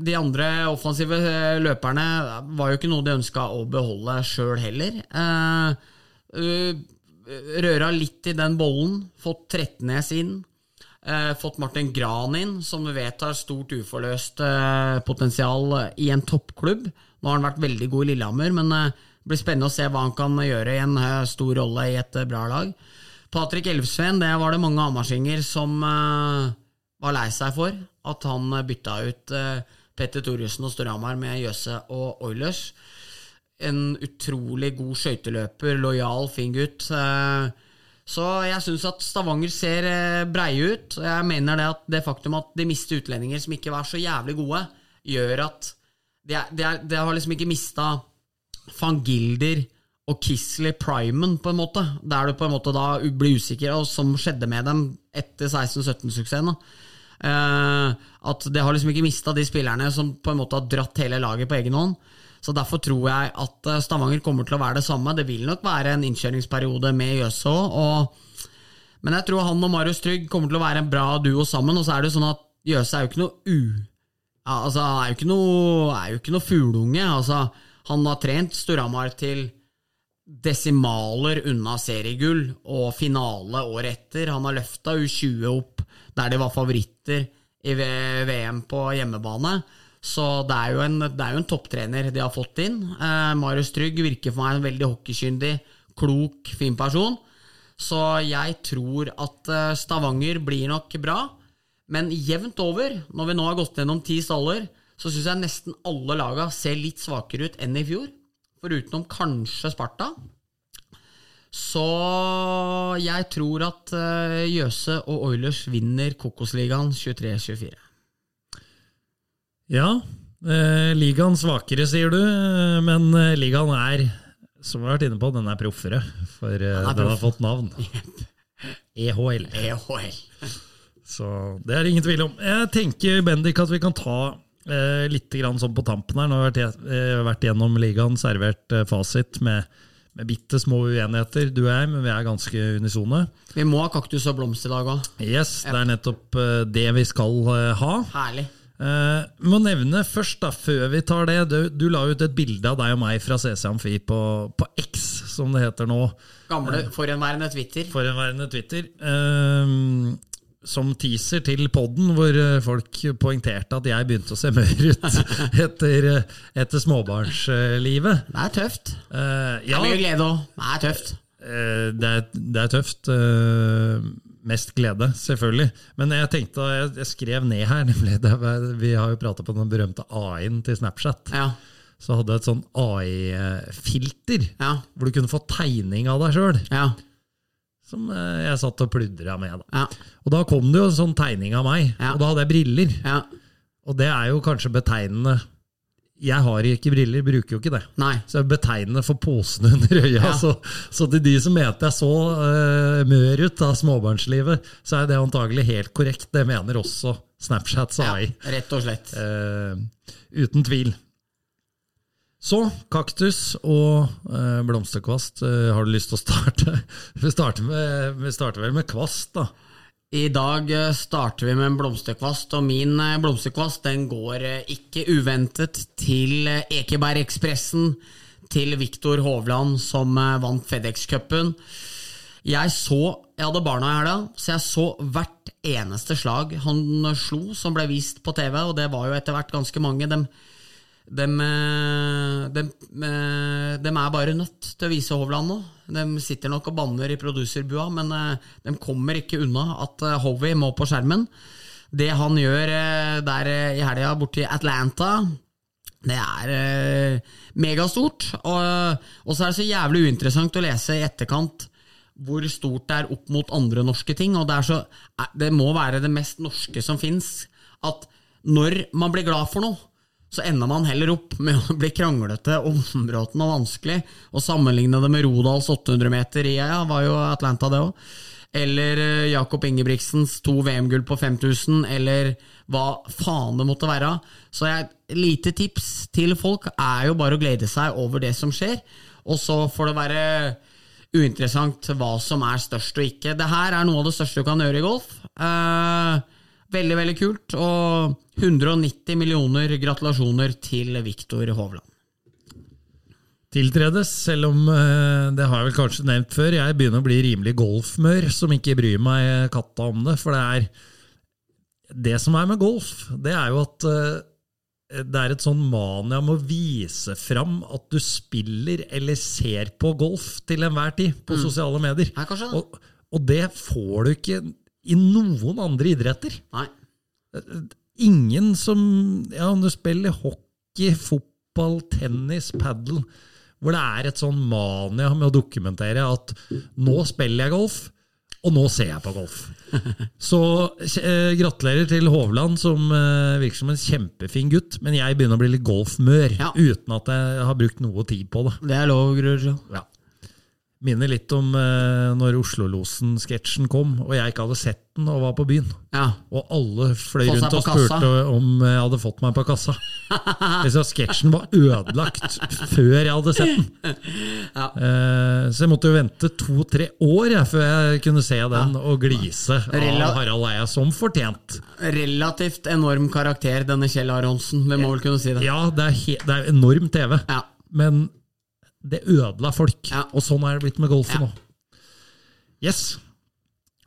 De andre offensive løperne var jo ikke noe de ønska å beholde sjøl heller. Røra litt i den bollen, fått Trettenes inn. Eh, fått Martin Gran inn, som vi vet har stort uforløst eh, potensial i en toppklubb. Nå har han vært veldig god i Lillehammer, men eh, det blir spennende å se hva han kan gjøre i en eh, stor rolle i et eh, bra lag. Patrick Elvsveen, det var det mange hamarsinger som eh, var lei seg for. At han bytta ut Petter Thoresen og Storhamar med Jøse og Oilers. En utrolig god skøyteløper, lojal, fin gutt. Eh, så jeg syns at Stavanger ser eh, breie ut. Jeg mener det at det faktum at de mister utlendinger som ikke var så jævlig gode, gjør at de, de, de har liksom ikke mista van Gilder og Kisley Primen, på en måte. Der du på en måte da blir usikker, og som skjedde med dem etter 16-17-suksessen. Uh, at de har liksom ikke mista de spillerne som på en måte har dratt hele laget på egen hånd. Så Derfor tror jeg at eh, Stavanger kommer til å være det samme. Det vil nok være en innkjøringsperiode med Jøse òg. Men jeg tror han og Marius Trygg kommer til å være en bra duo sammen. Og så er det jo sånn at Jøse er jo ikke noe u... Ja, altså, er jo ikke noe, er jo ikke noe fugleunge. Altså, han har trent Storhamar til desimaler unna seriegull og finale året etter. Han har løfta U20 opp der de var favoritter i VM på hjemmebane. Så det er jo en, det er jo en topptrener de har fått inn. Eh, Marius Trygg virker for meg en veldig hockeykyndig, klok, fin person. Så jeg tror at eh, Stavanger blir nok bra. Men jevnt over, når vi nå har gått gjennom ti staller, så syns jeg nesten alle laga ser litt svakere ut enn i fjor. Forutenom kanskje Sparta. Så jeg tror at eh, Jøse og Oilers vinner Kokosligaen 23-24.
Ja, eh, ligaen svakere, sier du, eh, men eh, ligaen er, som vi har vært inne på, den er proffere. For eh, den har fått navn. EHL.
EHL.
Så det er det ingen tvil om. Jeg tenker, Bendik, at vi kan ta eh, litt grann sånn på tampen her. Nå har vi vært, eh, vært gjennom ligaen, servert eh, fasit med, med bitte små uenigheter, du og jeg, men vi er ganske unisone.
Vi må ha kaktus og blomst i dag òg.
Yes, det er nettopp det vi skal ha.
Herlig.
Eh, må nevne først, da, før vi tar det Du, du la ut et bilde av deg og meg fra CC Amfi på, på X, som det heter nå.
Gamle forhenværende Twitter.
Forhenværende Twitter. Uh, som teaser til podden, hvor eh, folk poengterte at jeg begynte å se mør ut etter, eh, etter småbarnslivet.
Det er tøft.
Eh,
Det er mye glede òg. Det er tøft.
Uh, det er, det er tøft. eh, mest glede, selvfølgelig. Men jeg tenkte, jeg, jeg skrev ned her, nemlig det, Vi har jo prata på den berømte AI-en til Snapchat.
Ja.
Så hadde jeg et sånn AI-filter,
Ja.
hvor du kunne få tegning av deg sjøl.
Ja.
Som eh, jeg satt og pludra med. da.
Ja.
Og da kom det jo en sånn tegning av meg, og da hadde jeg briller.
ja.
Og det er jo kanskje betegnende. Jeg har ikke briller, bruker jo ikke det.
Nei.
Så jeg betegner for posene under øya.
Ja.
Så, så til de som mente jeg så uh, mør ut av småbarnslivet, så er det antagelig helt korrekt. Det mener også Snapchats
Ja,
AI.
rett og slett.
Uh, uten tvil. Så kaktus og uh, blomsterkvast. Har du lyst til å starte? Vi starter, med, vi starter vel med kvast, da.
I dag eh, starter vi med en blomsterkvast, og min eh, blomsterkvast den går eh, ikke uventet til Ekebergekspressen, til Viktor Hovland som vant FedEx-cupen. Jeg så Jeg hadde barna i helga, så jeg så hvert eneste slag han slo som ble vist på TV, og det var jo etter hvert ganske mange. Dem, de, dem, eh, er bare nødt til å vise Hovland nå. De sitter nok og banner i produserbua, men eh, de kommer ikke unna at eh, Hovey må på skjermen. Det han gjør eh, der eh, i helga borti Atlanta, det er eh, megastort. Og, og så er det så jævlig uinteressant å lese i etterkant hvor stort det er opp mot andre norske ting. Og det, så, eh, det må være det mest norske som fins. At når man blir glad for noe, så ender man heller opp med å bli kranglete og områdende og vanskelig. Og sammenligne det med Rodals 800 meter i ja, var jo Atlanta, det òg. Eller eh, Jakob Ingebrigtsens to VM-gull på 5000, eller hva faen det måtte være. Så et lite tips til folk er jo bare å glede seg over det som skjer, og så får det være uinteressant hva som er størst og ikke. Det her er noe av det største du kan gjøre i golf. Eh, veldig, veldig kult. Og 190 millioner gratulasjoner til Viktor Hovland.
tiltredes, selv om eh, det har jeg vel kanskje nevnt før. Jeg begynner å bli rimelig golfmør, som ikke bryr meg katta om det. For det er Det som er med golf, det er jo at eh, det er et sånn mania med å vise fram at du spiller eller ser på golf til enhver tid på sosiale medier. Og, og det får du ikke i noen andre idretter.
Nei.
Ingen som Ja, om du spiller hockey, fotball, tennis, padel Hvor det er et sånn mania med å dokumentere at nå spiller jeg golf, og nå ser jeg på golf. Så eh, gratulerer til Hovland, som eh, virker som en kjempefin gutt. Men jeg begynner å bli litt golfmør,
Ja.
uten at jeg har brukt noe tid på det.
Det er lov, Grurjo.
Ja. Minner litt om eh, når Oslo-losen-sketsjen kom, og jeg ikke hadde sett den og var på byen.
Ja.
Og alle fløy
Få
rundt og
kassa.
spurte om jeg hadde fått meg på kassa. Så sketsjen var ødelagt før jeg hadde sett den. Eh, Så jeg måtte jo vente to-tre år jeg, før jeg kunne se den og glise
Rela-
av Harald Eia som fortjent.
Relativt enorm karakter, denne Kjell Aronsen. Vi må vel kunne si det.
Ja, det er, det er enorm TV,
Ja.
men det ødela folk.
Ja.
Og sånn er det blitt med golfen
Ja.
nå. Yes.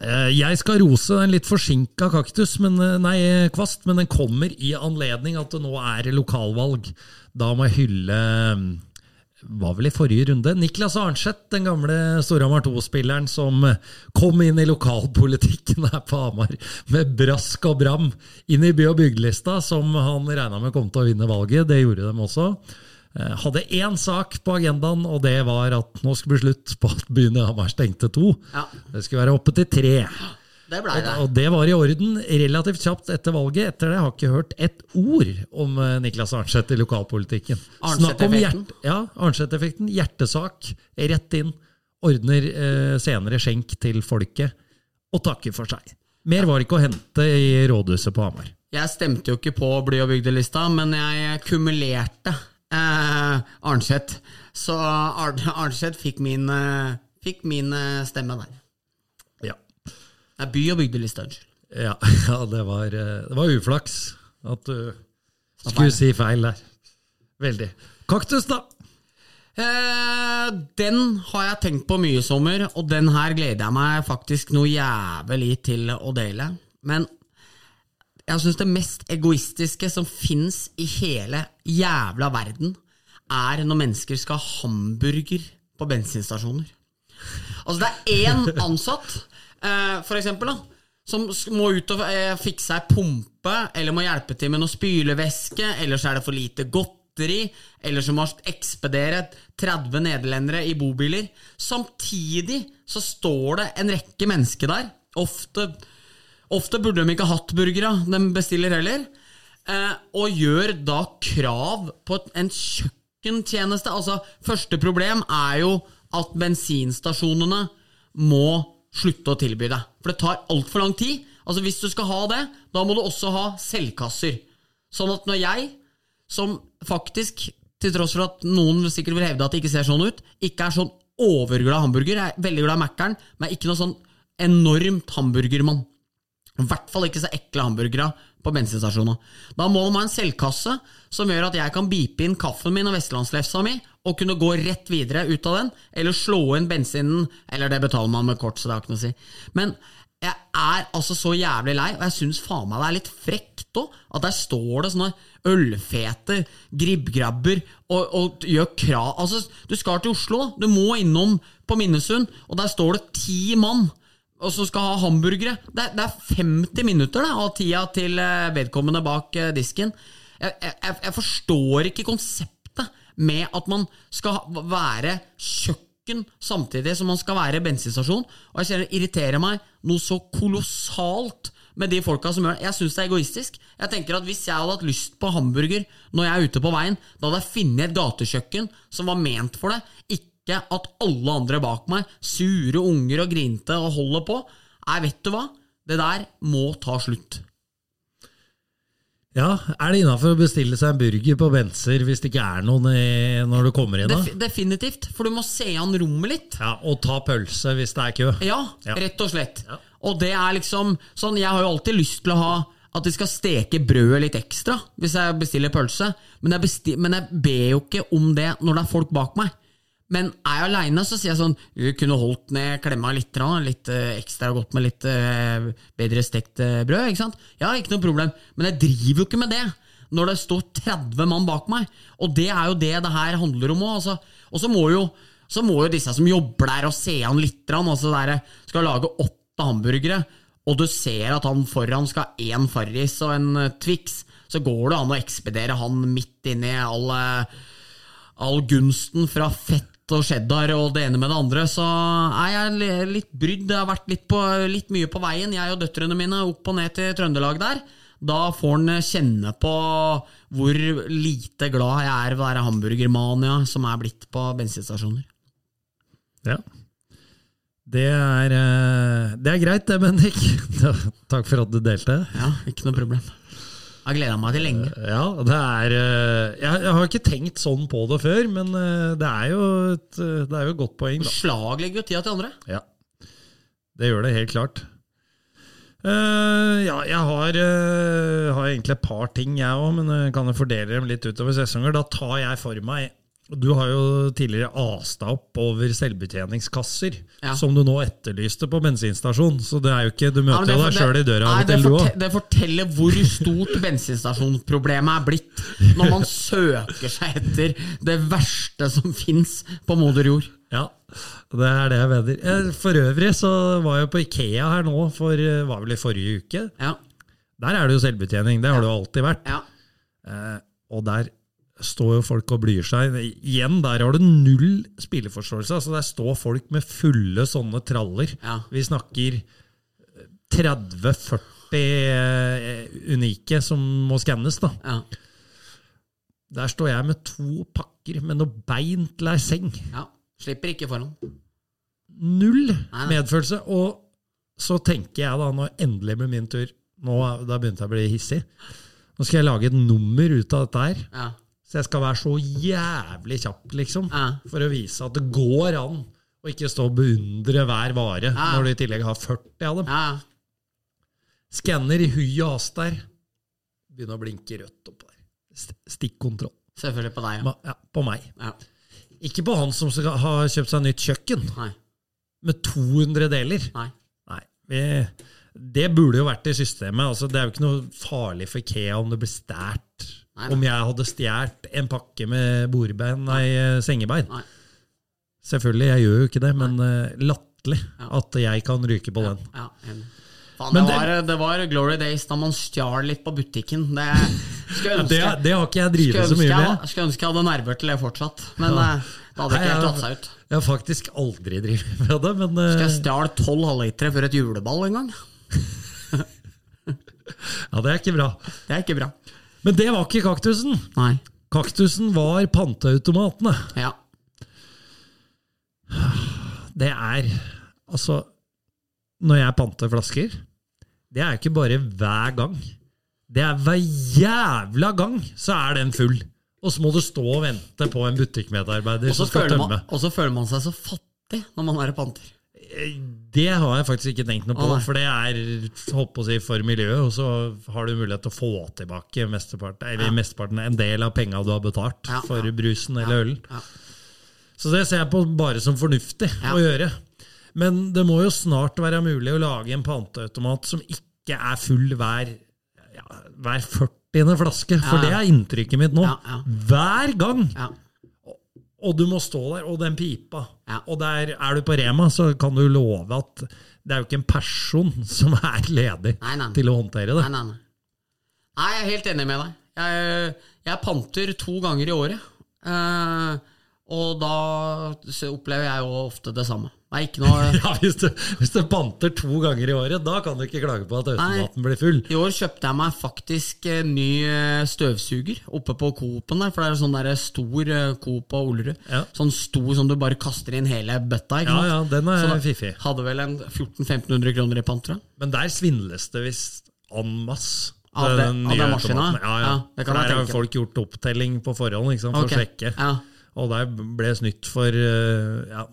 Eh, Jeg skal rose en litt forsinka kaktus, men, eh, nei, kvast, men den kommer i anledning at det nå er lokalvalg. Da må jeg hylle eh, var vel i forrige runde. Niklas Arnseth, den gamle Storhamar 2-spilleren som eh, kom inn i lokalpolitikken her på Hamar med brask og bram inn i by- og bygdelista, som han regna med kom til å vinne valget. Det gjorde de også. Eh, Hadde én sak på agendaen, og det var at nå skulle det bli slutt på at byen i Hamar stengte to.
Ja.
Det skulle være oppe til tre.
Det ble det.
Og det var i orden relativt kjapt etter valget. Etter det har jeg ikke hørt ett ord om eh, Niklas Arnseth i lokalpolitikken. Snakk om hjert- Ja, Arnseth-effekten. Hjertesak. Rett inn. Ordner eh, senere skjenk til folket. Og takker for seg. Mer var ikke å hente i rådhuset på Hamar.
Jeg stemte jo ikke på Bly- og bygdelista, men jeg kumulerte eh, Arnseth. Så Ar Arnseth fikk min, eh, fikk min eh, stemme der.
Ja,
Det er by- og bygdeliste, unnskyld.
ja, ja det, var, eh, det var uflaks at du skulle si feil der. Veldig. Kaktus, da!
Eh, den har jeg tenkt på mye i sommer, og den her gleder jeg meg faktisk noe jævlig til å dele. Men jeg syns det mest egoistiske som fins i hele jævla verden, er når mennesker skal ha hamburger på bensinstasjoner. Altså, det er én ansatt, eh, for eksempel, da, som må ut og eh, fikse ei pumpe, eller må hjelpe til med noe spylevæske, eller så er det for lite godteri, eller så må ekspedere 30 nederlendere i bobiler. Samtidig så står det en rekke mennesker der, ofte Ofte burde de ikke hatt burgere, de bestiller heller. Eh, og gjør da krav på en kjøkkentjeneste. Altså, Første problem er jo at bensinstasjonene må slutte å tilby det. For det tar altfor lang tid. Altså Hvis du skal ha det, da må du også ha selvkasser. Sånn at når jeg, som faktisk, til tross for at noen sikkert vil hevde at det ikke ser sånn ut, ikke er sånn overglad hamburger, jeg er veldig glad i Mækkern, men ikke noe sånn enormt hamburgermann. I hvert fall ikke så ekle hamburgere på bensinstasjoner. Da må de ha en selvkasse som gjør at jeg kan bipe inn kaffen min og vestlandslefsa mi, og kunne gå rett videre ut av den, eller slå inn bensinen, eller det betaler man med kort, så det har ikke noe å si. Men jeg er altså så jævlig lei, og jeg syns faen meg det er litt frekt òg, at der står det sånne ølfete gribbgrabber og, og gjør krav Altså, du skal til Oslo. Du må innom på Minnesund, og der står det ti mann og som skal ha hamburgere. Det er, det er 50 minutter da, av tida til eh, vedkommende bak eh, disken. Jeg, jeg, jeg forstår ikke konseptet med at man skal være kjøkken samtidig som man skal være bensinstasjon. Og jeg kjenner det irriterer meg noe så kolossalt med de folka som gjør det. Jeg syns det er egoistisk. Jeg tenker at Hvis jeg hadde hatt lyst på hamburger når jeg er ute på veien, da hadde jeg funnet et gatekjøkken som var ment for det. Ikke at alle andre bak meg, sure unger og grinte og holder på. Nei, vet du hva? Det der må ta slutt.
Ja, Er det innafor å bestille seg en burger på Benser hvis det ikke er noen i, når du kommer inn?
Def definitivt, for du må se an rommet litt.
Ja, Og ta pølse hvis det er kø.
Ja,
Ja.
rett og slett.
Ja.
Og det er liksom sånn, Jeg har jo alltid lyst til å ha at de skal steke brødet litt ekstra hvis jeg bestiller pølse, men jeg, besti men jeg ber jo ikke om det når det er folk bak meg. Men er jeg aleine, så sier jeg sånn Du kunne holdt ned klemma litt, litt eh, ekstra godt med litt eh, bedre stekt eh, brød. ikke sant? Ja, ikke noe problem. Men jeg driver jo ikke med det når det står 30 mann bak meg. Og det er jo det det her handler om òg. Altså. Og så må jo så må jo disse som jobber der og se an litt, altså der, skal lage åtte hamburgere, og du ser at han foran skal ha én Farris og en Twix, så går det an å ekspedere han midt inni all, all gunsten fra fett og cheddar og det ene med det andre. Så er jeg litt brydd. Det har vært litt, på, litt mye på veien, jeg og døtrene mine, opp og ned til Trøndelag der. Da får han kjenne på hvor lite glad jeg er ved være hamburgermania som er blitt på bensinstasjoner.
Ja. Det er, eh, det er greit, det, Bendik. Takk for at du delte.
Ja, ikke noe problem. Jeg gleda meg til lenge.
Ja, det er eh, Jeg, har ikke tenkt sånn på det før, men eh, det er jo et, eh, det er jo et godt poeng, da.
Slag legger jo tida til andre.
Ja. Det gjør det helt klart. Uh, ja, jeg har, uh, har egentlig et par ting, jeg òg, men uh, kan jeg fordele dem litt utover sesonger. Da tar jeg for meg Du har jo tidligere asta opp over selvbetjeningskasser,
Ja.
som du nå etterlyste på bensinstasjon. Så det er jo ikke Du møter jo
ja,
deg sjøl i døra av og
det,
til, du òg.
det forteller hvor stort bensinstasjonsproblemet er blitt når man søker seg etter det verste som fins på moder jord.
Ja, det er det jeg mener. Eh, For øvrig så var jeg på Ikea her nå, for eh, var vel i forrige uke.
Ja,
Der er det jo selvbetjening, det har det jo alltid vært.
ja.
Eh, og der står jo folk og blyr seg. Igjen, der har du null spilleforståelse. Altså, der står folk med fulle sånne traller.
Ja.
Vi snakker 30-40 eh, unike som må skannes, da.
ja,
Der står jeg med to pakker med noe bein til ei seng.
ja. Slipper ikke foran.
Null medfølelse. Og så tenker jeg da, nå endelig med min tur nå, Da begynte jeg å bli hissig. Nå skal jeg lage et nummer ut av dette her.
Ja,
Så jeg skal være så jævlig kjapp, liksom. For å vise at det går an å ikke stå og beundre hver vare når du i tillegg har 40 av dem.
ja.
Skanner i hui og hast der. Begynner å blinke rødt opp der. St- Stikkontroll.
Selvfølgelig på deg, ja.
Ja, på meg.
ja.
Ikke på han som har kjøpt seg nytt kjøkken
Nei.
med 200 deler.
Nei.
Nei, vi, det burde jo vært i systemet. Altså, det er jo ikke noe farlig for Ikea om det blir stjålet.
Nei, nei.
Om jeg hadde stjålet en pakke med bordbein, nei, sengebein.
Nei.
Selvfølgelig, jeg gjør jo ikke det, men uh, latterlig
Ja.
at jeg kan ryke på den.
Ja. Faen,
Men
det,
det-
var, det var glory days da man stjal litt på butikken. Det ønske,
det, det har ikke jeg drevet så mye
jeg,
med.
skulle ønske jeg hadde nerver til det fortsatt. Men
Ja.
eh, det hadde ikke helt
jeg-
tatt seg ut.
Jeg har faktisk aldri drevet med det, men eh,
Jeg stjal tolv halvlitere før et juleball en gang.
ja, det er ikke bra.
Det er ikke bra.
Men det var ikke kaktusen.
Nei.
Kaktusen var panteautomatene.
Ja.
Det er Altså, når jeg panter flasker, det er ikke bare hver gang. Det er hver jævla gang så er den full. Og så må du stå og vente på en butikkmedarbeider som skal
man-
tømme.
og så føler man seg så fattig når man er panter.
Det har jeg faktisk ikke tenkt noe på, for det er holdt på å si, for miljøet. Og så har du mulighet til å få tilbake mesteparten, eller mesteparten en del av penga du har betalt
Ja,
for
ja.
brusen eller ølen.
Ja.
Så det ser jeg på bare som fornuftig
Ja.
å gjøre. Men det må jo snart være mulig å lage en panteautomat som ikke er full hver, ja, hver 40. flaske, for
Ja, ja.
det er inntrykket mitt nå.
Ja, ja.
Hver gang! Og du må stå der, og den pipa.
Ja.
Og der er du på Rema, så kan du love at det er jo ikke en person som er ledig
Nei, nei.
til å håndtere det.
Nei, nei, jeg er helt enig med deg. Jeg, jeg panter to ganger i året. Eh, og da opplever jeg jo ofte det samme. Ikke noe
Ja, hvis du, hvis du panter to ganger i året, da kan du ikke klage på at automaten blir full.
I år kjøpte jeg meg faktisk ny eh, støvsuger oppe på Coop-en der, for det er sånn der stor eh, Coop på Olerud.
Ja.
Sånn stor som du bare kaster inn hele bøtta. Ikke
Ja,
sant?
ja, den er
Så
fiffig.
Hadde vel en 1400-1500 kroner i pant.
Men der svindles det visst en masse.
Av det-
den
av den
automaten. Ja, ja.
Ja, det kan
For der har folk gjort opptelling på forhånd sant, for
okay.
å sjekke.
Ja,
Og der ble snytt for eh, ja,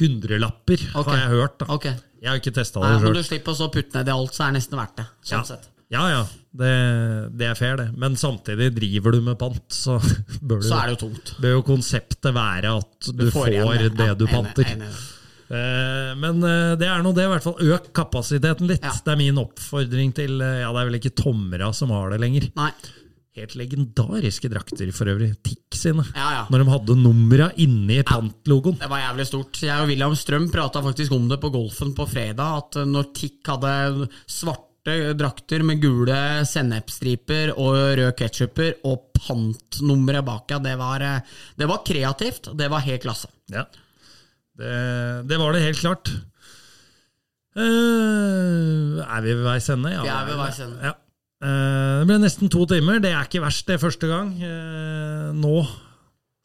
hundrelapper,
okay.
har jeg hørt. Da.
Okay.
Jeg har ikke testa det sjøl.
du slipper å putte ned i alt, så er det nesten verdt det. Sånn
Ja.
sett.
Ja, ja. Det, det er fair, det. Men samtidig driver du med pant, så bør,
Så er det jo tungt.
bør jo konseptet være at du, får,
får
det
Ja,
du
panter.
panter.
en,
en, Men eh, det er nå det, i hvert fall. Øk kapasiteten litt.
Ja.
Det er min oppfordring til eh, Ja, det er vel ikke Tomra som har det lenger.
Nei.
Helt legendariske drakter for øvrig. TIC sine.
Ja, ja.
Når de hadde numra inni pantlogoen.
Det var jævlig stort. Jeg og William Strøm prata faktisk om det på golfen på fredag, at når TIC hadde svarte drakter med gule sennepsstriper og røde ketsjuper og pantnummeret bak, ja, det var, eh, det var kreativt. Det var helt klasse.
Ja. Det, det var det helt klart. Uh, er vi ved veis ende? Ja,
Vi er ved
vei
veis ende.
Ja. Eh, det ble nesten to timer. Det er ikke verst, det første gang. Eh, nå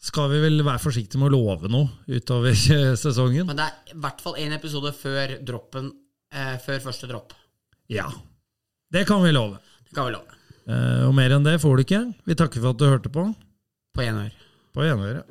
skal vi vel være forsiktige med å love noe utover sesongen.
Men det er i hvert fall én episode før droppen, eh, før første dropp.
Ja. Det kan vi love.
Det kan vi love.
Og mer enn det får du ikke. Vi takker for at du hørte på.
På enør.
På gjenhøre.